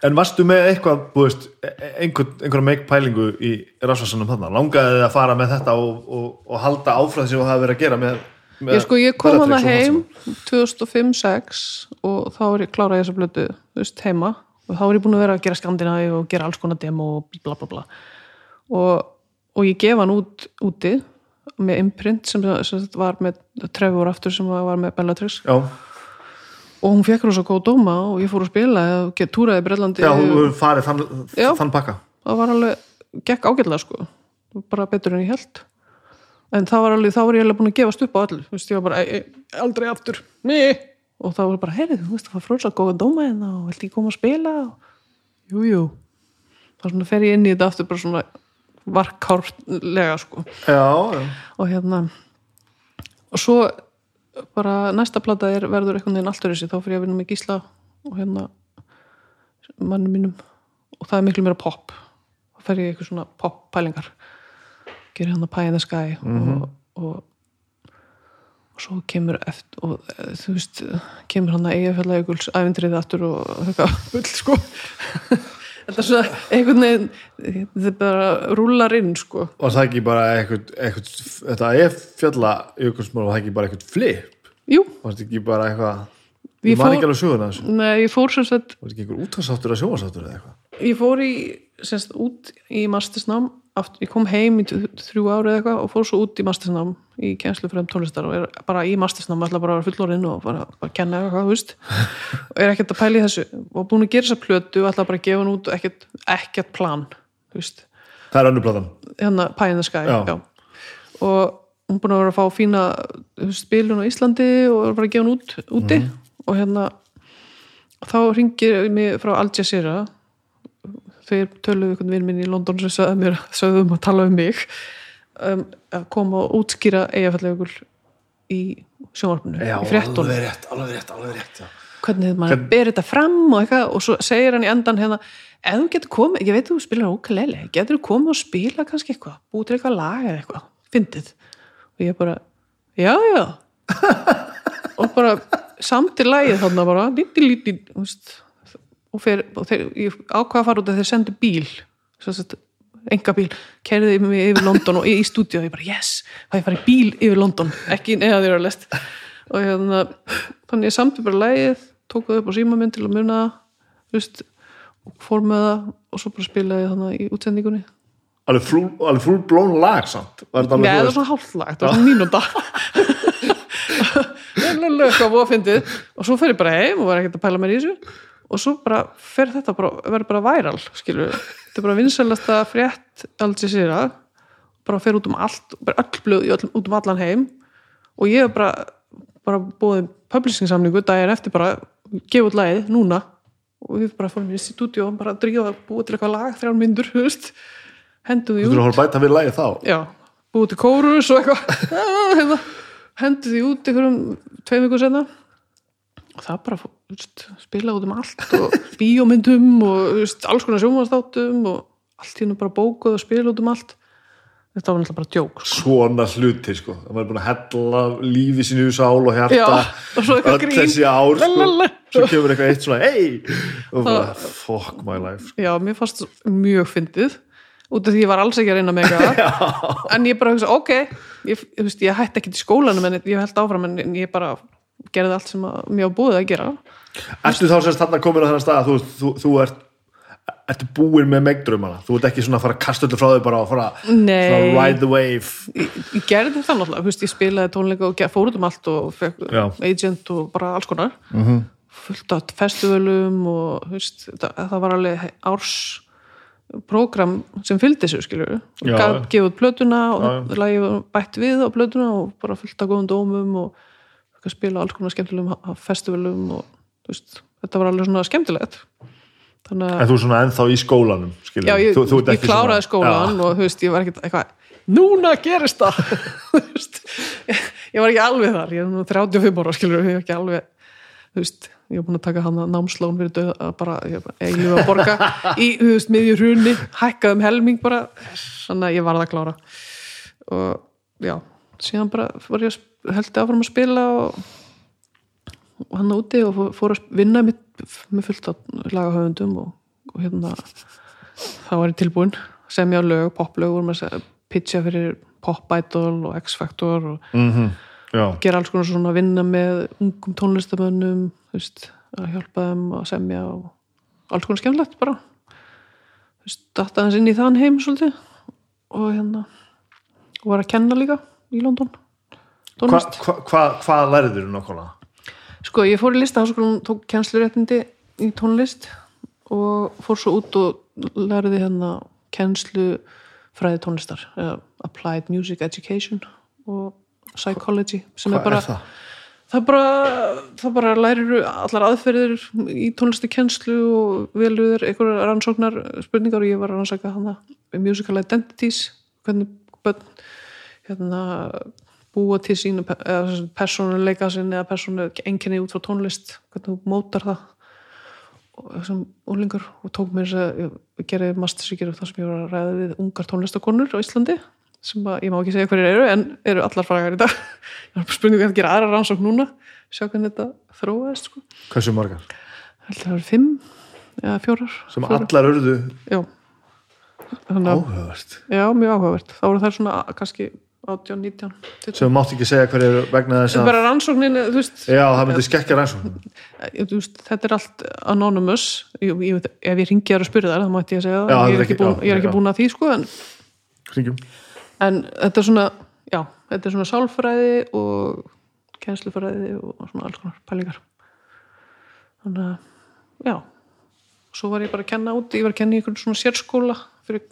En varstu með eitthvað, þú veist, e- einhver, einhverja meik pælingu í Rasvarsanum þarna? Langaði þið að fara með þetta og, og, og halda áfram sem þú hafi verið að gera með, með ég sko, ég kom hana og heim allt 2005-06 og þá var ég kláraði þessa blötu, þú veist, heima og þá var ég búin að vera að gera skandinaði og gera alls konar demo og bla bla bla og, og ég gef hann út úti með imprint sem, sem var með Trevor aftur sem var með Bellatrix saman. Og hún fekk rosa góð dóma og ég fór að spila og túraði í Brellandi já, hefur farið þann, Já. þann pakka. það var alveg, gekk ágætlega sko bara betur en ég held en það var alveg, þá var ég alveg búin að gefast upp á allir þú veist, ég var bara, e, e, aldrei aftur Nei. og það var bara, heyrðu, þú veist, það var fróðslega góða dóma en þá vilti ég koma að spila jú, jú þá svona fer ég inn í þetta aftur bara svona varkárlega sko Já, já. og hérna og svo bara næsta plata er verður einhvern veginn alltur þessi þá fyrir ég að vinna með gísla og hérna mannum mínum og það er miklu meira pop þá fer ég eitthvað svona pop pælingar gerir hann að Pie in the Sky og, og og svo kemur eftir og eh, þú veist, kemur hann að eigafjalla ykkuls æfindrið aftur og eitthvað bull sko þetta er svona einhvern veginn þetta er bara rúlar inn sko Var það ekki bara eitthvað, eitthvað þetta er fjalla ykkursmál, var það ekki bara eitthvað flip? jú, Var þetta ekki bara eitthvað, Ég fór- ekki alveg söguna þessu. nei, ég fór sem sagt Var þetta ekki einhver útvarsáttur að sjónvarsáttur eða eitthvað? ég fór í, semst, út í mastersnám, aft, ég kom heim í þrjú ári eða eitthvað og fór svo út í mastersnám í kjenslu fyrir tónlistar og er bara í mastersnám, ætla bara að vera fullorinn og bara, bara kenna eitthvað, þú veist og er ekkert að pæla í þessu og búin að gera þessa plötu og ætla bara að gefa hann út og ekkert, ekkert plan, þú veist Það er önnur platan. hérna Pie in the Sky Já. já. og hún búin að vera að fá fína spilun á Íslandi og bara að gefa hún út úti og hérna þá ringir mig frá Al Jazeera þeir töluðu einhvern vinn minn í London sem sögðu mér sögðum að tala um mig um, að koma og útskýra eigafallegur í sjónvarpinu, í fréttunum. alveg rétt, alveg rétt, alveg rétt, já. hvernig maður Hvern- ber þetta fram og eitthvað og svo segir hann í endan hérna ef þú getur komið, ég veit þú spilar ókaleli getur þú komið og spila kannski eitthvað búið til eitthvað lag eða eitthvað, fyndið. Og ég bara, já já. [LAUGHS] Og bara samt í lagið þarna bara líti líti og, fer, og þeir, ég ákvað að fara út að þeir sendu bíl enga bíl, kerði mig yfir London og í, í stúdíu og ég bara yes, það ég farið bíl yfir London, ekki neða þeirra lest. Og hérna þannig ég samti bara lagið, tók það upp á síma minn til að muna það, og fór með það og svo bara spilaði þannig í útsendingunni. Alveg full, full blown lag samt. Nei, það var svona hálflag, það var svona mínúta. Lullu eitthvað búið að fyndið. Og svo fer ég bara heim og var ekkert að pæla mér í þessu og svo bara fer þetta bara, verður bara væral, skilur þetta er bara vinsælasta frétt aldrei sér að bara fer út um allt, bara öll blöð út um allan heim. Og ég hef bara bara búið publishing samningu daginn eftir bara, gefa út lagið núna. Og við bara fórum í stúdíu og bara drífa að búið til eitthvað lag, þrjár myndur, þú veist. Hendum því Þú út. þurfum að bæta við lagið þá. já, búið til kórus og eitthvað. [LAUGHS] Hérna, hendi því út einhverjum tveim vikur senna og það bara veist, spila út um allt og [LAUGHS] bíómyndum og veist, alls konar sjónvarsþáttum og allt hérna bara bókuð og spila út um allt þetta var náttúrulega bara djók sko. Svona hluti, sko. Það var búin að hella lífi sínu í sál og hjarta. Já, [LAUGHS] og svo eitthvað öll þessi ár, sko. Svo kemur eitthvað eitt svona, hey! Og bara, fuck my life. já, mér fannst mjög fyndið út af því ég var alls ekki að reyna með eitthvað [LAUGHS] en ég bara hugsa, ok ég, veist, ég hætti ekki til skólanum en ég held áfram en ég bara gerði allt sem að mér á búið að gera. Ertu þá sérst þarna komin á þennan stað að þú, þú, þú ert ertu búin með megdrömmana þú ert ekki svona að fara að kasta öllu frá þau bara og fara svona ride the wave. Ég, ég gerði það náttúrulega, þú veist, ég spilaði tónleika og ge- fór út um allt og fekk Já. agent og bara alls konar. -hmm. fullt af festivalum og veist, það, það var alveg árs prógram sem fylgdi þessu skilur gaf, gefið plötuna og lagið bætt við á plötuna og bara fullt af góðum dómum og fekk að spila alls konar skemmtilegum festivalum og veist, þetta var alveg svona skemmtilegt. Þannig að en þú er svona ennþá í skólanum skilur. Já, ég, þú, þú ég kláraði skólan og þú veist, ég var ekkert eitthvað núna gerist það. [LAUGHS] Veist, ég, ég var ekki alveg þar ég er nú 35 ára, skilur ég var ekki alveg þú veist, ég var búin að taka hann að námslón fyrir döð að bara, ég lífa að borga [LAUGHS] í, þú veist, miðjur hrunni hækkað um helming bara þannig að ég var að klára. Og já, síðan bara var ég að held áfram að spila og, og hann úti og fór, að vinna mitt, með fullt af lagahöfundum og, og hérna þá var ég tilbúin. Semja lög, poplög að pitcha fyrir Pop Idol og X Factor og mm já, gera alls konar svona vinna með ungum tónlistamönnum veist, að hjálpa þeim að semja og alls konar skemmtilegt bara. Datta hans inn í þann heim svolítið og hérna og var að kenna líka í London Hva, tónlist hva, hva, hvað lærið þér nákvæmlega? Sko, ég fór í listaháskólan, tók kennsluréttindi í tónlist og fór svo út og lærði hérna kennslu fræði tónlistar, eða Applied Music Education og Psychology, sem Hvað er bara er það? það bara, það bara lærir allar aðferðir í tónlisti kennslu og veluður einhverjar rannsóknar spurningar og ég var að rannsaka hana musical identities hvernig börn hérna búa til sínu sem persónuleika sinni eða persónu enginni út frá tónlist hvernig þú mótar það og þessum úlingur og tók mér að ég gerði masters ég gerði það sem ég var að ræða við ungar tónlistakonur á Íslandi sem að ég má ekki segja hverjir eru en eru allar frægar í dag [LAUGHS] ég var bara spurningu að gera aðra rannsókn núna sjá hvernig þetta þróaðist sko. Hversu margar? það eru fimm eða fjórar Sem fjórar. allar urðu já. Áhugavert já, mjög áhugavert þá voru það svona kannski 18, 19 20. sem mátt ekki segja hverju vegna þess að bara rannsóknin, veist. Já, það myndi Ég- þú veist, þetta er allt anonymous. Ég, ég, veit- ef ég ringi þér og spyrja þar þá mætti ég segja Já, það ég er er ekki, búin, já, ég er ekki búin að því sko, en, en þetta er svona já, þetta er svona sálfræði og kennslufræði og svona alls konar pælingar. Þannig að, já. Svo var ég bara að kenna úti, ég var að kenna í einhvern svona sérskóla fyrir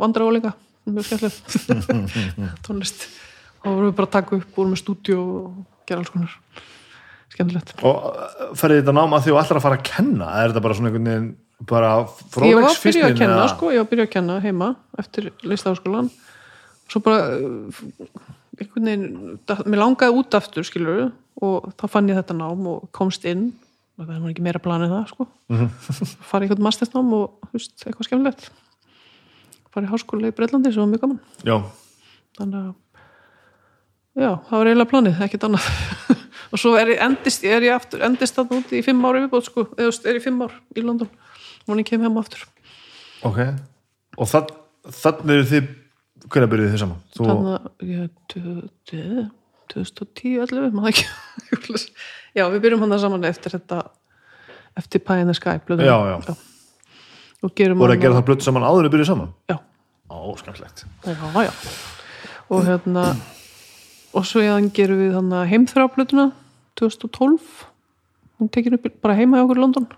vandrarólinga mjög skemmtileg [LAUGHS] tónlist. Og vorum við bara að taka upp, vorum með stúdíu og gera alls konar. Skemmtilegt. Og uh, ferði þetta nám að því og allar að fara að kenna? Er þetta bara svona einhvern veginn bara ég var að byrja að kenna eða- sko, ég var að byrja að kenna heima eftir listaháskólan svo bara uh, einhvern veginn, mér langaði út aftur skilur og þá fann ég þetta nám og komst inn. Og það var ekki meira planið það sko. Fara í einhvern mastersnám og veist, eitthvað skemmilegt fara í háskóla í Breitlandi sem var mjög gaman. Já, þannig að já, það var eiginlega planið, ekkert annað. [LAUGHS] Og svo er ég endist, er ég aftur endist þarna út í fimm ári viðbót sko eða er ég fimm ár í London. Og ég kem heim aftur. Ok. Og það, þannig eru þið hvernig byrjuðu þið saman? Þú, þannig að ég, tu- tu- 2010, 11, maður ekki. [LAUGHS] Já, við byrjum hann saman eftir þetta eftir Pie in the Sky blöðuna. Já, já. Og gerum voru að gera það blötu saman áður þið byrjuðu saman? já, Ó, skemmtlegt já, já. Og hérna og svo ég gerum við hann heimþráplötuna 2012 hún tekið upp bara heima hjá okkur í London.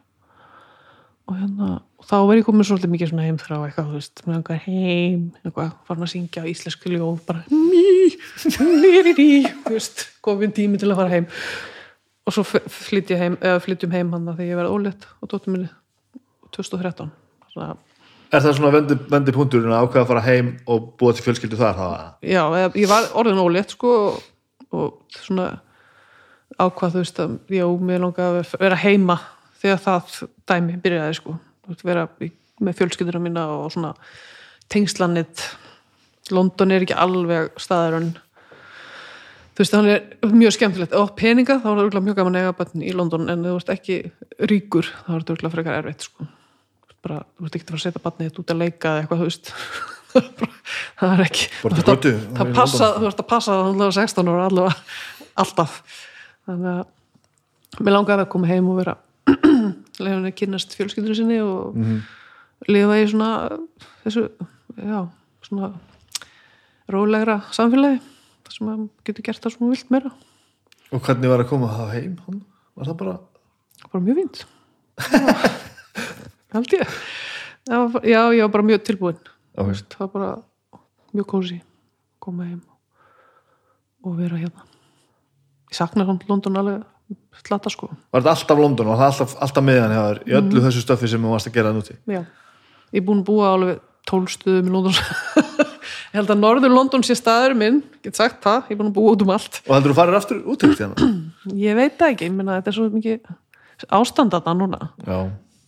Og hérna og þá verið komin svolítið mikið svona heimþrá eitthvað, þú veist, með einhver heim eitthvað, farin að syngja á íslensku ljóð bara mí, nýri ný þú veist, komin tími til að fara heim. Og svo flytt ég heim flyttjum heim hann þegar ég verið ólétt og dóttur minni 2013 að Er það svona vendi, vendi punkturinn að ákveða að fara heim og búa til fjölskyldu þar? Það, já, ég var orðin ólétt sko og, svona ákvað þú veist að já, mér langa að vera heima þegar það dæmi byrjaði sko. Veist, vera með fjölskylduna mína og svona tengslanit. London er ekki alveg staðarinn þú veist, hann er mjög skemmtilegt. Og peninga, þá er það mjög gaman að eiga bönn í London en þú ert ekki ríkur þá er örugglega frekar erfitt sko bara, þú veist ekki að fara að setja barnið þitt út að leika eða eitthvað, þú veist. [LAUGHS] Það er ekki Bara til þú ert að- götu, það í passa, þú ert að passa að þú er 16 ára allavega, alltaf. Þannig að mér langaði að koma heim og vera [CLEARS THROAT] leiðan að kynnast fjölskyldur sinni og Mhm. lifa í svona þessu, já, svona rólegra samfélagi þar sem maður getur gert það maður vilt meira. Og hvernig var að koma það heim? Var það bara bara mjög fínt [LAUGHS] held ég. Já, ég var bara mjög tilbúin. Ok. það var bara mjög kósi koma heim og vera hérna. Ég sakna hann London alveg slata sko. Var þetta alltaf London? Og það alltaf, alltaf meðan þér í öllu þessu stöfi sem þú varst að gera núti já. ég er búin að búa alveg tólstuðum í London. [LAUGHS] Ég held að Norður London sé staður minn. Get sagt það, ég er búin að búa út um allt. Og heldur þú farir aftur út til hérna ég veit það ekki, ég meina þetta er svo mikið ástand að það núna. Já,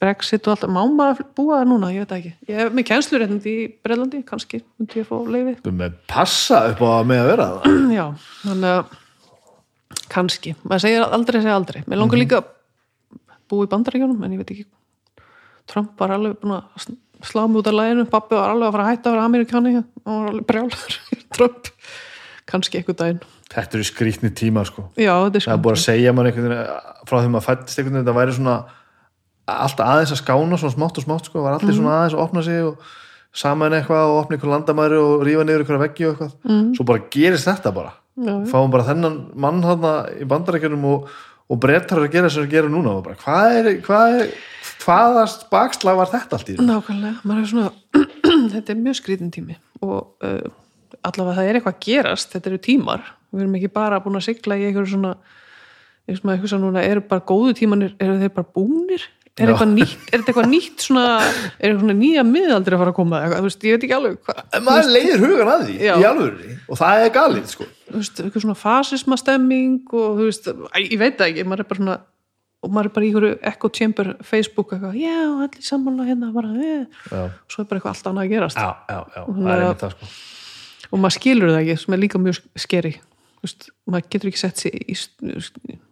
Brexit og allt, má maður búa það núna, ég veit ekki. Ég hef með kennsluréttindi í Bretlandi, kannski myndi ég fá leiði. þú með passa upp á að með að vera það [CLEARS THROAT] Já, þannig að kannski, maður segir aldrei segja aldrei. Mér langar líka að búa í bandaríkjónum, en ég veit ekki. Trump var alveg búin að slá mig út af læginu, pappi var alveg að fara að hætta að vera amerikani, hann var alveg brjálar [LAUGHS] Trump, kannski eitthvað daginn. þetta eru skrýtni tímar sko. Já, alltaf aðeins að skána svona smátt og smátt sko, var allir Mhm. svona aðeins að opna sig og saman eitthvað og opna einhver landamæri og rífa niður einhverja veggi og eitthvað svo bara gerist þetta bara Mhm. Já, fáum bara þennan mann þarna í bandarækjunum og, og brettar að gera sem við gerum núna bara hvað er, hvað er hvaða bakslag var þetta allt í þessu? Nákvæmlega, maður er svona [CLEARS THROAT] þetta er mjög skrítin tími og uh, allavega það er eitthvað að gerast þetta eru tímar, við erum ekki bara búin að sigla í eitthvað svona maður hugsa núna, eru bara góðu tímanir eru þeir bara búnir? Er, eitthvað nýtt, er þetta eitthvað nýtt svona er eitthvað svona nýja miðaldri að fara að koma þú veist, ég veit ekki alveg hvað, En maður leiðir hugan að því Já. í alvörinni og það er galið sko. Þú veist, eitthvað svona fasisma stemming og þú veist, ég veit það ekki maður er bara svona og maður er bara í einhverju echo chamber Facebook eitthvað, já, allir sammála hérna bara, eh. já, svo er bara eitthvað allt annað að gerast. Já, já, já það Þannig er einmitt það sko. Og maður skilur það ekki sem er líka mjög skeri veist, maður getur ekki sett í,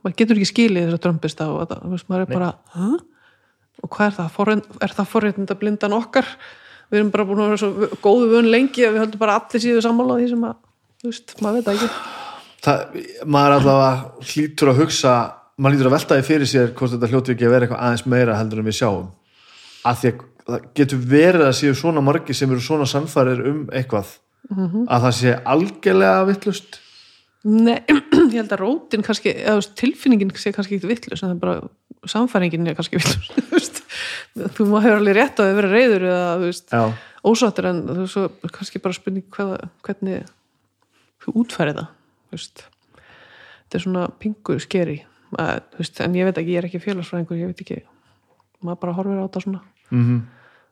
maður getur ekki skilið þess að drömpist á og maður er bara Hå? Og hvað er það, Forreind, er það forréttinda blindan okkar? Við erum bara búin að vera svo góðu vön lengi að við höldum bara allir síðu sammála því sem að þú veist, maður veit ekki. Það, maður allavega hlýtur að hugsa maður hlýtur að velta því fyrir sér hvort þetta hljóti ekki að vera eitthvað aðeins meira heldur en við sjáum. Að því að það getur verið að séu svona margir sem eru svona sannfærir um eitthvað. Að það sé algjörlega vittlust Nei, [CLEARS THROAT] ég held að rótin kannski, eða tilfinningin sé kannski ekki vittlust, en það er bara samfæringin er kannski [LAUGHS] vittlust þú má hefur alveg rétt að þau vera reyður eða ósáttur en þú veist, svo kannski bara spurning hvað, hvernig þú útfærið það veist. þetta er svona pingu skeri að, en ég veit ekki, ég er ekki félagsfræðingur ég veit ekki, maður bara horfir á þetta svona. Mm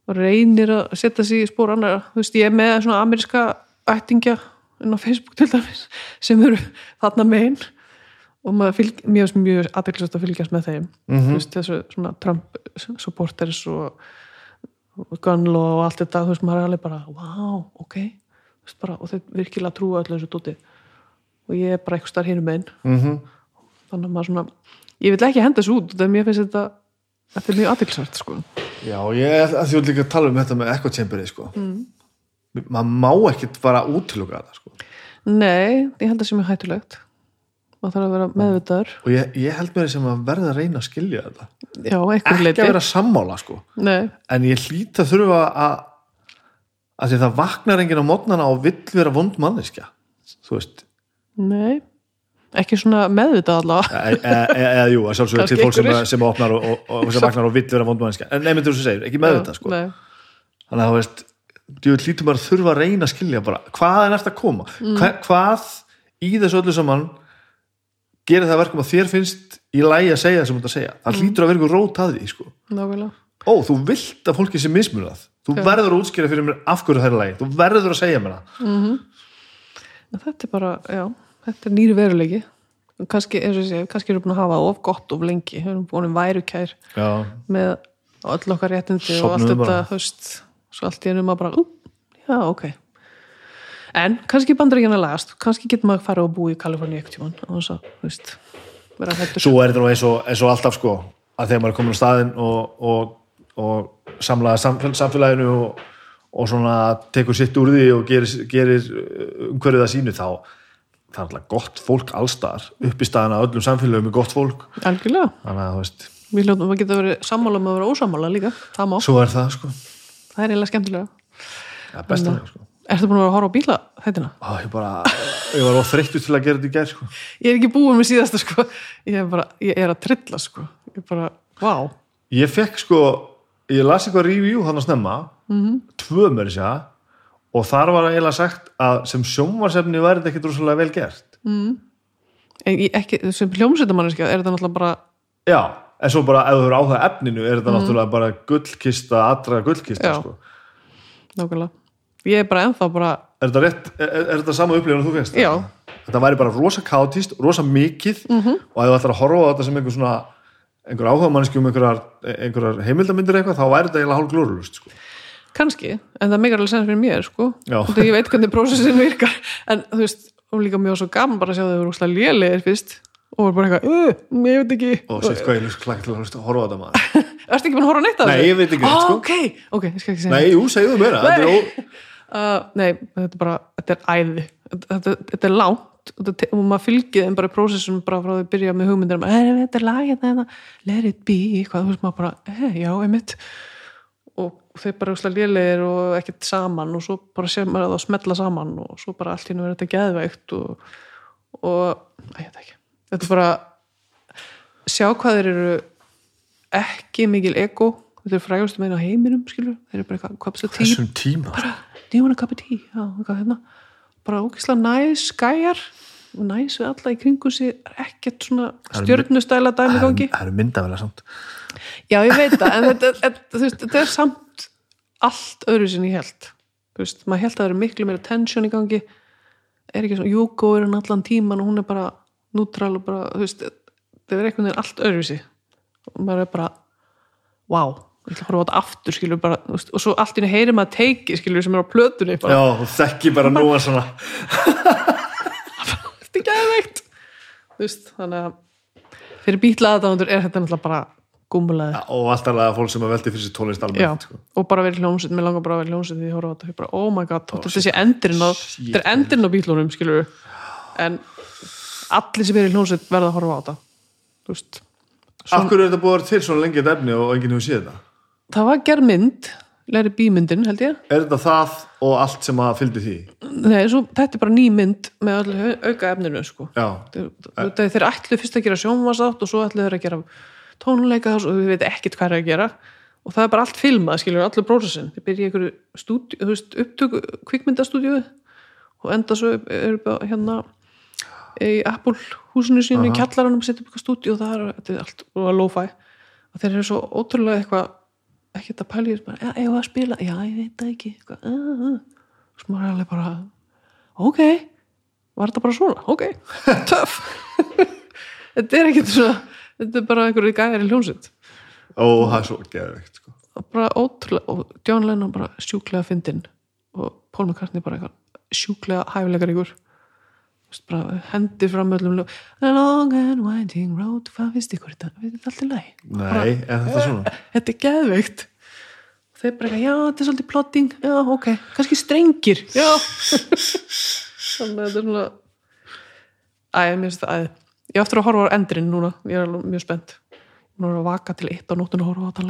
og reynir að setja sig í spór annar þú veist, ég er með svona ameríska ættingja inn á Facebook til dæmis sem eru þarna megin. Og fylg, mjög, mjög aðeinsvægt að fylgjast með þeim. Þú veist, þessu svona Trump supporters og, og Gunlaw og allt þetta, þú veist, maður er alveg bara wow, ok, þú veist bara og þeir virkilega trúa öllu þessu dóti. Og ég er bara eitthvað starf hinum megin. Mm þannig að maður svona, ég vil ekki henda þessu út þegar mér finnst þetta þetta er mjög aðeinsvægt, sko. Já, ég að því að líka að tala um þetta með tjemperi sko. Mm. Maður má ekkit bara útiluga þetta sko. Nei, ég held að sé mjög hættulegt. Maður þarf að vera meðvitaður. Og ég, ég held mér sem að verða að reyna að skilja þetta. Já, ekki leiti að vera sammála sko. En ég hlýt að þurfa að að því það vaknar enginn á mótnana og vill vera vond manneskja þú veist. Nei. Ekki svona meðvitað allavega. Eða e, e, e, jú, að sjálfsögur til fólk sem, sem opnar og, og, og sem vaknar og vill vera vond manneskja. En nefnir þú sem segir, ekki meðvitað sko. þannig að þú veist, þú hlýtum bara að þurfa að reyna að skilja bara, hvað er nært að koma. Mm. Hva, hvað í þessu öllu saman gerir það verkum að þér finnst í lægi að segja það sem þú ert að segja? Mm. það hlýtur að vera ykkur rót að því sko. Ó, þú vilt að fólki sé mismunað. Þú Já. verður að útskýra fyrir mér af hverju það er lægi þú verður að segja mér það. En Þetta er bara, já, þetta er nýri veruleiki. Kannski, eins og ég segi, kannski erum við búin að hafa of gott of lengi, við erum búin að værukær já, með öll okkar réttindi og allt þetta, bara. Svo allt í ennum að bara, ú, já, ok. En kannski að lagast. Kannski getur maður að fara og búa í Kaliforni ekkert tímann og þess að, þú veist vera hættur svo er þetta nú eins og, eins og alltaf sko að þegar maður er komin á staðinn og, og, og samlaða samfél, samfélaginu og, og svona tekur sitt úr því og gerir, gerir umhverfið að sínu þá það er alltaf gott fólk allstar upp í staðan að öllum samfélögum er gott fólk. Algjörlega. Þannig að þú veist, við hljóðum að geta verið sammála með að vera ósammála líka það má, svo er það sko það er eiginlega skemmtilega. Ja, besta með sko. Ertu búin að vera að horfa á bíla þetta? Á, ég bara, ég var óþreyttur til að gera þetta í gær sko. Ég er ekki búin með síðasta sko. Ég er bara, ég er að trilla sko. Ég er bara, vá. Ég fekk sko, ég las eitthvað review hann að snemma, mm -hmm. tvö mér sér og þar var eiginlega sagt að sem sjónvarsefni væri þetta ekkit rosalega vel gert. En ég, ekki, sem hljómsveitamanniska er þetta náttúrulega bara já, en svo bara ef þú eru á það efninu er þetta náttúrulega bara gullkista allra gullkista sko. Nákvæmlega. Ég er bara ennþá bara, er þetta rétt, er, er þetta sama upplifun að þú fegst? já, þetta væri bara rosa kátíst, rosa mikið -hmm. og ef þú ætlar að horfa á þetta sem einhver svona einhver áhuga manneski um einhverjar, einhverjar heimildamindir eitthvað, þá væri þetta eiginlega hálf glórulust sko. kannski en það meikar alveg sens fyrir mér sko. Af ég veit hvernig prósessin virkar. En þú veist, og líka mjög svo gaman bara að sjá þau eru úrslega lélegir fyrst og er bara eitthvað, uh, ég veit ekki. Og sétt hvað ég lust klakka til að horfa á þetta maður. [LAUGHS] Erstu ekki búin að horfa á neitt af Nei, þessu? ég veit ekki neitt, ah, sko. ok, ok, ég skal ekki segja nei, jú, segðu mér það þetta er ó- [LAUGHS] uh, nei, þetta er bara, þetta er æði. Þetta, þetta, þetta er langt og, þetta, og maður fylgið þeim bara í prósessum bara frá því að byrja með hugmyndir um, "Eh, þetta er lag hérna, hérna, let it be eitthvað, þú veist maður bara, eh, já, einmitt. Og þeir bara úslega lélegir og ekkert saman og svo bara sér maður að það smetla saman og svo bara allt nú er þetta geðveikt og, og æ, ég veit ekki, þetta er bara sjá hvað þeir eru ekki mikil ego. Þetta er frægustu meina á heiminum skilur þeir eru bara eitthvað, hvað það tíu þessum tíma? Sko. do you want a cup of tea? Já, hérna. Bara ógislega næs skæjar og næs við alla í kringu sig. Er ekkert svona stjörnustæla dæmi gangi. það eru myndavæla samt. Já ég veit það en þetta, þetta, veist, þetta er samt allt öðru sinni held maður held að það eru miklu meira tension í gangi. Er ekki svona Júko er hann allan tíman og hún er bara neutral og bara, þú veist, það er einhvern veginn allt öðru sig og maður er bara wow, ég ætla að horfa á þetta aftur skilur bara, veist, og svo allt í henni heyri maður teiki skilur sem er á plötunni bara, já, þú þekki bara nú að svona. [LAUGHS] Þetta er geðveikt. Þú veist, þannig að fyrir bítla aðdándur er þetta náttúrulega bara gúmulega og alltaf að fólk sem að veldi fyrir sér tónlist Já, almennt sko. og bara verið hljómsveit, mér langar bara að vera hljómsveit því ég horfa á þetta, ég bara, oh my god þetta sé endurinn á, þetta er endurinn á bílunum skilur en allir sem er í hljómsveit verða að horfa á þetta. Þú veist af hverju er þetta búið að vera til svona lengi þetta efni og enginn hefur séð þetta? Það var gerð mynd, læri bímyndin held ég, er þetta það og allt sem að fylgdi því? Nei, svo, þetta er bara ný mynd með öllu auka efninu sko. Þeir, þeir ætlu fyrst að gera sjónvarsátt og svo ætlu þeir að gera tónleika og við veit ekkert hvað er að gera. Og það er bara allt filmað, skilur, allur prósessin þeir byrja í einhverju upptöku kvikmyndastúdíu og enda svo er á hérna í Apple húsinu sínu í kjallaranum að setja upp eitthvað stúdíu og það er, þetta er allt og að lo-fi og þeir eru svo ótrúlega eitthvað ekkert að pæli bara, já, ég var að spila, já, ég veit það ekki. Eitthvað, uh, uh. og svo maður er alveg bara ok, var þetta bara svona? Ok, [LAUGHS] töff. [LAUGHS] Þetta er ekkert svona þetta er bara einhverju gæðar í hljónsitt og það er svo geðveikt sko. bara ótrúlega, og John Lennon bara sjúklega fyndinn. Og Paul McCartney bara eitthvað sjúklega hæfilegar ykkur hendi fram öllum A long and winding road hvað finnst ykkur þetta, við þetta alltaf læg nei, er þetta svona? þetta er geðveikt. Og þeir bara eitthvað, já, þetta er svolítið plotting. Já, ok, kannski strengir. Já. [LAUGHS] Þannig að þetta er svona æ, mér finnst það æ ég á eftir að horfa á endurinn núna. Ég er alveg mjög spennt. Nú er að vaka til eitt á nóttinu að horfa á þetta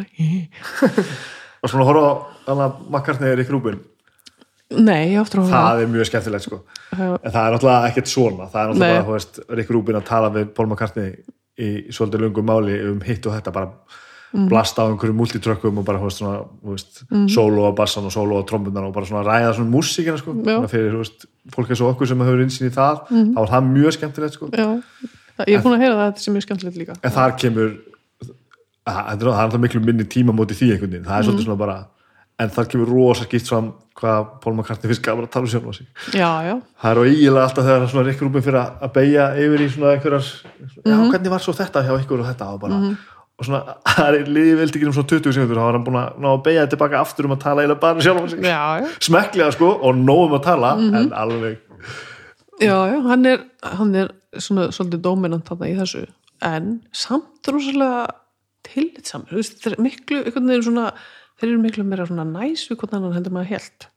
[LAUGHS] og svona horfa á er í grúpin nei, ég á eftir að horfa á það er mjög skemmtilegt sko. En það er náttúrulega ekkert svona. Það er náttúrulega þú veist, Rick Rubin að tala við Paul McCartney í svolítið lungum máli um hitt og þetta bara Mhm. blasta á einhverju multitrökkum og bara, þú veist, veist, solo á bassan og solo á trombunar og bara svona ræða svona músíkina sko. Þannig fyrir, þú veist, fólk eins og okkur sem hefur insýn í það, þá er það mjög skemmtilegt sko, já, ég er búin að heyra það þetta sem er skemmtilegt líka. En þar kemur það er miklu minni tíma móti því einhvern veginn, það er Mhm. svolítið svona bara en þar kemur rosa skýrt fram hvað Paul McCartney finnst gaman að tala um sjálf á sig. Já, já, það er á ígilega alltaf þegar svona Rick Rubin fyrir að beigja yfir í svona einhverjar já, hvernig var svo þetta hjá ykkur og þetta og bara? Og svona, [LAUGHS] það er liðið veldi ekki um svona 20 sekundur, þá var hann búin að beigja tilbaka aftur um að tala eiginlega bara um sjálf á sig smekklega sko og nóg um að tala en alveg, Já, já, hann er, hann er svona svolítið dominant þarna í þessu en samt rosalega tillitsamur, þú veist, þetta er miklu einhvern veginn svona, þeir eru miklu meira svona næs við hvort annan heldur maður held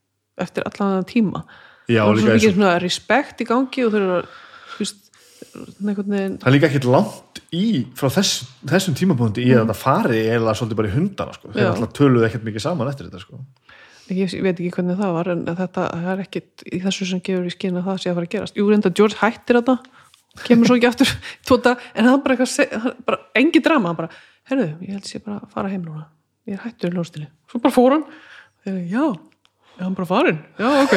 eftir allan þann tíma. Já, og líka svo eins mikið svona respekt í gangi og þeir eru einhvern veginn það er líka ekkert langt í frá þess, þessum tímapunkti í að þetta fari eða svolítið bara í hundana sko. þeir alltaf töluðu ekkert mikið saman eftir þetta sko. ég veit ekki hvernig það var en þetta það er ekkit í þessu sem gefur í skinn að það sé að fara að gerast. Jú reynda George hættir þetta kemur svo ekki aftur [LAUGHS] dag, en hann bara, eitthvað se- hann bara engi drama, hann bara herðu, ég held sé bara að fara heim núna ég er hættur í ljónstinni, svo bara fór hann. Já, er hann bara farin já, ok,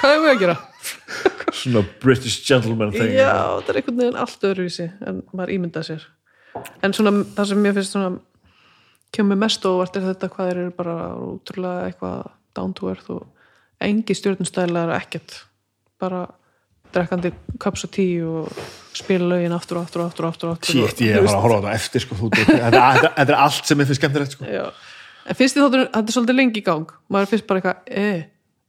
hvað er við að gera? [LAUGHS] Svona British gentleman thing. Já, þetta er einhvern veginn allt öðruvísi en maður ímyndað sér. En svona það sem mér finnst svona kemur mest óvart er þetta hvað eru bara útrúlega eitthvað down to earth og engi stjórnustælar ekkert. Bara drekkandi cups of tea og spila lögin aftur og aftur og aftur og aftur, og aftur. Shit, ég er að fara að horfa á þetta eftir sko, þú, þetta, þetta, þetta er allt sem ég finnst skemmtilegt sko. En finnst þið þáttur þetta er svolítið lengi í gang? Maður finnst bara eitthvað, e,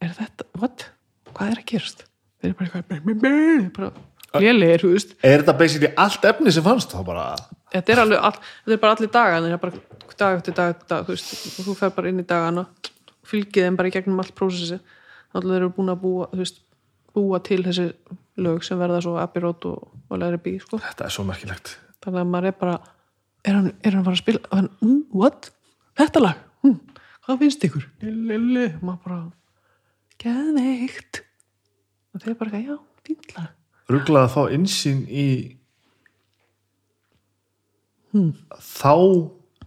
er þetta, what? Hvað er að gerast? Þeir eru bara eitthvað bara lélegir, þú veist. Er þetta basically allt efni sem fannst þá bara? Þetta er alveg, all, þetta er bara allir dagan það er bara dag eftir dag, eftir dag þú, veist, og þú fer bara inn í dagana fylgið þeim bara í gegnum allt prósessi þannig að þeir eru búin að búa, þú veist, búa til þessi lög sem verða svo abirót og, og læri bí sko. þetta er svo merkilegt þannig að maður er bara er hann, er hann að fara að spila hann, mm, what? þetta lag? Mm, hvað finnst ykkur? Lili, maður bara geðveikt og þeir bara, já, fínt lag ruglað að fá insýn í þá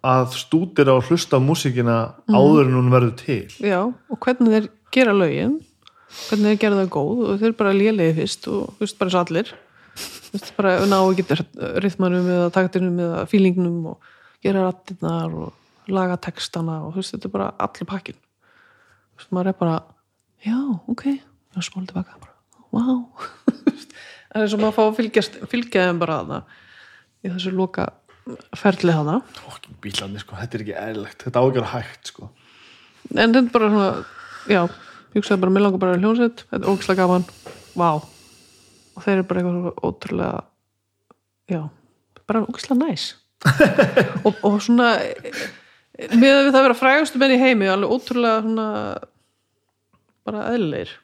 að stúdira og hlusta á músíkina áður en hún verður til Já, og hvernig þeir gera lögin hvernig þeir gera það góð og þeir bara lélegið fyrst og þú veist bara eins og allir. Þú veist bara ná ekki rithmanum eða taktinum eða fílingnum og gera rattirnar og laga textana og þú veist þetta er bara allir pakkin þú veist maður er bara já, ok, já, smóli tilbaka bara, wow [LAUGHS] það er og maður fá að fylgjast, fylgja þeim bara þarna í þessu loka ferli þarna. Fokkin bílandi sko, þetta er ekki eðlilegt. Þetta ágjör hægt sko. En þetta er bara svona já, ég hugsaði bara, mér langar bara að hljónsett þetta er ógislega gaman, vá. Og þeir eru bara eitthvað svo ótrúlega já, bara ógislega næs. [LAUGHS] Og, og svona með að við það vera frægustu menn í heimi alveg ótrúlega svona bara eðlilegir.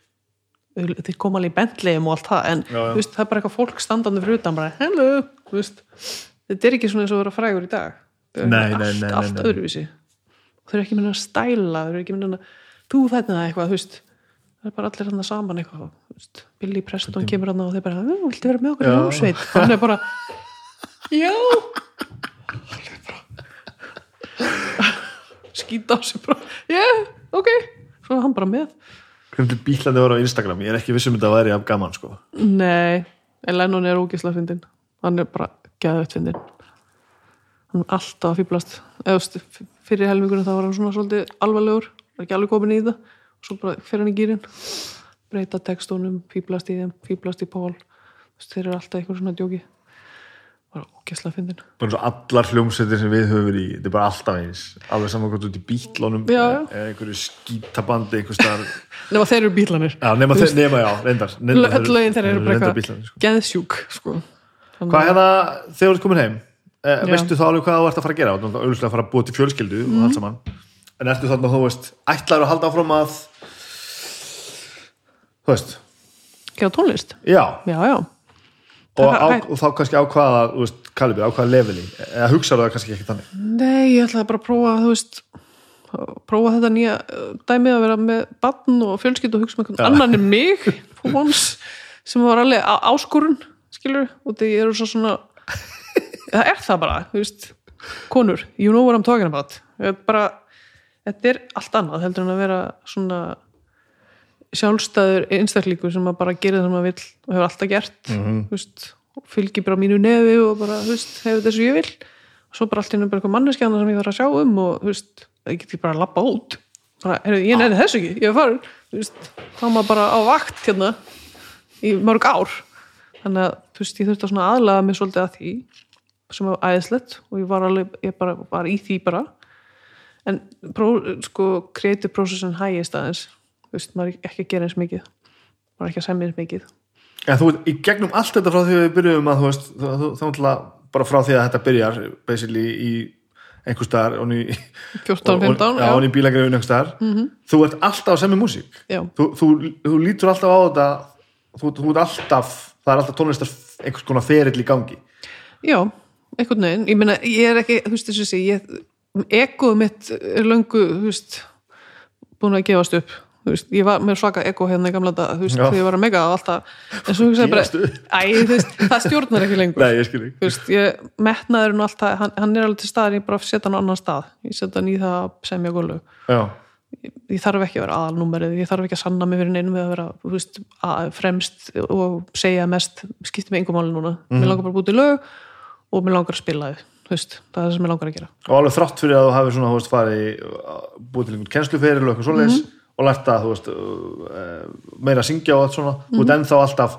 Þeir koma alveg í bentlegum og allt það en Já, já. veist, það er bara eitthvað fólk standandi fyrir utan bara, hello, veist. Þetta er ekki svona eins og að vera frægur í dag. Þetta er Nei, allt, nei, nei, allt öðruvísi. Og þau eru ekki minna að stæla þau eru ekki minna að þú þetta eitthvað þú veist, það er bara allir hann saman eitthvað veist, Billy Preston kemur hann og þeir bara, "Ú, viltu vera með okkur í hljómsveit hann er bara, já. Skýta á sig bara, já, ok. Svo er hann bara með. Hvernig bílandi var á Instagram, ég er ekki vissum að væri af gaman sko. Nei, en Lennon er ógislega fyndin hann er bara geðvett fyndin hann er alltaf að fýblast eða fyrir helmingunum þá var hann svona svolítið alvarlegur, var ekki alveg komin í það. Og svo bara fyrir hann í gýrin breyta textunum, fýblast í þeim fýblast í Pól, þeir eru alltaf eitthvað svona djóki. Bara ógislega fyndin. Bara eins og allar hljómsveitir sem við höfum verið í þetta er bara alltaf eins, alveg saman hvort út í bítlónum eða einhverju skítabandi einhver [LAUGHS] nema þeir eru bílanir já, nema, þeir, nema já, reyndar. Reyndar- öll lögin þeir eru bara eitthvað sko. geðsjúk sko. Hvað að- hérna, þegar þú ert komin heim eh, veistu þá alveg hvað þú ert að fara að gera? Auðvitað að fara að búa til fjölskyldu Mhm. og allt saman en ertu þarna, þú veist, ætlar að halda áfram að þú veist, gera tónlist, já. Já, já. Og, á, og þá kannski á hvaða, þú veist, kalibri, á hvaða leveli? Eða hugsaðu það kannski ekki þannig? Nei, ég ætlaði bara að prófa, þú veist prófa þetta nýja uh, dæmið að vera með barn og fjölskyld og hugsa með einhvern annan en mig [LAUGHS] for once, sem var alveg á- áskorun, skilur og því eru svo svona [LAUGHS] það er það bara, þú veist konur, you know what I'm talking about. Bara, þetta er allt annað heldur en að vera svona sjálfstæður einstaklingur sem að bara gera það sem maður vill og hefur alltaf gert Mhm. þú veist, fylgir bara mínu nefi og bara, veist, hefur þessu ég vil. Og svo bara allt einu bara eitthvað manneskjana sem ég þarf að sjá um og veist, það get ég bara að labba út. Bara, heyrðu, ég nefni þessu ekki, ég er farin þá maður bara á vakt hérna í mörg ár. Þannig að, ég þurfti að aðlaga mig svolítið að því sem var æðislegt og ég var alveg, ég bara var í því bara en pró, sko, creative processin hægist aðeins. Þú veist, maður ekki að gera eins mikið. Maður ekki að semja eins mikið. En þú í gegnum allt þetta frá því við byrjuðum að þú veist, þá- náttúrulega bara frá því að þetta byrjar basically í einhver staðar og í, 14, 15, já, já. og í bílagrifin einhver staðar. -hmm. þú ert alltaf að semja músík. Þú, þú, þú lítur alltaf á þetta þú, þú ert alltaf það er alltaf tónlistar einhvers konar ferill í gangi. Já, einhvern veginn, ég meina, ég er ekki, þú veist þessu sé, ég, egoð mitt er löngu, veist, búin að gefast upp, veist, ég var með svaka ego hérna í gamla dag, þegar ég var að mega og alltaf, en svo hugsaði bara, æ, veist, það stjórnar ekki lengur, nei, ég ég, metnaðurinn og allt það, hann, hann er alveg til staðar, ég bara setja hann á annan stað, ég setja hann í það að semja gólu, já, ég þarf ekki að vera aðalnúmerið, ég þarf ekki að sanna mig fyrir neinum við að vera, að, fremst og segja mest, skipti mig engum máli núna, mér langar bara að búti lög og mér langar að spila þau, veist, það er það sem mér langar að gera. og alveg þrátt fyrir að þú hafi svona, veist, farið uh, búið til einhvern kennsluferil og eitthvað svoleiðis Mhm. og lært að, veist, uh, meira að syngja og allt svona, þú Mhm. ert ennþá alltaf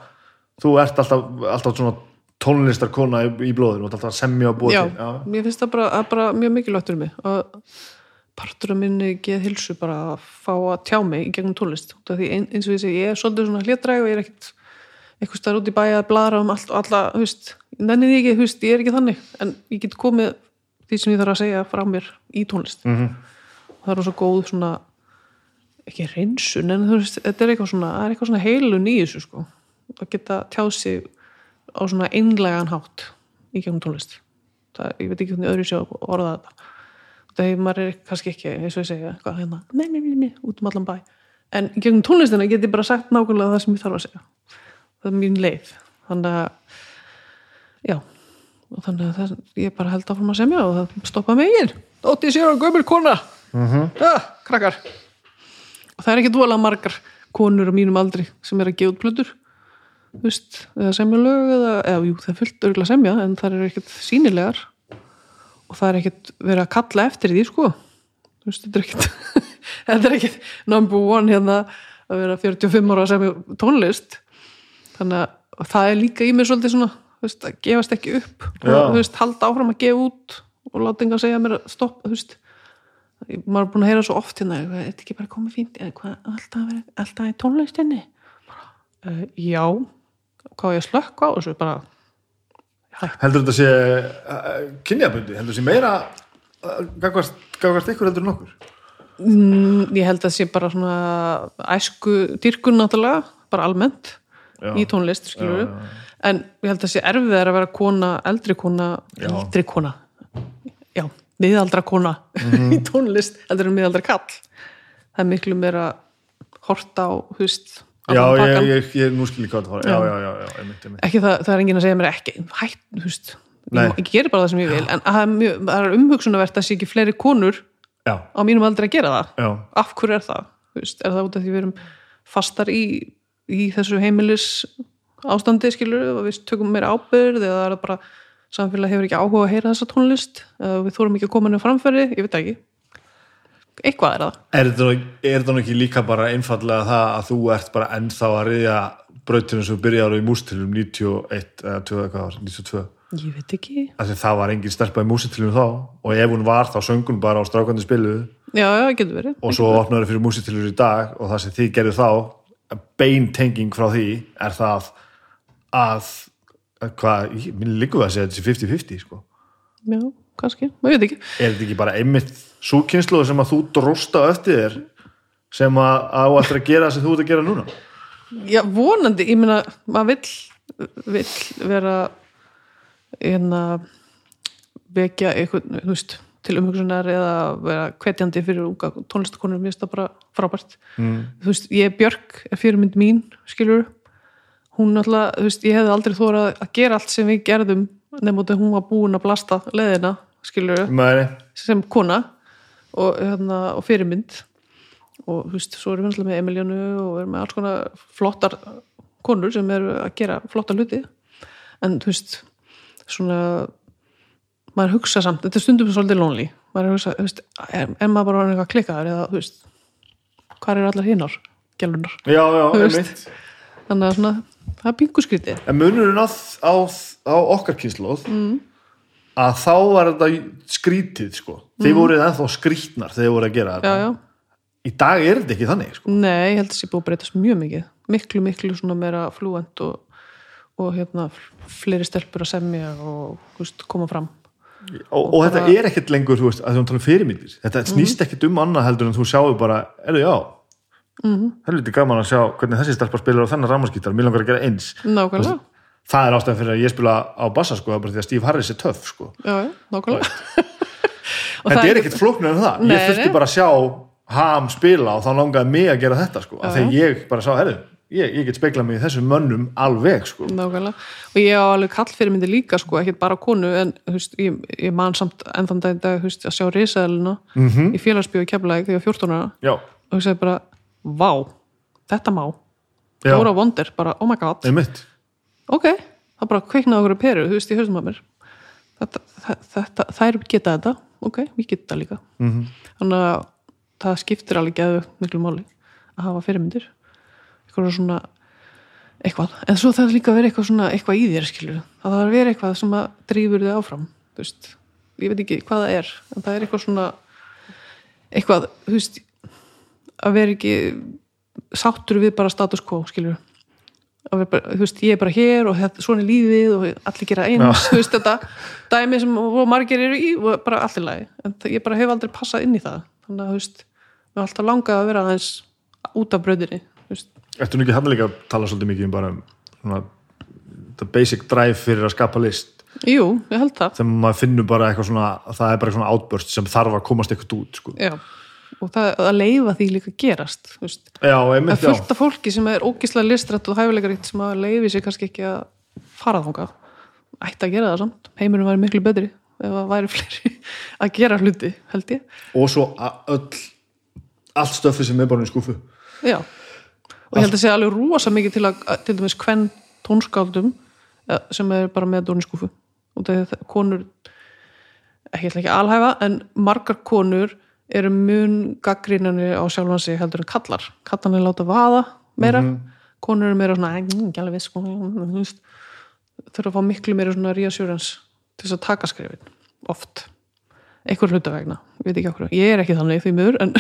þú ert alltaf, alltaf svona tónlistarkona í, í blóðinu, ert alltaf semja og búið Já, til, já, mér finnst það bara, bara mjög mikilvægt fyrir mig að partur af minni geð hilsu bara að fá að tjá mig í gegnum tónlist ein- eins og ég segi, ég er svolítið svona hlétræg og ég er ekkit eitthvað staðar út í bæja að blara um allt og alla, þú veist, nenni því ekki, þú veist, ég er ekki þannig en ég get komið því sem ég þarf að segja frá mér í tónlist. Mhm. það er svo góð svona ekki reynsun, en þú veist, þetta er eitthvað svona það er eitthvað svona heilun í þessu sko. Að geta tjáð sig á svona einlegan hátt í gegnum tónlist. Það, ég veit ekki hvernig öðru sé að orða þetta. Hefur maður er kannski ekki eins og ég segja, hvað hérna, nei, nei, nei, nei, út um allan bæ. En gegnum tónlistina get ég bara sagt nákvæmlega það sem ég þarf að segja. Það er mín leið. Þannig að já og þannig að það, ég bara held áfram að semja og það stoppa mig Dótti sér á gömul kona. Mm -hmm. ah, krakkar. Og það er ekki dvolega margar konur á mínum aldri sem er að gefa út plötur þú veist, eða semja lög eða, eða jú, það er fullt örgulega semja en það eru ekkert sínilegar og það er ekkert verið að kalla eftir því sko. Þú veist, þetta er ekkert [LAUGHS] þetta er ekkert number one hérna að vera 45 ára að semja tónlist. Þannig að það er líka í mér svolítið svona, veist, að gefast ekki upp og Já. þú veist, halda áfram að gefa út og láta engan segja mér að stoppa, veist. Maður er búin að heyra svo oft hérna er þetta ekki bara komið fínt eða hvað, alltaf, alltaf í tónlistinni? Uh, já hvað ég að slökka á þessu? Bara heldur þetta sé uh, kynjabundi, heldur þetta sé meira uh, gagvart, gagvart ykkur heldur en okkur? Mm, ég held að sé bara svona æsku dýrkun náttúrulega bara almennt Já. í tónlist skilur en ég held að það sé erfið að vera kona, eldri kona Já. eldri kona já, miðaldra kona Mhm. í tónlist heldur en miðaldra kall það er miklu meira horta á, veist já, ég, ég, ég nú skil ég hvað það já, já, já, já, einmitt. ekki það, það er enginn að segja mér ekki hætt, veist Nei. ég, gerir bara það sem ég vil en það er, mjög, það er umhugsunarvert að sé ekki fleiri konur já, á mínum aldrei að gera það já, af hverju er það? Veist, er það út af því við erum fastar í, í þessu heimilis ástandi skilur og við tökum meira ábyrð eða er það bara samfélag hefur ekki áhuga að heyra þessa tónlist eða við þórum ekki að koma henni framfæri ég veit það ekki. Eitthvað er það. Er er þetta nú ekki líka bara einfallega það að þú ert bara ennþá að riðja brautinu sem þú byrjar í mústilum 91 eða 2 eða hvað var, 92 ég veit ekki. Það var engin stelpa í músitilum þá og ef hún var þá söngun bara á strákandi spiluðu. Já, já, það getur verið. Og svo opnaður fyrir músitilur í dag og það sem þið gerðu þá beintenging frá því er það að, að hvað, minn líku að segja þetta sé 50-50 sko. Já, kannski, ég veit ekki. Er þetta ekki bara einmitt súkynslu sem að þú drósta eftir þér sem að á að gera sem þú ert að gera núna? Já, vonandi, ég meina, maður vill, vill vera hérna vekja eitthvað, þú veist til umhugsunar eða vera hvetjandi fyrir unga tónlistakonur, mér finnst það bara frábært. Mm. þú veist, ég Björk er fyrirmynd mín, skilur hún náttúrulega, þú veist, ég hefði aldrei þórað að gera allt sem við gerðum nefnum að hún var búin að blasta leðina skilur, Mæri. sem kona og, hérna, og fyrirmynd. Og þú veist, svo erum við með Emilíanu og erum með alls konar flottar konur sem eru að gera flottar hluti. En þú veist svona maður hugsa samt, þetta er stundum svolítið lonely. Maður að hugsa, þú veist, er, er maður bara eitthvað klikkaður eða þú veist hvað er allar hinnar, gælunar já, já, einmitt. þannig að svona, það er pingu skrítið en munurinn á, á, á okkar kynnslóð mm. að þá var þetta skrítið sko. Þið voruð ennþá skrítnar þegar þið voruð að gera Mm. já, þetta já, í dag er þetta ekki þannig sko. Nei, ég held að það sé búið að breytast mjög mikið. Miklu, miklu svona meira flúent og, og hérna fleiri stelpur að semja og veist, koma fram. Og, og þetta er ekkert lengur, þú veist, að þú tala um fyrirmyndir. Þetta snýst ekkert um annað heldur en þú sjáu bara, erðu já helviti gaman að sjá hvernig þessi stelpa spilar á þennan rámaskítar, mér langar að gera eins. Nákvæmlega. Það er ástæðan fyrir að ég spila á bassa sko, bara því að Steve Harris er töff sko. já, nákvæmlega. [LAUGHS] Og þetta það er ekkert flóknar en það. Nei, ég þurfti nei. bara að sjá ham spila og þá langaði mig að gera þetta sko, að ég bara sá, herru ég, ég get speklað mig í þessum mönnum alveg sko. nákvæmlega. Og ég á alveg kall fyrir myndi líka sko, ekkert bara konu en veist, ég, ég man samt ennþann dag, að sjá risaðalina Mhm. -hmm. í félagsbyggu keflaði þegar ég var 14 ára. Og ég segi bara, vá, þetta má. Dóra Wonder, bara, oh my god. Einmitt. Ok, það bara kveiknaði okkur peru, þú veist, í haustum að mér. Þetta, þetta, þær geta þetta. Ok, við geta þetta líka. Mhm. -hmm. þannig að það skiptir alveg geðu miklu máli að hafa fyrirmyndir. Eitthvað svona eitthvað, en svo það líka vera eitthvað svona eitthvað í þér það þarf að vera eitthvað sem að drífur þig áfram, þú veist. Ég veit ekki hvað það er, en það er eitthvað svona eitthvað, þú veist að vera ekki sáttur við bara status quo, vera bara, þú veist, ég er bara hér og þetta, svona er lífið og allir gera eins [LAUGHS] þú veist þetta, dæmi sem margir eru í og bara allir lagi. En ég bara hef aldrei passað inn í það. Þannig að þú veist, mér er alltaf langað að vera aðeins út af bröðinni þú veist, Ertu nú ekki líka að tala svolítið mikið um bara svona, the basic drive fyrir að skapa list? Jú, ég held það. Þegar maður finnur bara eitthvað svona það er bara svona outburst sem þarf að komast eitthvað út sko. Og það að leifa því líka gerast Já, það einmitt, fullt af fólki sem er ógislega listrætt og hæfileikaríkt sem að leifi sér kannski ekki að fara þangað. Ætti að gera það samt, heimurum væri miklu betri ef það væri [LAUGHS] fleiri að gera hluti held ég, og svo öll allt stöfið sem er bara í skúfu já. Og ég held að segja alveg rosa mikið til að til dæmis hvern tónskáldum eh, sem er bara með dóniskúfu og það er konur ég ætla ekki að alhæfa en margar konur eru mun gaggrinani á sjálfan sig heldur en kallar kallan er láta vaða meira. Konur eru meira svona "Æ, mm, alveg viss sko, þurfa að fá miklu meira svona reassurance til þess að taka skrifin oft. Einhver hluta vegna, ég veit ekki okkur ég er ekki þannig því miður en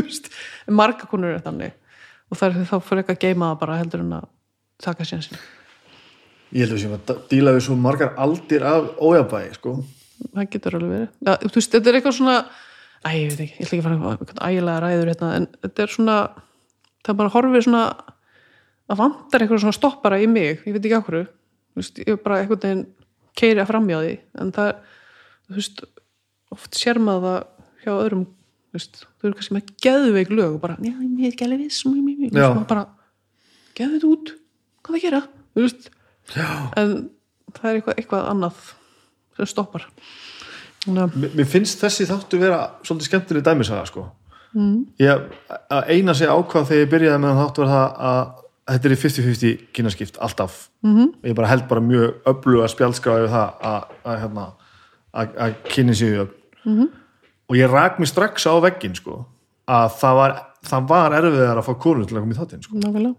[LAUGHS] margar konur eru þannig. Og það er þá fyrir ekki að geima það bara heldur en að taka sér Ég held að við séum að díla við svo margar aldir af ójabæði sko. það getur alveg verið. Ja, þú veist, þetta er eitthvað svona æ, ég veit ekki, ég ætla ekki að fara eitthvað ægilega ræður hérna, en þetta er svona það bara horfið svona að vantar eitthvað svona stoppara í mig ég veit ekki okkur, þú veist, ég er bara einhvern veginn keiri að framjá því en það, þú veist oft sér maður það hjá öðrum þú veist, þau eru kannski með geðveik lög og bara, já, ég er ekki alveg viss og bara, geðu þetta út hvað það gera, þú veist. Já. en það er eitthvað, eitthvað annað sem stoppar Mér mér finnst þessi þáttu vera svolítið skemmtileg dæmisaga sko. mm. ég, að eina sig ákvað þegar ég byrjaði með þátt var það að þetta er í 50-50 kynaskipt alltaf -hmm. ég bara held bara mjög öfluga spjaldskráði við það að, að, hérna, að, að kynni sig mm -hmm. og ég rak mér strax á veggin sko, að það var, það var erfiðar að fá konur til að koma í þáttinn sko. nákvæmlega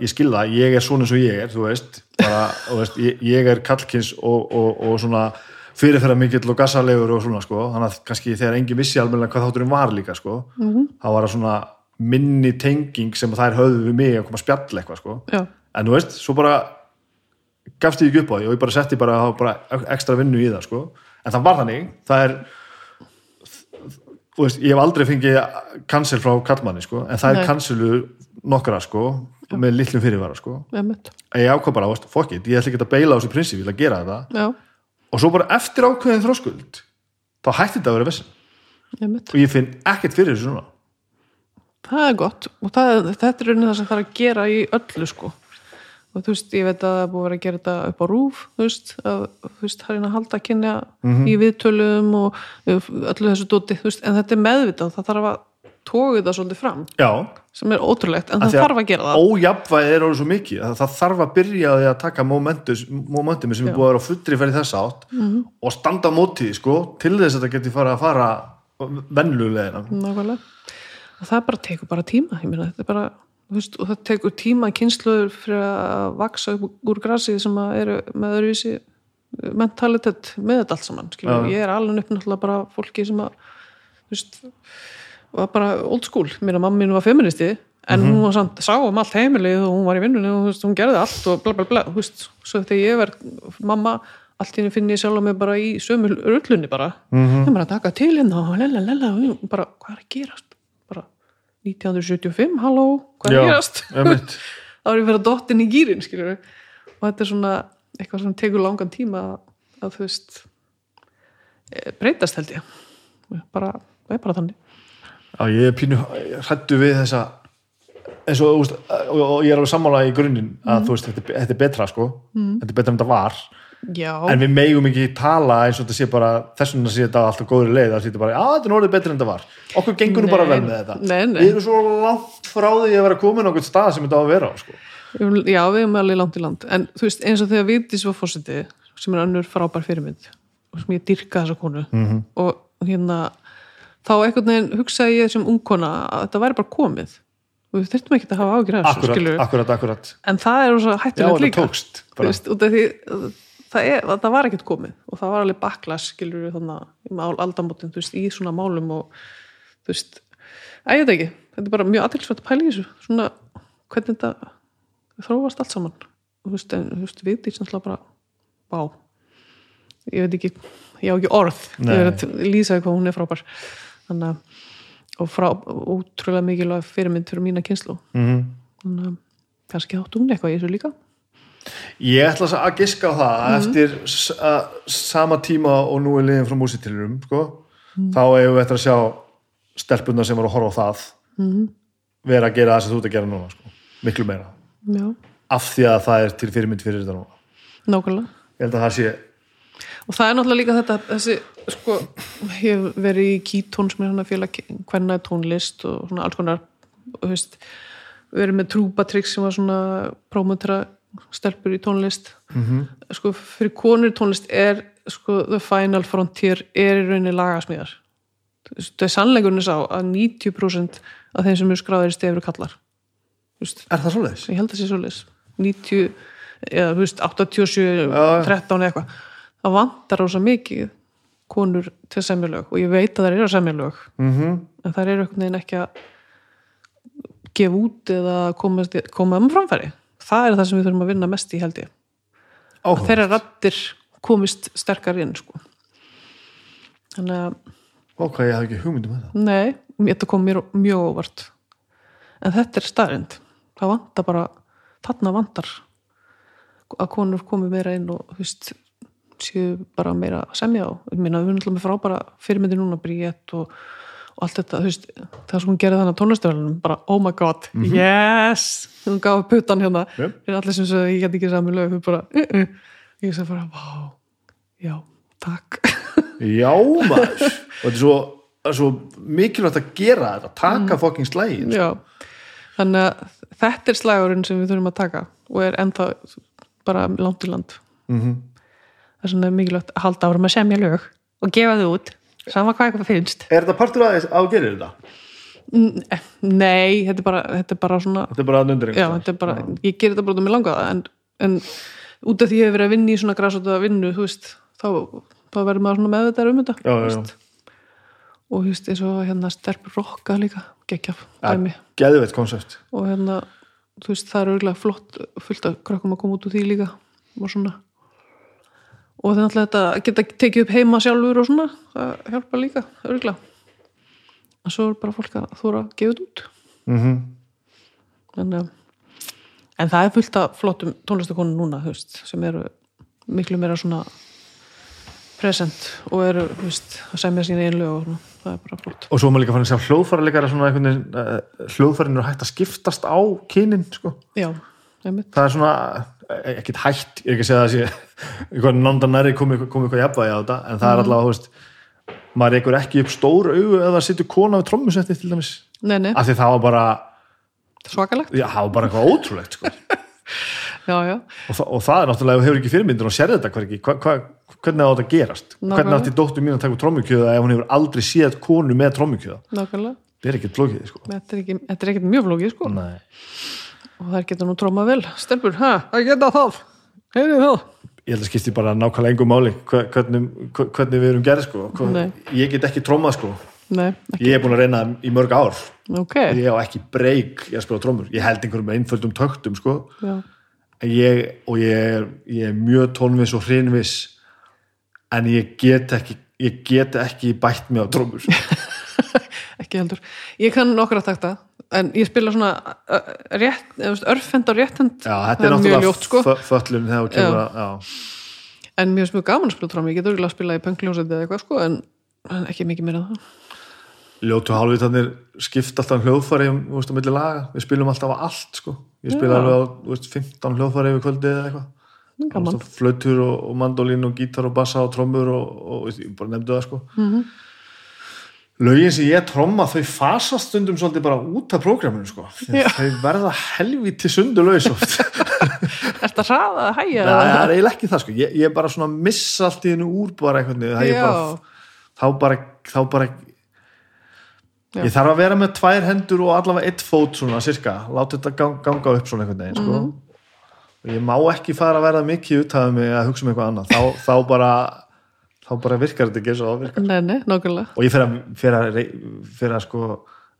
ég skil það, ég er svona eins og ég er þú veist, bara, þú veist ég, ég er kallkins og, og, og svona fyrirferða mikill og gassalegur og svona sko, þannig að kannski þegar engin vissi alveg hvað þátturinn var líka sko -hmm. þá var það svona minni tenging sem þær höfðu við mig að koma að spjalla eitthvað sko, já, en þú veist svo bara gafst ég ekki upp á því og ég bara setti bara, bara ekstra vinnu í það sko, en það var þannig. Það er þú veist, ég hef aldrei fengið cancel frá kallmanni sko, en það Nei. er cancelu nokkra sko, með litlum fyrirvara sko. Að ég ákvað bara, it, ég ætla ekki að beila á þessu prinsip, ég ætla að gera þetta. Já, og svo bara eftir ákveðin þróskuld þá hætti þetta að vera vissin og ég finn ekkert fyrir þessu svona það er gott. Og það, þetta er raunin það sem það er að gera í öllu sko. Og þú veist, ég veit að það er búið að vera að gera þetta upp á rúf þú veist, að, þú veist, það er einn að halda að kynja í viðtölum og öllu þessu dóti, þú veist, en þetta er meðvitað það þarf að tóga þetta svolítið fram já, sem er ótrúlegt, en það þarf að gera það. ójafnvæði er orðið svo mikið að það þarf að byrja að taka momentum, sem er búið að vera á fullri fyrir þess átt -hmm. og standa á móti því, sko, til þess að þetta geti fara að fara vennulegina og það bara tekur bara tíma meina, þetta er bara, þú veist, og það tekur tíma kynsluður fyrir að vaksa upp úr grasi sem eru með öðruvísi mentalitet með þetta allt saman skilur, Já. ég er alveg upp náttúrulega bara fólki sem að þú veist, var bara old school, mér að mamma mín var feministi en hún var samt, sá um allt heimilið og hún var í vinnunni og hún gerði allt og bla bla bla þú veist, svo þegar ég verð mamma allt henni finn ég sjálf mig bara í sömu rullunni bara. Ég bara taka til hérna og lella, lella, og bara, hvað er að gerast? Bara 1975, halló hvað er að gerast? [LAUGHS] þá er ég verið að dottin í gýrin skilur og þetta er svona eitthvað sem tekur langan tíma að, að þú veist eh, breytast held ég. Bara, það er bara þannig Já, ég er pínu hrættu við þessa eins og, veist, og, ég er alveg sammála í grunninn að þú veist, þetta, þetta er betra sko. Þetta er betra en þetta var. Já, en við megum ekki tala eins og þetta sé bara þess vegna sé þetta alltaf góður leið sé þetta bara, að þetta er orðið betra en þetta var. Okkur gengur nú bara vel með þetta. nei, nei. við erum svo langt frá því að vera komin á einhvern stað sem þetta á að vera á sko. já, við erum alveg langt í land. En þú veist, eins og þegar Vigdís var fórseti sem er önnur frábær fyrirmynd og sem ég dyrka þessa konu -hmm. og hérna þá einhvern veginn hugsaði ég sem ungkona að þetta væri bara komið. Og við þurftum ekki að hafa þessu akkurat, akkurat, akkurat. En það er þetta líka tókst veist, því það, er, það var ekkert komið. Og það var alveg baklas skilur við þannig í mál aldamótin þú veist, í svona málum og þú veist, að ég veit ekki. Þetta er bara mjög aðtilsvægt að pæla í þessu. Svona, hvernig þetta þróast allt saman. Þú veist, en, þú veist, við því sem bara, vá. Ég veit ekki, ég á ekki orð. Nei. ég verið að lýsa hvað hún er frábær þannig að og frá, útrúlega mikilvæg fyrirmynd fyrir mína kynslu þannig að kannski áttu hún eitthvað í þessu líka Ég ætla að giska á það Mhm. að eftir sama tíma og nú er liðin frá músitilurum sko, Mhm. þá eigum við eftir að sjá stelpunna sem voru að horfa á það Mhm. vera að gera það sem þú ert að gera núna sko. miklu meira, já, af því að það er til fyrirmynd fyrir þetta núna nákvæmlega ég held að það sé og það er náttúrulega líka þetta þessi, sko, ég hef verið í Kítón sem er að félag hvernig tónlist og svona alls konar og veist, verið með trúpatrygg sem var svona prómutera stelpur í tónlist -hmm. sko, fyrir konur tónlist er sko, the final frontier er í rauninni lagasmíðar það er sannleikurinn sá að 90% af þeim sem eru skráðir í stefur kallar veist, Er það svoleiðis? ég held að sé svoleiðis 90, eða veist 87, Já. 13 eða eitthvað það vantar rosa mikið konur til semjulög og ég veit að það eru semjulög Mm -hmm. en það eru einhvern veginn ekki að gefa út eða koma, koma um framfæri. Það er það sem við þurfum að vinna mest í held ég. Þeirra rattir komist sterkar inn sko. þannig að Ok, ég haf ekki hugmyndum með það Nei, þetta kom mér mjög óvart. En þetta er staðrind það vantar bara, þarna vantar að konur komi meira inn og þú veist séu bara meira að semja á meina við erum alltaf með frábæra fyrirmyndi núna Bríett og, og allt þetta veist, það sem hún gerði þannig á tónlistöðunum bara oh my god, yes hún gaf puttan hérna Yep. allir sem sagði ég get ekki sami lög bara, uh -uh. ég sagði bara, vá já, takk Já, maður og þetta er svo, svo mikilvægt að gera þetta, taka mm. fucking slægin Já, þannig að þetta er slagurinn sem við þurfum að taka og er ennþá bara langt í land mm -hmm. Það er svona mikilvægt að halda árum að semja lög og gefa þau út, sama hvað eitthvað finnst. Er þetta partur að, að gera þetta? Nei, þetta er bara, þetta er bara svona Þetta er bara að nöndur já, þetta bara, ég ger þetta bara út af mig langaða en, en út af því ég hef verið að vinna í svona græsóta vinnu, þú veist þá, þá verður maður svona meðvitað um þetta Já, já, já. og þú veist, eins og hérna sterfur rokka líka, geggjaf dæmi. Geðveitt koncept. Og hérna, þú veist, það er örgulega flott fullt af krökkum að koma út úr því líka og svona og það er náttúrulega þetta að geta tekið upp heima sjálfur og svona, það hjálpa líka örgulega og svo er bara fólk að þóra að gefa þetta út. Mm -hmm. en, eh, en það er fullt af flottum tónlistakonum núna, veist, sem eru miklu meira svona present og eru, veist, að semja sína einlega og svona, það er bara flott. Og svo er maður líka fann að sjá hljóðfæra líka svona einhvern veginn, uh, hljóðfærin eru hægt að skiptast á kynin, sko. Já, einmitt, það er svona, eh, ekkert hægt ég er ekki að segja að það sé [LAUGHS] einhvern nándan næri komið komi eitthvað jafnvægi á þetta en það er allavega, þú veist maður eigur ekki upp stór augu ef það situr kona við trommusetti til dæmis. Nei, nei, af því það var bara, svakalegt. Já, það var bara eitthvað ótrúlegt sko. [LAUGHS] já, já, og, og það er náttúrulega, þú hefur ekki fyrirmyndir og sérði þetta hvergi, hva, hva, hvernig á þetta að gerast? Nákvæmlega. hvernig átti dóttur mín að taka trommukjöða ef hún hefur aldrei séð konu með trommukjöða? Nákvæmlega. Það er ekkert flókið, sko. Þetta er þetta er ekkert mjög flókið, sko. Og þær geta nú trómað vel. Stelpur, ha, það geta það. Heyrðu það ég held að skipti bara nákvæmlega engum máli hve- hvernig, hve- hvernig við erum gerð sko. Ég get ekki trommað sko. nei, ekki, ég er búin að reyna það í mörg ár. Ok. Ég á ekki breyk í að spila trommur. Ég held einhverjum einföldum töktum sko. ég, og ég er, ég er mjög tónviss og hrinviss en ég get ekki ég get ekki bætt mig á trómur [LAUGHS] ekki heldur. Ég kann nokkra takta en ég spila svona rétt, örfend og réttend já, þetta er náttúrulega ljótt, sko. fö- föllun þegar þú kemur að en mér finnst mjög gaman að spila trómi ég get örgulega að spila í pöngljónsæti eða eitthvað sko en, en ekki mikið meira það. Ljótu hálfvitarnir skipta alltaf hljóðfæri um, milli laga, við spilum alltaf á allt sko. ég spila alveg á veist, 15 hljóðfæri yfir kvöldi eða eitthvað. Flautur og, og mandolín og gítar og bassa og trommur og, og, ég bara nefndu það sko. Mhm. Lögin sem ég tromma þau fasast stundum svolítið bara út af prógraminu sko. Þau verða helviti sundulaus oft. [LAUGHS] Er þetta hraða að hæja? Nei, það er eiginlega ekki það sko. Ég, ég bara svona missa allt í hennu úr bara bara, þá bara þá bara Já. ég þarf að vera með tvær hendur og allavega eitt fót svona cirka, láta þetta gang, ganga upp svona einhvern veginn sko. Mhm. og ég má ekki fara að verða mikið uttaðið mig að hugsa um eitthvað annað. Þá, þá bara þá bara virkar þetta ekki eins og það virkar. Nei, nei, og ég fer að, fer að, sko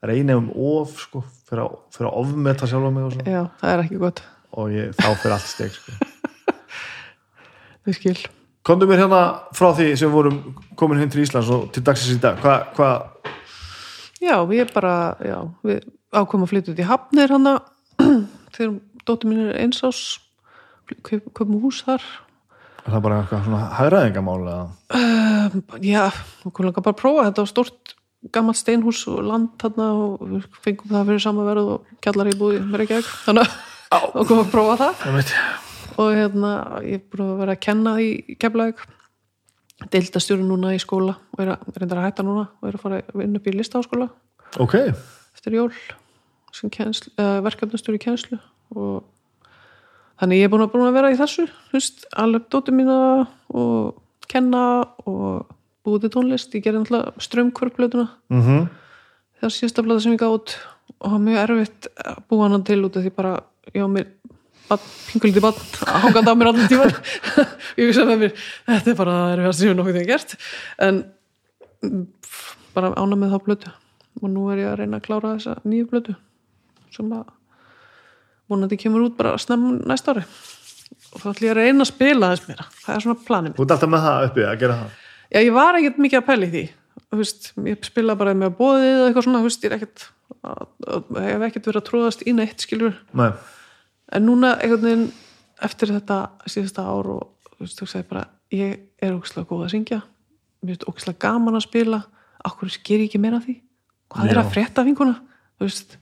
reyna um of sko, fer að, ofmeta sjálfa mig og. Já, það er ekki gott, og ég, þá fer allt steg sko. [LAUGHS] við skil. Komdu mér hérna frá því sem vorum komin heim til Íslands og til dagsins í dag. Hvað hva, Já, við bara, já, við ákomum að flytja út í Hafnir hana. [CLEARS THROAT] Þegar dóttir mín er eins ás kaup- kaupum hús þar er það bara eitthvað svona hæðræðingamál eða? Um, Já, við komum langar bara að prófa. Þetta var stort gammalt steinhús og land þarna og fengum það fyrir sama verð og kjallar í búði með ekki þannig að við komum að prófa það. Og hérna, ég er búin að vera að kenna í Keflavík. Deildastjóri núna í skóla og er að, reyndar að hætta núna og er að fara að vinna upp í listaháskóla. Ok, eftir jól uh, verkefnastjóri í kenslu og þannig ég er búin að, búin að vera í þessu veist, alveg dóttir mína og kenna og búið til tónlist, ég gerði náttúrulega strömmkvörplötuna mhm. Það síðasta blöða sem ég gátt og það var mjög erfitt að búa hann til út af því bara, ég á mér pingulítið bann að hangandi á mér allir tíman [LAUGHS] ég hugsa með mér þetta er bara það er við að séu nokkuð þegar gert. En mm, bara ána með þá blötu og nú er ég að reyna að klára þessa nýju blötu sem að vonandi kemur út bara snem næsta ári. Og þá ætlum ég að reyna að spila þess meira. Það er svona planið mitt. Þú ert alltaf með það uppi að gera það? Já, ég var ekkert mikið að í því. Veist, ég spila bara með bóðið eða eitthvað svona, veist, ég er ekkert að- að- hef ekkert verið að tróðast í neitt skilur, Nei. en núna einhvern veginn eftir þetta síðasta ár og þú veist, þú segir bara ég er ógæslega góð að syngja. Mér finnst ógæslega gaman að spila. Okkur sker ég ekki meira því? Hvað er Já. að frétta vinkuna þú veist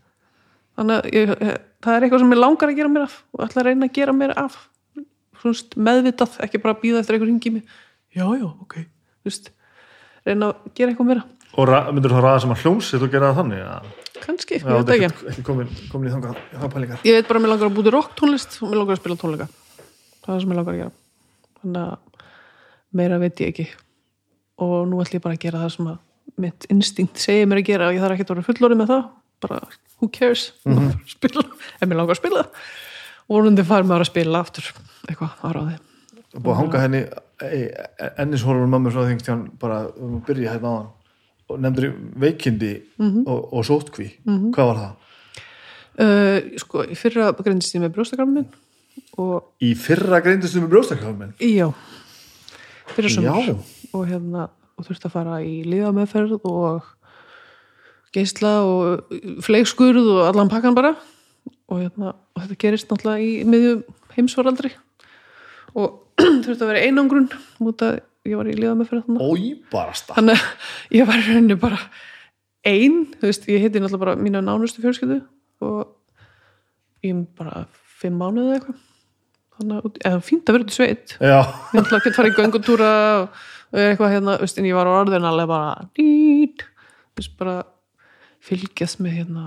þannig að ég, ég, það er eitthvað sem ég langar að gera mér af og ætla að reyna að gera mér af. Þú veist, meðvitað, ekki bara býða eftir einhver ringi mig. Já, já, ok. Þú veist, reyna að gera eitthvað meira. Og myndir þú ræða sem að hljómsitt og gera það þannig að kannski, ég veit ekki. ekki, ekki komin, komin í þangað það pælingar ég veit bara að mér langar að búti rock tónlist og mér langar að spila tónleika. Það er það sem mér langar að gera. Þannig að meira veit ég ekki. Og nú ætlum ég bara að gera það sem að mitt instinkt segir mér að gera og ég þarf ekki að vera fullorið með það. Bara who cares? Spila, ef mér langar að spila. Og vonandi fær maður að spila aftur eitthvað á ráði og búið að hanga henni ennishólunum mamma svo þingst hjá hann bara um að byrja hérna á hann og nefndur veikindi og, og sótkví hvað var það? uh, sko, í fyrra greindist ég með brjóstakrammin Í fyrra greindist um brjóstakjáðum já. Fyrra sumar. Og hérna og þurfti að fara í liðameðferð og geisla og fleikskurð og allan pakkan bara. Og, hérna, og þetta gerist náttúrulega í miðjum heimsvaraldri og [CLEARS THROAT] þurfti að vera einangrun út að ég var í liðameðferð þannig Óýbarasta þannig að [LAUGHS] ég var í rauninni bara ein, þú veist, ég heiti náttúrulega bara mína nánustu fjölskyldu og ég er bara fimm mánuði eða eitthvað. Þannig að, eða fínt að vera út í sveit. Já, ég náttúrulega gett farið í göngutúra og og eitthvað hérna, þú veist, en ég var á orðin alveg bara dít, þú veist, bara fylgjast með hérna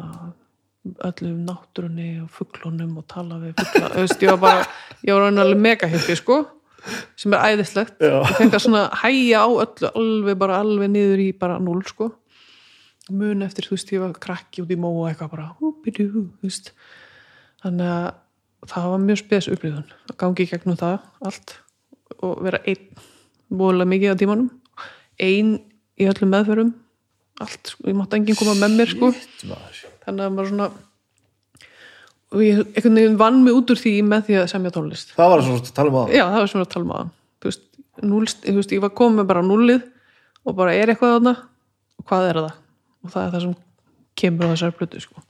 öllum náttúrunni og fugglunum og tala við fuggla, veist, ég var bara ég var alveg mega hippi, sko sem er æðislegt, ég fengi að svona hæja á öllu, alveg bara alveg niður í bara núl, sko. Mun eftir, þú veist, ég var krakki út í mó og eitthvað bara, húpidú, þú veist. Þannig að það var mjög spes upplýðun að gangi í gegnum það allt og vera einn voðalega mikið á tímanum. Einn í öllum meðferðum allt, sko, ég mátti enginn koma með mér sko. Þannig að maður svona og ég einhvern veginn vann mig út úr því með því að semja tónlist. Það var svona að tala um það já, það var svona að tala um aðan þú veist, núlst, þú veist, ég var komið bara á núlið og bara er eitthvað þarna? Og hvað er það? Og það er það sem kemur á þessari plötu sko.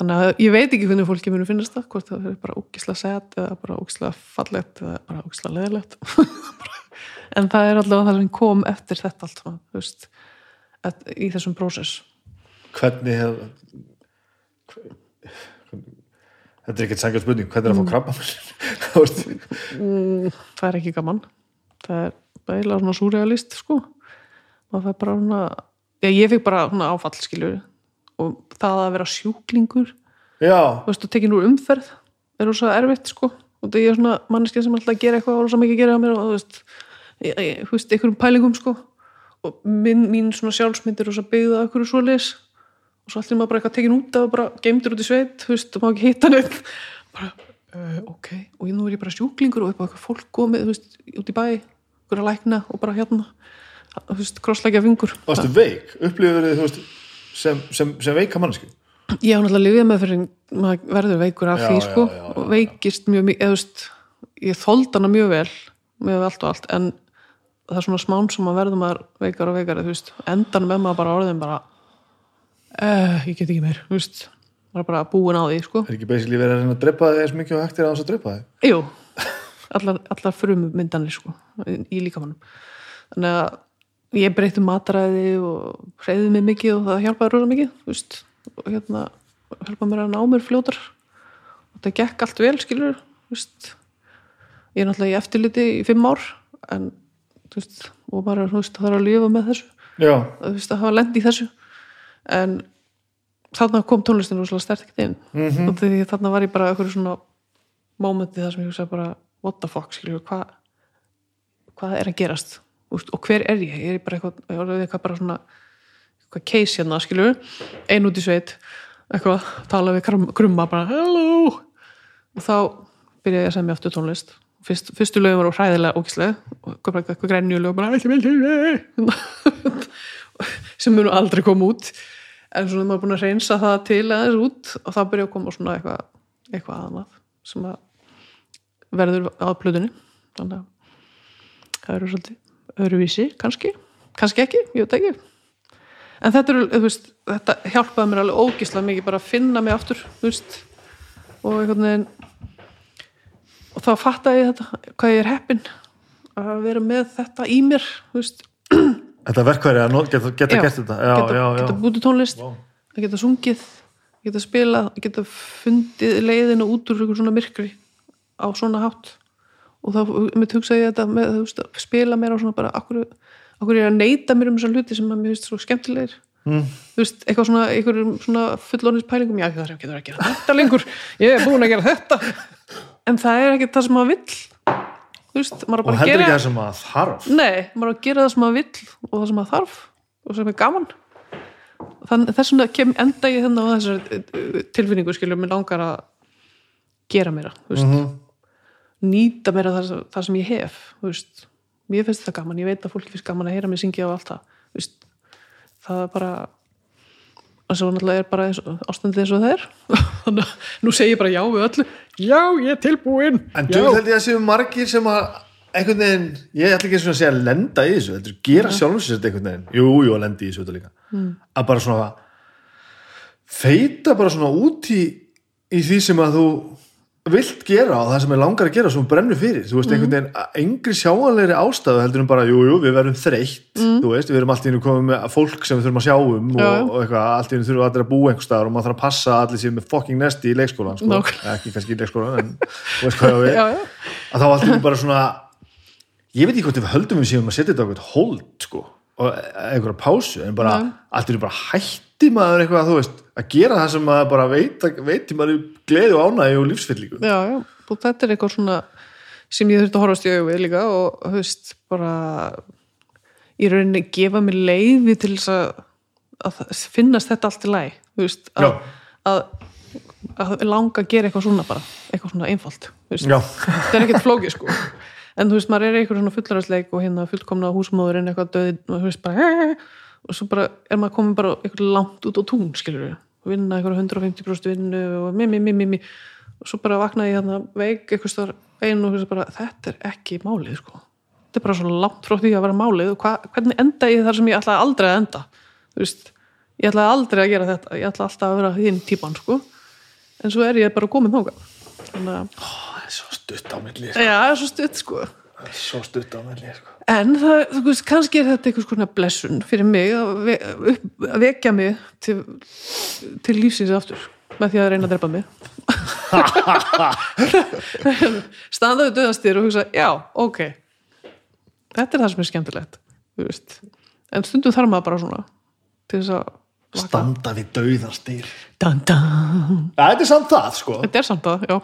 Þannig að ég veit ekki hvernig fólki munu finnast það, hvort það er bara ógislega set eða bara ógislega fallegt eða bara ógislega leðilegt [LAUGHS] en það er alltaf það sem kom eftir þetta allt þú veist at, í þessum prósess. Hvernig hef þetta er ekkert sangað spurning. Hvernig er að fá krabba [LAUGHS] þú veist. Mm, það er ekki gaman. Það er eiginlega svona súrealist sko. Maður fær bara svona já, ég fikk bara svona áfall skilur og það að vera sjúklingur já, þú veist, og tekin úr umferð er rosa erfitt sko. Og það er svona manneskja sem alltaf að gera eitthvað og rosa mikið að gera á mér og þú veist, ég, ég, þú veist einhverjum pælingum sko og minn, mín svona sjálfsmynd er rosa byggða okkur svo leis og svo allir maður bara eitthvað tekin út af og bara geimdur út í sveit, þú veist, og má ekki hitta neitt bara, uh, ok. Og ég nú er ég bara sjúklingur og eitthvað fólk komið, þú veist, út í bæ einhverja lækna og bara hérna þú veist, krossleikja fingur. Varstu veik? Upplifur þið, þú veist sem, sem, sem veika manneski ég á náttúrulega lifið með fyrir maður verður veikur af Já, því já, sko. já, já. og veikist mjög eða, þú veist, ég þóld hana mjög vel með allt og allt en það er svona smán sem að verður maður veikar og veikar endan með maður bara orðin bara uh, ég get ekki meir veist, maður bara búin á því sko. Er ekki basically verið að að drepa þig eins mikið og er að þess að drepa þig? Jú, allar, allar frumumyndanir sko, í líkamannum þannig að ég breytti mataræði og hreyði mig mikið og það hjálpaði rosa mikið veist, og hérna hjálpaði mér að ná mér fljótar. Og það gekk allt vel skilur veist, ég er náttúrulega í eftirliti í fimm ár en veist, og bara veist, það er að lifa með þessu. Já, veist, að hafa lend í þessu. En þarna kom tónlistin rosalega stert ekkert inn. Mhm. og því þarna var ég bara eitthvað svona mómenti þar sem ég hugsaði bara what the fuck, skilju, hvað hvað er að gerast? Úst, og hver er ég, ég er bara eitthvað, er eitthvað bara svona eitthvað case hérna, skilju ein út í sveit, eitthvað tala við krum- krumma, bara hello. Og þá byrjaði ég að semja aftur tónlist Fyrst, fyrstu lögum voru hræðilega ógislega og kom bara eitthvað grænjulög og bara ekki vel sem munu aldrei koma út. En svona maður er búin að reynsa það til aðeins út og þá byrja að koma svona eitthvað eitthvað annað sem að verður á plötunni. Þannig að það eru svolítið öðruvísi, kannski. Kannski ekki, ég veit ekki. En þetta, er, veist, þetta hjálpaði mér alveg ógislega mikið bara að finna mig aftur veist, og einhvern veginn og þá fattaði ég þetta hvað ég er heppin að vera með þetta í mér veist, þetta verkværi að geta, geta Já, gert þetta. Já, geta, geta bútið tónlist að geta sungið, geta spilað að geta fundið leiðina út úr einhver svona myrkri á svona hátt. Og þá mitt hugsaði ég þetta með veist, spila mér á svona bara akkur, akkur ég er að neyta mér um þessar hluti sem að mér finnst svo skemmtilegir? Mm. þú veist, eitthvað svona, einhverjum svona fullónis pælingum, já það er ekki að gera þetta lengur? Ég er búin að gera þetta en það er ekki það sem maður vill. Veist, maður og heldur gera ekki það sem að þarf. Nei, maður gera það sem maður vill og það sem maður þarf og sem er gaman. Þannig þess vegna kem enda ég þennan á þessar tilfinningu skilur mér langar að gera mér veist, Mhm. nýta mér það, það sem ég hef veist, mér finnst það gaman ég veit að fólki finnst gaman að heyra mig syngja og allt það það er bara og svo náttúrulega er bara ástandið eins og það er. [LAUGHS] Þannig að nú segi ég bara já við öllu. Já, ég er tilbúin en þú held ég að séu margir sem að einhvern veginn, ég ætla ekki að segja að lenda í þessu, heldur gera sjálfum sér þetta einhvern veginn, jú, jú, að lenda í þessu þetta líka. Mm. að bara svona feita bara svona út í í því sem að þú vilt gera og það sem er langar að gera sem brennur fyrir, þú veist, einhvern veginn engri sjáanlegri ástæðu heldur en bara, jú, jú, við verðum þreytt, þú veist, við erum allt í einu komið með fólk sem við þurfum að sjá um og, og eitthvað, allt í einu þurfum allir að búa einhver staðar og maður þarf að passa allir séu með fucking nesti í leikskólan, sko, Nákvæmlega. ekki kannski í leikskólan en þú veist hvað við. [LAUGHS] Já, já. að þá allt í einu bara svona ég veit ekki hvort við höldum við séum að setja þetta á eitthvað hold sko, og einhverja pásu en bara, allt einu bara hætti maður eitthvað, þú veist, að gera það sem maður bara veit, veit maður gleði og ánægi og lífsfyllingu. Já, já, og þetta er eitthvað svona sem ég þurfti að horfast í augu við líka og veist, bara í rauninni gefa mér leiði til þess að, að finnast þetta allt í læg þú veist, að, að, að langa að gera eitthvað svona bara eitthvað svona einfalt þetta er ekkert flókið sko. En þú veist, maður er eitthvað svona fullararsleik og hérna fullkomna húsmóðurinn eitthvað döði og þú veist bara og svo bara er maður komin bara eitthvað langt út á tún skilur við, vinna eitthvað 150% vinnu og mi, mi, mi, mi, mi. Og svo bara vaknaði ég hérna veik eitthvað stór einu og þú veist bara, þetta er ekki málið sko. Þetta er bara svo langt frá því að vera málið og hva, hvernig enda ég þar sem ég ætlaði aldrei að enda? Þú veist, ég ætlaði aldrei að gera þetta. Ég ætlaði alltaf að vera hinn típan sko. En svo er ég bara komin þóka þannig að, það er svo stutt á milli já, það er svo stutt sko. er svo stutt á milli sko. en það, þú veist, kannski er þetta einhvers konar blessun fyrir mig að, vekja mig til, til lífsins aftur með því að reyna að drepa mig. [LAUGHS] Standaðu döðastir og hugsa, já, ok. Þetta er það sem er skemmtilegt en stundum þarf maður bara svona til þess að standa við dun. þetta er samt það sko. Þetta er samt það, já,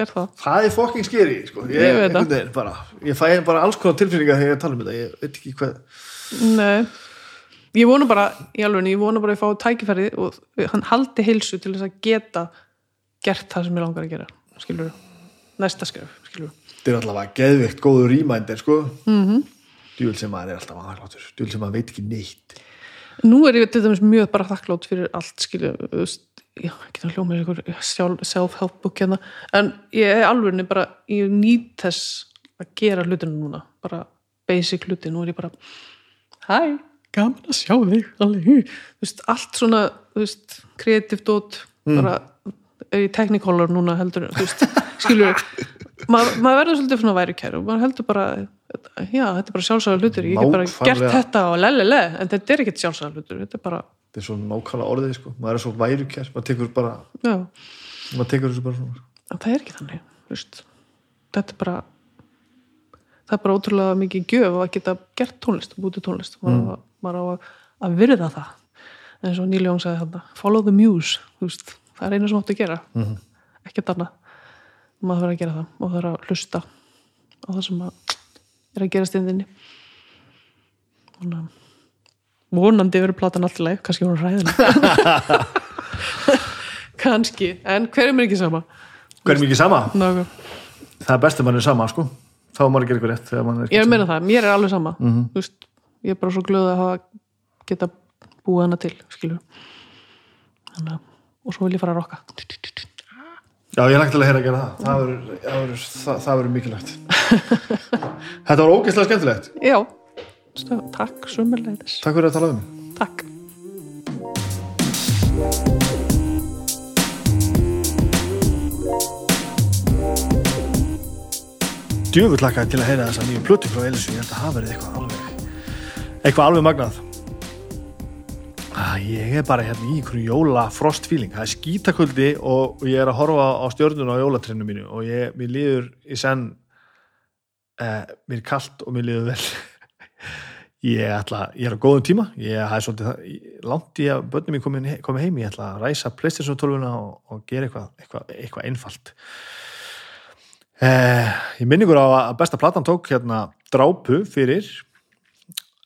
er það? Það er fucking skeri sko. ég, Ég veit veginn bara, ég fæ bara alls konar tilfinninga þegar ég tala um þetta. Ég veit ekki hvað Nei, ég vona bara í alveg, ég vona bara að ég fá tækifæri og hann haldi heilsu til þess að geta gert það sem ég langar að gera skilur, næsta skref skilur, þetta er allavega geðveikt góður rýmændir sko. Mm -hmm. djúl sem maður er alltaf aðgláttur djúl sem maður veit ekki neitt. Nú er ég til dæmis mjög bara þakklátt fyrir allt skilur, þú veist já, ekki með ykkur sjálf- self-help book hérna, en ég er alveg bara, ég nýt þess að gera hlutinu núna, bara basic hluti, nú er ég bara hæ, gaman að sjá þig alveg, þú veist, allt svona þú veist, kreatív dót bara, er ég technicolor núna heldur, þú veist, skilur maður mað verður svolítið svona væri kæru maður heldur bara, já, þetta er bara sjálfsæða hlutur ég get bara gert þetta og lelele en þetta er ekkert sjálfsæða hlutur, þetta er bara þetta er svo nákvæmlega orðið sko. Maður er svo værukær, maður tekur bara já, maður tekur þessu bara svona en það er ekki þannig veist, þetta er bara það er bara ótrúlega mikið gjöf að geta gert tónlist, bútið tónlist. Maður, mm. maður á að, að virða það. Eins og Neil Young sagði þarna follow the muse, veist, það er einu sem áttu að gera. Mm -hmm. ekkert annað. Maður þarf að gera það. Og er að hlusta á það sem að er að gera steinðinni þannig að vonandi verður platan allt í leið, kannski voru ræðin [LAUGHS] kannski, en hverjum er ekki sama? Hver er mikið sama? Nákvæm. það er best að mann er sama sko. Þá er maður að gera eitthvað rétt er ég er ekki að meina það, mér er alveg sama. Mm veist, ég er bara svo glöð að hafa geta búið hana til að- og svo vil ég fara að rokka. Já, ég er langt til að heyra að gera það- það verður mikilvægt. [LAUGHS] Þetta var ógeðslega skemmtilegt. já, Stöð, takk sumulegðis Takk fyrir að tala um takk Djöfull lakaði til að heyra þessa nýju plötu frá Elisu. Ég held að það verði eitthvað alveg, eitthvað alveg magnað. Ég er bara hérna í einhverju jóla frost feeling. Það er skítakvöldi og ég er að horfa á stjörnuna á jólatrennu mínu og ég, mér líður í senn, eh, mér er kalt og mér líður vel. Ég ætla, ég er á góðum tíma. Ég hafði svolítið ég- langt í að börnum mín komin, komin heim, ég ætla að ræsa Playstation 12 og, og gera eitthvað, eitthvað, eitthvað einfalt. Eh, ég minni ykkur á að besta platan tók hérna drápu fyrir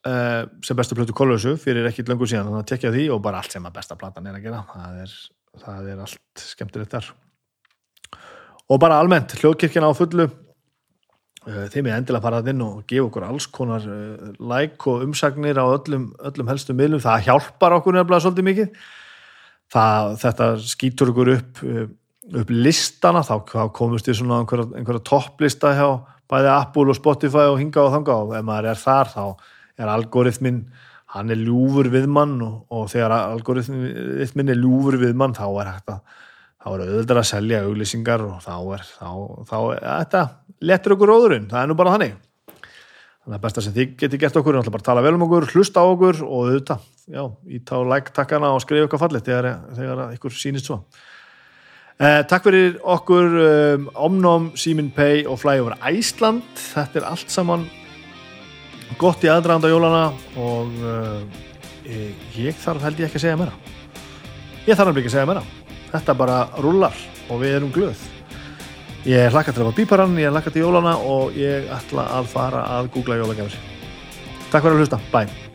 eh, sem bestu plötu kolösu fyrir ekkit löngu síðan, þannig að tekja því og bara allt sem að besta platan er að gera. Það er, það er allt skemmtilegt þar. Og bara almennt, hljóðkirkjana á fullu þeim er endilega að fara það inn og gefa okkur alls konar uh, like og umsagnir á öllum, öllum helstu miðlum, það hjálpar okkur nefnilega svolítið mikið. Það, þetta skýtur okkur upp uh, upp listana, þá, þá komust við svona einhverja, einhverja topplista hjá bæði Apple og Spotify og hinga og þanga og ef maður er þar þá er algoritminn hann er ljúfur við mann og, og þegar algoritminn er ljúfur við mann þá er að þá er auðvitað að selja auglýsingar og þá er, þá, þá er þetta lettur okkur róðurinn, það er nú bara þannig. Þannig að besta sem þið geti gert okkur er náttúrulega bara að tala vel um okkur, hlusta á okkur og auðvitað, já, íta á like takkana og skrifa eitthvað fallið þegar, þegar ykkur sýnist svo. Eh, Takk fyrir okkur um, Omnom, Simin Pay og Flyover Æsland, þetta er allt saman gott í aðdraðanda jólana og uh, ég þarf held ég ekki að segja meira. Ég þarf alveg ekki að segja meira. Þetta bara rúlar og við erum glöð ég hlakka til að fá bíparann ég hlakka til jólana og ég ætla að fara að googla jólagjafir. Takk fyrir að hlusta, bye